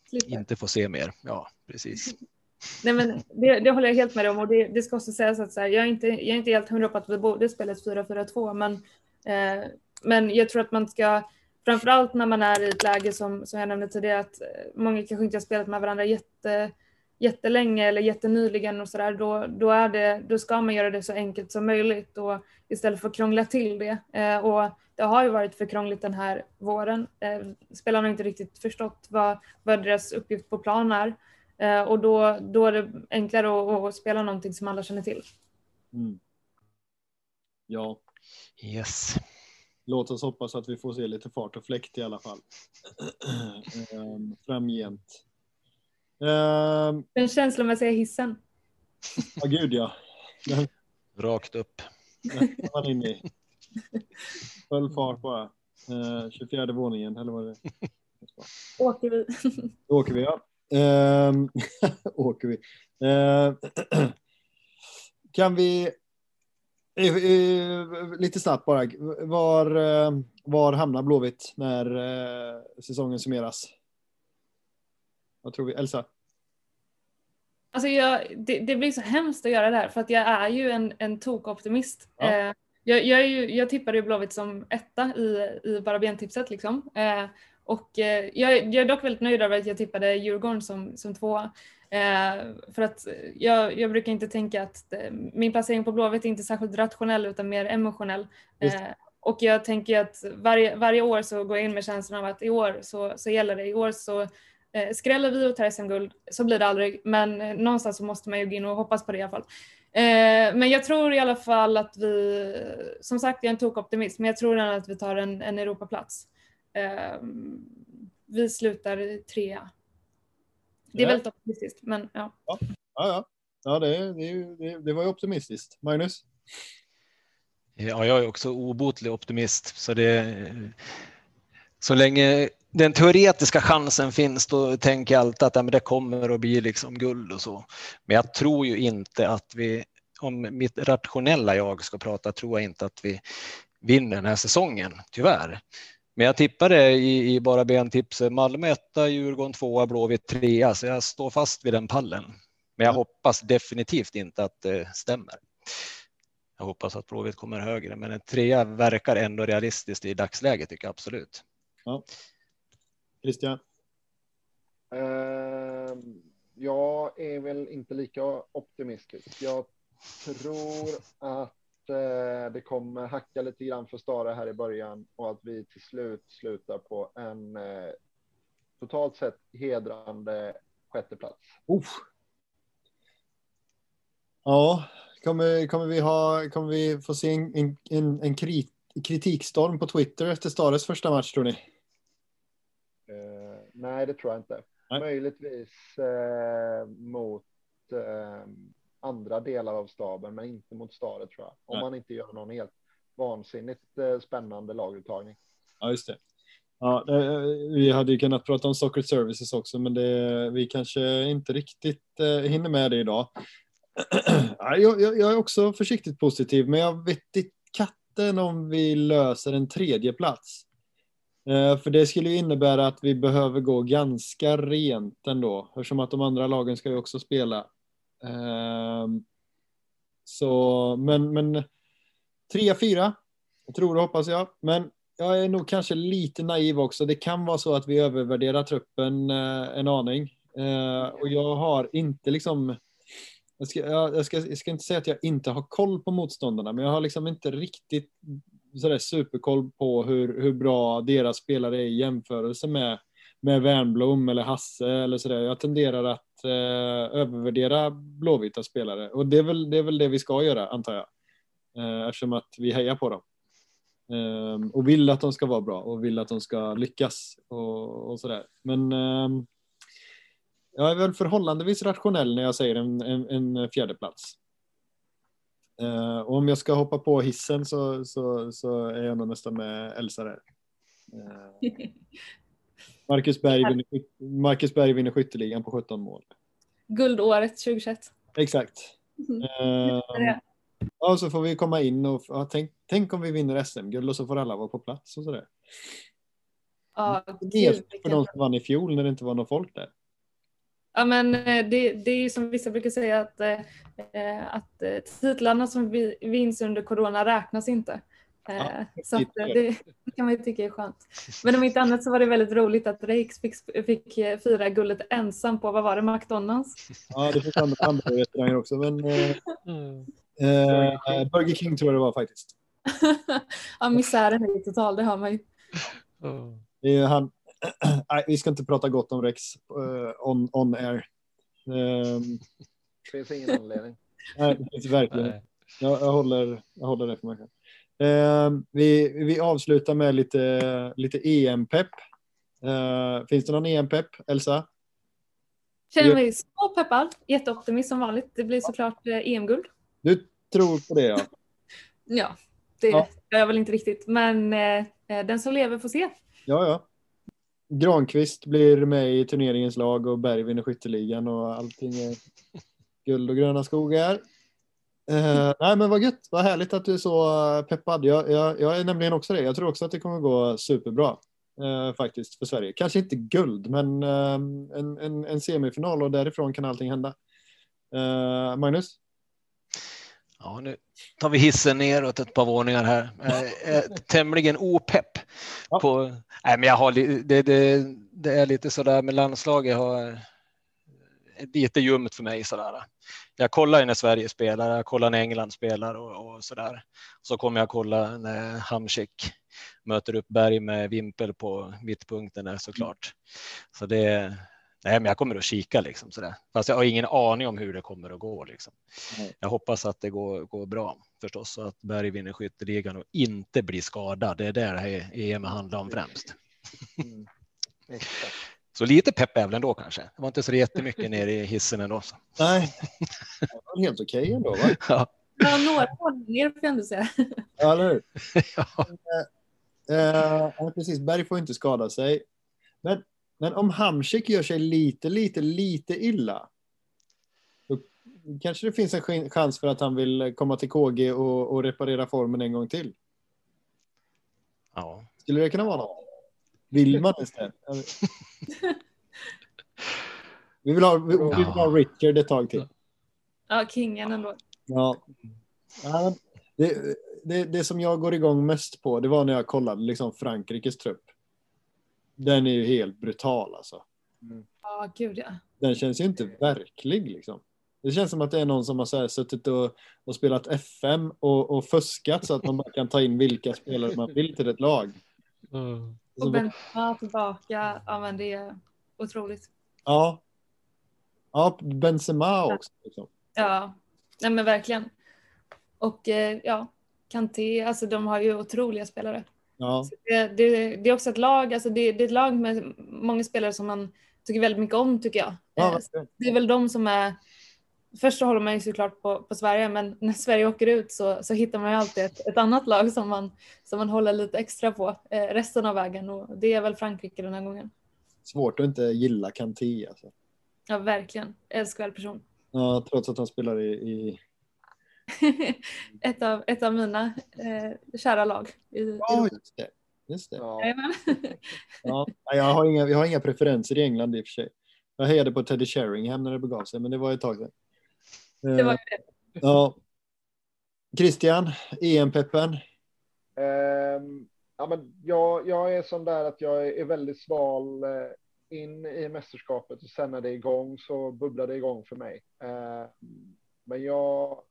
Speaker 3: Slipper. inte får se mer. Ja, precis. (laughs)
Speaker 2: Nej, men det, det, håller jag helt med om och det, det ska också sägas att så här, jag, är inte, jag är inte helt hundra på att vi borde spela ett 4-4-2 men, eh, men jag tror att man ska framförallt när man är i ett läge som, som jag nämnde tidigare att eh, många kanske inte har spelat med varandra jätte, jättelänge eller jättenyligen och sådär, då, då, är det, då ska man göra det så enkelt som möjligt och istället för att krångla till det. Eh, och det har ju varit för krångligt den här våren. Eh, spelarna har inte riktigt förstått vad, vad deras uppgift på plan är eh, och då, då är det enklare att, att, spela någonting som alla känner till. Mm.
Speaker 1: Ja.
Speaker 3: Yes.
Speaker 1: Låt oss hoppas att vi får se lite fart och fläkt i alla fall. Framgent.
Speaker 2: Um, Den känslomässiga hissen.
Speaker 1: Ja, gud ja. Den,
Speaker 3: Rakt upp.
Speaker 1: Den in i. Full fart bara. Uh, 24 våningen, eller vad det
Speaker 2: Åker vi.
Speaker 1: Åker vi, ja. Um, (laughs) åker vi. Uh, (clears throat) kan vi Lite snabbt bara. Var, eh, var hamnar Blåvitt när eh, säsongen summeras? Vad tror vi? Elsa?
Speaker 2: Alltså jag, det, det, blir så hemskt att göra det här för att jag är ju en, en tokoptimist. Ja. Eh, jag, jag, ju, jag tippade ju Blåvitt som etta i, i bara bentipset liksom. Och jag, jag, är dock väldigt nöjd över att jag tippade Djurgården som, som tvåa. Eh, för att jag, jag, brukar inte tänka att eh, min placering på Blåvitt är inte särskilt rationell utan mer emotionell. Eh, och jag tänker att varje, varje år så går jag in med känslan av att i år så, så gäller det. I år så skräller vi och tar SM-guld, så blir det aldrig. Men någonstans så måste man ju gå in och hoppas på det i alla fall. Men jag tror i alla fall att vi, som sagt jag är en tokoptimist, men jag tror att vi tar en, en Europaplats. vi slutar trea det är väldigt optimistiskt, men ja. Ja,
Speaker 1: ja, ja. det, det, det, var ju optimistiskt. Magnus?
Speaker 3: Ja, jag är också obotlig optimist, så det så länge den teoretiska chansen finns, då tänker jag alltid att ja, men det kommer att bli liksom guld och så. Men jag tror ju inte att vi, om mitt rationella jag ska prata, tror jag inte att vi vinner den här säsongen, tyvärr. Men jag tippade i, i bara bentipset Malmö etta, Djurgården tvåa, Blåvitt trea, så jag står fast vid den pallen. Men jag hoppas definitivt inte att det stämmer. Jag hoppas att Blåvitt kommer högre, men en trea verkar ändå realistiskt i dagsläget tycker jag absolut.
Speaker 1: Ja. Christian?
Speaker 4: Uh, jag är väl inte lika optimistisk. Jag tror att Eh, det kommer hacka lite grann för Stare här i början och att vi till slut slutar på en eh, totalt sett hedrande sjätteplats.
Speaker 1: Uff. Ja, kommer, kommer, vi ha, kommer vi få se en, en, en krit, kritikstorm på Twitter efter Stares första match tror ni?
Speaker 4: Uh, nej, det tror jag inte. Nej. Möjligtvis uh, mot uh, andra delar av staben, men inte mot Stare tror jag. Om Nej. man inte gör någon helt vansinnigt eh, spännande laguttagning.
Speaker 1: Ja, just det. Ja, vi hade ju kunnat prata om Soccer Services också, men det, vi kanske inte riktigt eh, hinner med det idag. (clears throat) jag, jag, jag, är också försiktigt positiv, men jag vet inte katten om vi löser en tredje plats. Eh, för det skulle innebära att vi behöver gå ganska rent ändå, eftersom att de andra lagen ska ju också spela. Ehm, så, men, men 3-4, jag tror och hoppas jag. Men jag är nog kanske lite naiv också. Det kan vara så att vi övervärderar truppen eh, en aning. Eh, och jag har inte liksom... Jag ska, jag, jag, ska, jag ska inte säga att jag inte har koll på motståndarna, men jag har liksom inte riktigt sådär superkoll på hur, hur bra deras spelare är i jämförelse med, med Wernbloom eller Hasse eller sådär. Jag tenderar att eh, övervärdera blåvita spelare och det är, väl, det är väl det vi ska göra antar jag. Eh, eftersom att vi hejar på dem. Eh, och vill att de ska vara bra och vill att de ska lyckas och, och sådär. Men ehm, jag är väl förhållandevis rationell när jag säger en, en, en fjärde plats. Uh, och om jag ska hoppa på hissen så, så, så är jag nog nästan med Elsa där. (laughs) Marcus, Berg vinner, Marcus Berg vinner skytteligan på 17 mål.
Speaker 2: Guldåret 2021.
Speaker 1: Exakt. Uh, ja, så får vi komma in och ja, tänk, tänk om vi vinner SM-guld och så får alla vara på plats och sådär.
Speaker 2: Ja,
Speaker 1: det för de som vann i fjol när det inte var någon folk där.
Speaker 2: Ja, men eh, det, det är ju som vissa brukar säga att, eh, att eh, titlarna som vinns under corona räknas inte. Ja, så att det, det, kan man ju tycka är skönt. Men om inte annat så var det väldigt roligt att Reiks fick, fick fira guldet ensam på, vad var det, McDonalds?
Speaker 1: Ja, det fick andra, andra restauranger också, men eh, eh, Burger King tror jag det var faktiskt. (laughs)
Speaker 2: ja, misären är total, det har man ju.
Speaker 1: Det är han, (clears throat) nej, vi ska inte prata gott om Rex uh, on, on air. Um,
Speaker 4: det finns ingen anledning.
Speaker 1: Nej, det finns verkligen jag, jag, håller, jag håller det för mig själv. Uh, vi, vi avslutar med lite, lite EM-pepp. Uh, finns det någon EM-pepp, Elsa?
Speaker 2: Känner mig så peppad. Jätteoptimist som vanligt. Det blir såklart eh, EM-guld.
Speaker 1: Du tror på det, ja. (laughs)
Speaker 2: ja, det ja. gör jag väl inte riktigt. Men eh, den som lever får se.
Speaker 1: Ja, ja. Granqvist blir med i turneringens lag och Berg vinner skytteligan och allting är guld och gröna skogar. Uh, nej men vad gött, vad härligt att du är så peppad. Jag, jag, jag, är nämligen också det. Jag tror också att det kommer gå superbra uh, faktiskt för Sverige. Kanske inte guld, men uh, en, en, en, semifinal och därifrån kan allting hända. Magnus?
Speaker 3: Ja, nu tar vi hissen neråt ett par våningar här. Är tämligen opepp. Ja. På, nej, men jag har, det, det, det är lite sådär med landslaget. Har, lite ljummet för mig sådär. Jag kollar ju när Sverige spelar, jag kollar när England spelar och, och sådär. Så kommer jag kolla när Hamsik möter upp Berg med vimpel på mittpunkten såklart. Så det, Nej, men jag kommer att kika liksom sådär. Fast jag har ingen aning om hur det kommer att gå liksom. Jag hoppas att det går, går bra förstås så att Berg vinner skytteligan och inte blir skadad. Det är det det här EM handlar om främst. Mm. Så lite pepp är väl ändå kanske. Det var inte så jättemycket nere i hissen ändå. Så.
Speaker 1: Nej, det var helt okej okay ändå. Va? (laughs)
Speaker 2: Ja. ja, några ner får jag ändå säga. (laughs)
Speaker 1: Ja, eller hur? (laughs) ja. Eh, eh, precis, Berg får inte skada sig. Men men om Hamsik gör sig lite, lite, lite illa. Då kanske det finns en chans för att han vill komma till KG och, och reparera formen en gång till.
Speaker 3: Ja.
Speaker 1: Skulle det kunna vara något? Vill man det? vi vill ha, vi, vi vill ha Richard ett tag till.
Speaker 2: Ja, kingen ändå.
Speaker 1: Ja. Det, det, det som jag går igång mest på, det var när jag kollade liksom Frankrikes trupp. Den är ju helt brutal alltså.
Speaker 2: Mm. Ja, gud ja.
Speaker 1: Den känns ju inte verklig liksom. Det känns som att det är någon som har så här suttit och, och spelat FM och, och fuskat så att man bara kan ta in vilka spelare man vill till ett lag.
Speaker 2: Mm. Och Benzema tillbaka, ja men det är otroligt.
Speaker 1: Ja. Ja, Benzema också. Liksom.
Speaker 2: Ja, nej men verkligen. Och eh, ja, Kanté, alltså de har ju otroliga spelare.
Speaker 1: Ja.
Speaker 2: Det, det, det, är också ett lag, alltså det, det, är ett lag med många spelare som man tycker väldigt mycket om tycker jag.
Speaker 1: Ja,
Speaker 2: eh, det är väl de som är Först så håller man ju såklart på, på Sverige men när Sverige åker ut så, så hittar man ju alltid ett, ett annat lag som man, som man håller lite extra på eh, resten av vägen och det är väl Frankrike den här gången.
Speaker 1: Svårt att inte gilla Kanté alltså.
Speaker 2: Ja verkligen, älskvärd person.
Speaker 1: Ja, trots att han spelar i, i (laughs)
Speaker 2: ett, av, ett av mina eh, kära lag. I,
Speaker 1: ja, just det. Just det.
Speaker 2: Ja. (laughs)
Speaker 1: ja, jag, har inga, jag har inga preferenser i England i och för sig. Jag hejade på Teddy Sheringham när det begav sig, men det var ett tag sedan.
Speaker 2: Det var det.
Speaker 1: Ja. Christian, EM-peppen?
Speaker 4: Um, ja, men jag, jag är sån där att jag är väldigt sval eh, in i mästerskapet och sen när det är igång så bubblar det igång för mig. Eh, men jag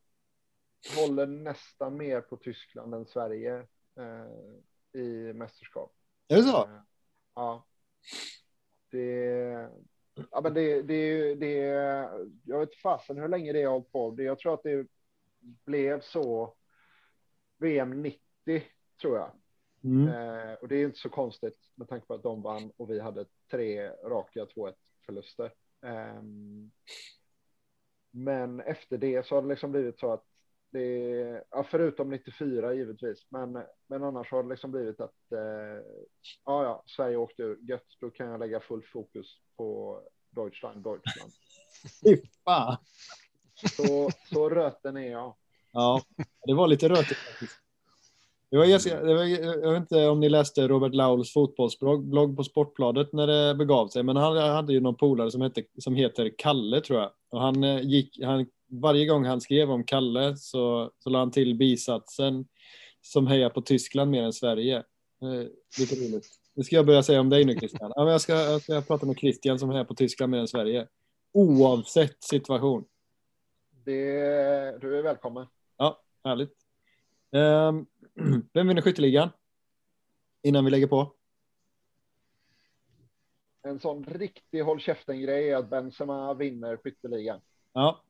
Speaker 4: håller nästan mer på Tyskland än Sverige eh, i mästerskap.
Speaker 1: Är det så?
Speaker 4: Eh, Ja. Det, ja, men det, det, det, jag vet fasen hur länge det har hållit på. Jag tror att det blev så VM 90 tror jag.
Speaker 1: Mm.
Speaker 4: Eh, och det är inte så konstigt med tanke på att de vann och vi hade tre raka 2-1 förluster. Eh, men efter det så har det liksom blivit så att det, ja, förutom 94 givetvis, men, men annars har det liksom blivit att eh, ja, ja, Sverige åkte ur, gött, då kan jag lägga full fokus på Deutschland, Deutschland. (laughs)
Speaker 1: Fy fan.
Speaker 4: Så, så röten är jag.
Speaker 1: Ja, det var lite rötigt faktiskt. Det var, det var, jag vet inte om ni läste Robert Lauls fotbollsblogg blogg på Sportbladet när det begav sig, men han hade ju någon polare som, hette, som heter Kalle tror jag. Och han eh, gick, han, varje gång han skrev om Kalle så, så la han till bisatsen som hejar på Tyskland mer än Sverige. Eh, lite roligt. Det ska jag börja säga om dig nu Christian. Ja, men jag, ska, jag ska prata med Christian som hejar på Tyskland mer än Sverige. Oavsett situation.
Speaker 4: Det, du är välkommen.
Speaker 1: Ja, härligt. Ehm, (clears throat) vem vinner skytteligan? Innan vi lägger på.
Speaker 4: En sån riktig håll käften-grej är att Benzema vinner skytteligan.
Speaker 1: Ja.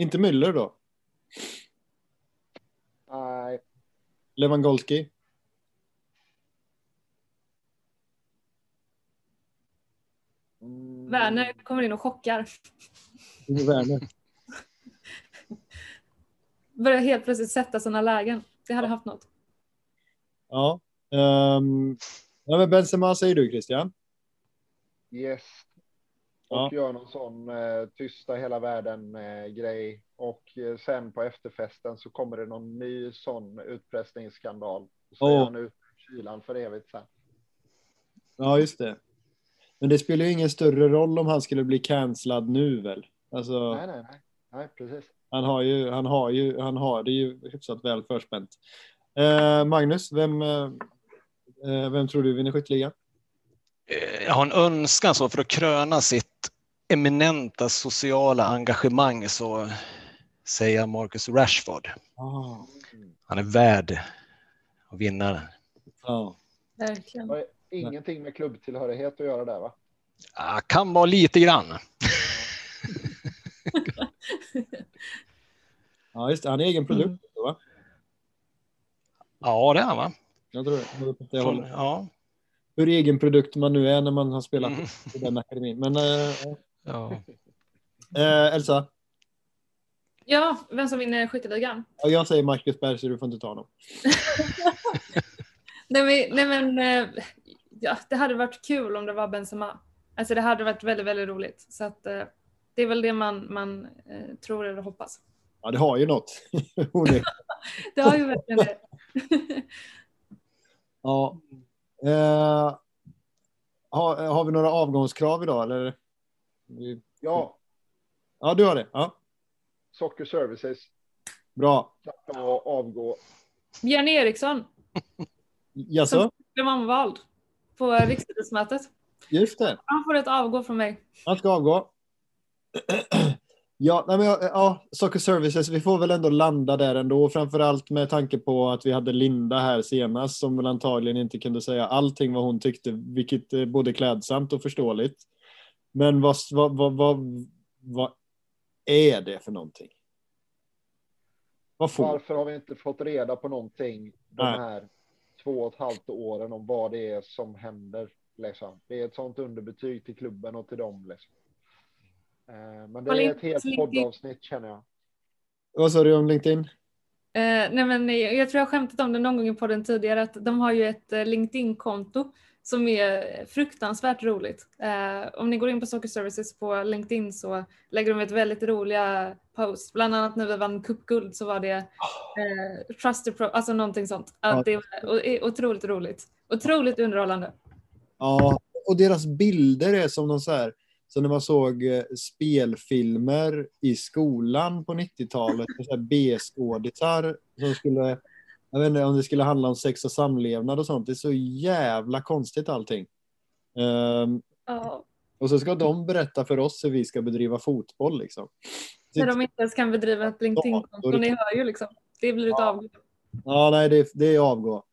Speaker 1: Inte Müller då?
Speaker 4: Nej,
Speaker 1: Lewandowski?
Speaker 4: mm,
Speaker 2: Werner kommer in och chockar.
Speaker 1: Werner? (laughs)
Speaker 2: Börjar helt plötsligt sätta sina lägen. Det hade haft något.
Speaker 1: Ja. Um, ja men Benzema säger du Christian?
Speaker 4: Yes. Och
Speaker 1: Ja.
Speaker 4: gör någon sån eh, tysta hela världen eh, grej. Och eh, sen på efterfesten så kommer det någon ny sån utpressningsskandal. Så är
Speaker 1: Åh.
Speaker 4: han ute i kylan för evigt sen.
Speaker 1: Ja, just det. Men det spelar ju ingen större roll om han skulle bli cancellad nu väl? Alltså,
Speaker 4: Nej, nej, nej. Nej, precis.
Speaker 1: han har ju, han har ju, han har det ju hyfsat väl förspänt. Eh, Magnus, vem, eh, eh, vem tror du vinner skytteligan?
Speaker 3: Eh, Jag har en önskan så för att kröna sitt eminenta sociala engagemang så säger jag Marcus Rashford.
Speaker 1: Ah,
Speaker 3: Han är värd att vinna.
Speaker 1: ja.
Speaker 2: Verkligen.
Speaker 4: Det har ingenting med klubbtillhörighet att göra där, va?
Speaker 3: Ah, kan vara lite grann. (laughs)
Speaker 1: ja, just det. Han är egen produkt, va?
Speaker 3: Ja, det är han va?
Speaker 1: Jag tror det. Jag
Speaker 3: Från, ja.
Speaker 1: Hur egen produkt man nu är när man har spelat
Speaker 3: Mm.
Speaker 1: i den akademin. Men eh,
Speaker 3: ja. (laughs)
Speaker 1: eh, Elsa,
Speaker 2: Ja, vem som vinner skytteligan?
Speaker 1: ja, jag säger Marcus Berg så du får inte ta honom. (laughs)
Speaker 2: Nej men, nej, men eh, ja, det hade varit kul om det var Benzema. Alltså det hade varit väldigt, väldigt roligt. Så att eh, det är väl det man, man eh, tror eller hoppas.
Speaker 1: Ja, det har ju något. (laughs)
Speaker 2: Det har ju verkligen det.
Speaker 1: ja. Eh, har, har vi några avgångskrav idag eller?
Speaker 4: Ja,
Speaker 1: Ja, du har det. Ja,
Speaker 4: Soccer Services.
Speaker 1: bra.
Speaker 4: Tacka och avgå.
Speaker 2: Björn Eriksson
Speaker 1: Jaså?
Speaker 2: blev omvald på riksidrottsmötet.
Speaker 1: Just det.
Speaker 2: Han får ett avgå från mig.
Speaker 1: Han ska avgå. (clears throat) Ja, nej men, ja, Soccer Services, vi får väl ändå landa där ändå, framförallt med tanke på att vi hade Linda här senast som väl antagligen inte kunde säga allting vad hon tyckte, vilket är både klädsamt och förståeligt. Men vad, vad, vad, vad, vad är det för någonting? Vad får
Speaker 4: Varför har vi inte fått reda på någonting de
Speaker 1: Nej.
Speaker 4: här två och ett halvt åren om vad det är som händer? Liksom. Det är ett sånt underbetyg till klubben och till dem. Liksom. Eh, Men det är ett helt poddavsnitt känner jag.
Speaker 1: Vad sa du om LinkedIn?
Speaker 2: Eh, nej men, jag, jag tror jag har skämtat om det någon gång i podden tidigare att de har ju ett eh, LinkedIn-konto som är fruktansvärt roligt. Eh, om ni går in på Soccer Services på LinkedIn så lägger de ut väldigt roliga posts. Bland annat när vi vann cupguld så var det eh, Trusted Pro, alltså någonting sånt. Att det är otroligt roligt. Otroligt underhållande.
Speaker 1: Ja, och deras bilder är som någon så här, så när man såg eh, spelfilmer i skolan på 90-talet, med så här B-skådisar som skulle jag vet inte om det skulle handla om sex och samlevnad och sånt. Det är så jävla konstigt allting. Um,
Speaker 2: Ja.
Speaker 1: och så ska de berätta för oss hur vi ska bedriva fotboll liksom.
Speaker 2: När de inte ens kan bedriva ett LinkedIn-konto. Ni hör ju liksom. Det blir ett
Speaker 1: Ja.
Speaker 2: avgång.
Speaker 1: Ja, nej, det, det är avgå.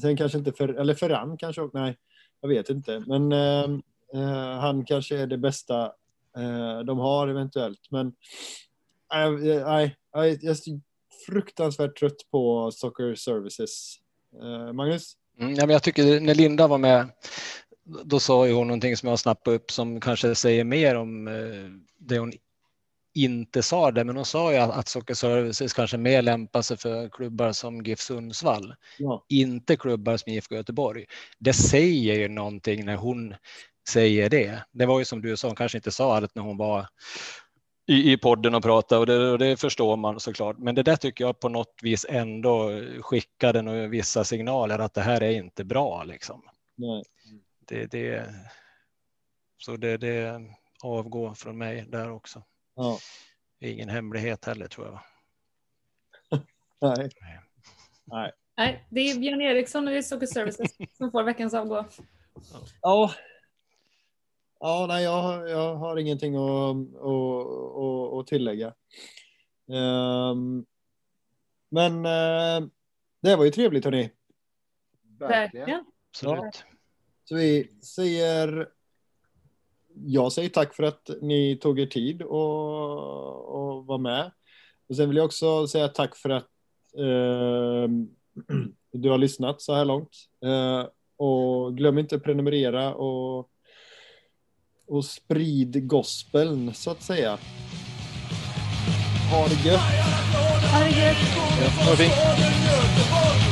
Speaker 1: Sen kanske inte för, eller Ferran kanske, nej, jag vet inte. Men ehm, eh, han kanske är det bästa eh, de har eventuellt. Men eh, nej, jag jag så fruktansvärt trött på Soccer Services. Eh, Magnus?
Speaker 3: Mm, ja, men jag tycker när Linda var med, då sa ju hon någonting som jag snappade upp som kanske säger mer om eh, det hon inte sa det, men hon sa ju att, att Soccer Services kanske mer lämpar sig för klubbar som GIF Sundsvall,
Speaker 1: Ja,
Speaker 3: inte klubbar som IFK Göteborg. Det säger ju någonting när hon säger det. Det var ju som du sa, hon kanske inte sa allt när hon var i, i podden och pratade och det, och det förstår man såklart. Men det där tycker jag på något vis ändå skickade några vissa signaler att det här är inte bra liksom.
Speaker 1: nej.
Speaker 3: Det, det, så det, det avgår från mig där också.
Speaker 1: Ja,
Speaker 3: ingen hemlighet heller tror jag. (laughs)
Speaker 1: nej.
Speaker 2: Nej, det är Björn Eriksson och det är Services som får veckans avgå.
Speaker 1: Ja. Ja, nej, jag, har- jag har ingenting att, att, att, att tillägga. Ehm, men eh, det var ju trevligt, hörni.
Speaker 2: Verkligen.
Speaker 3: Absolut.
Speaker 1: Så vi säger... Jag säger tack för att ni tog er tid och, och var med. Och sen vill jag också säga tack för att eh, (clears throat) du har lyssnat så här långt. Eh, och glöm inte att prenumerera och, och sprid gospeln så att säga. Ha det gött!
Speaker 2: Ha det gött.
Speaker 3: Ja,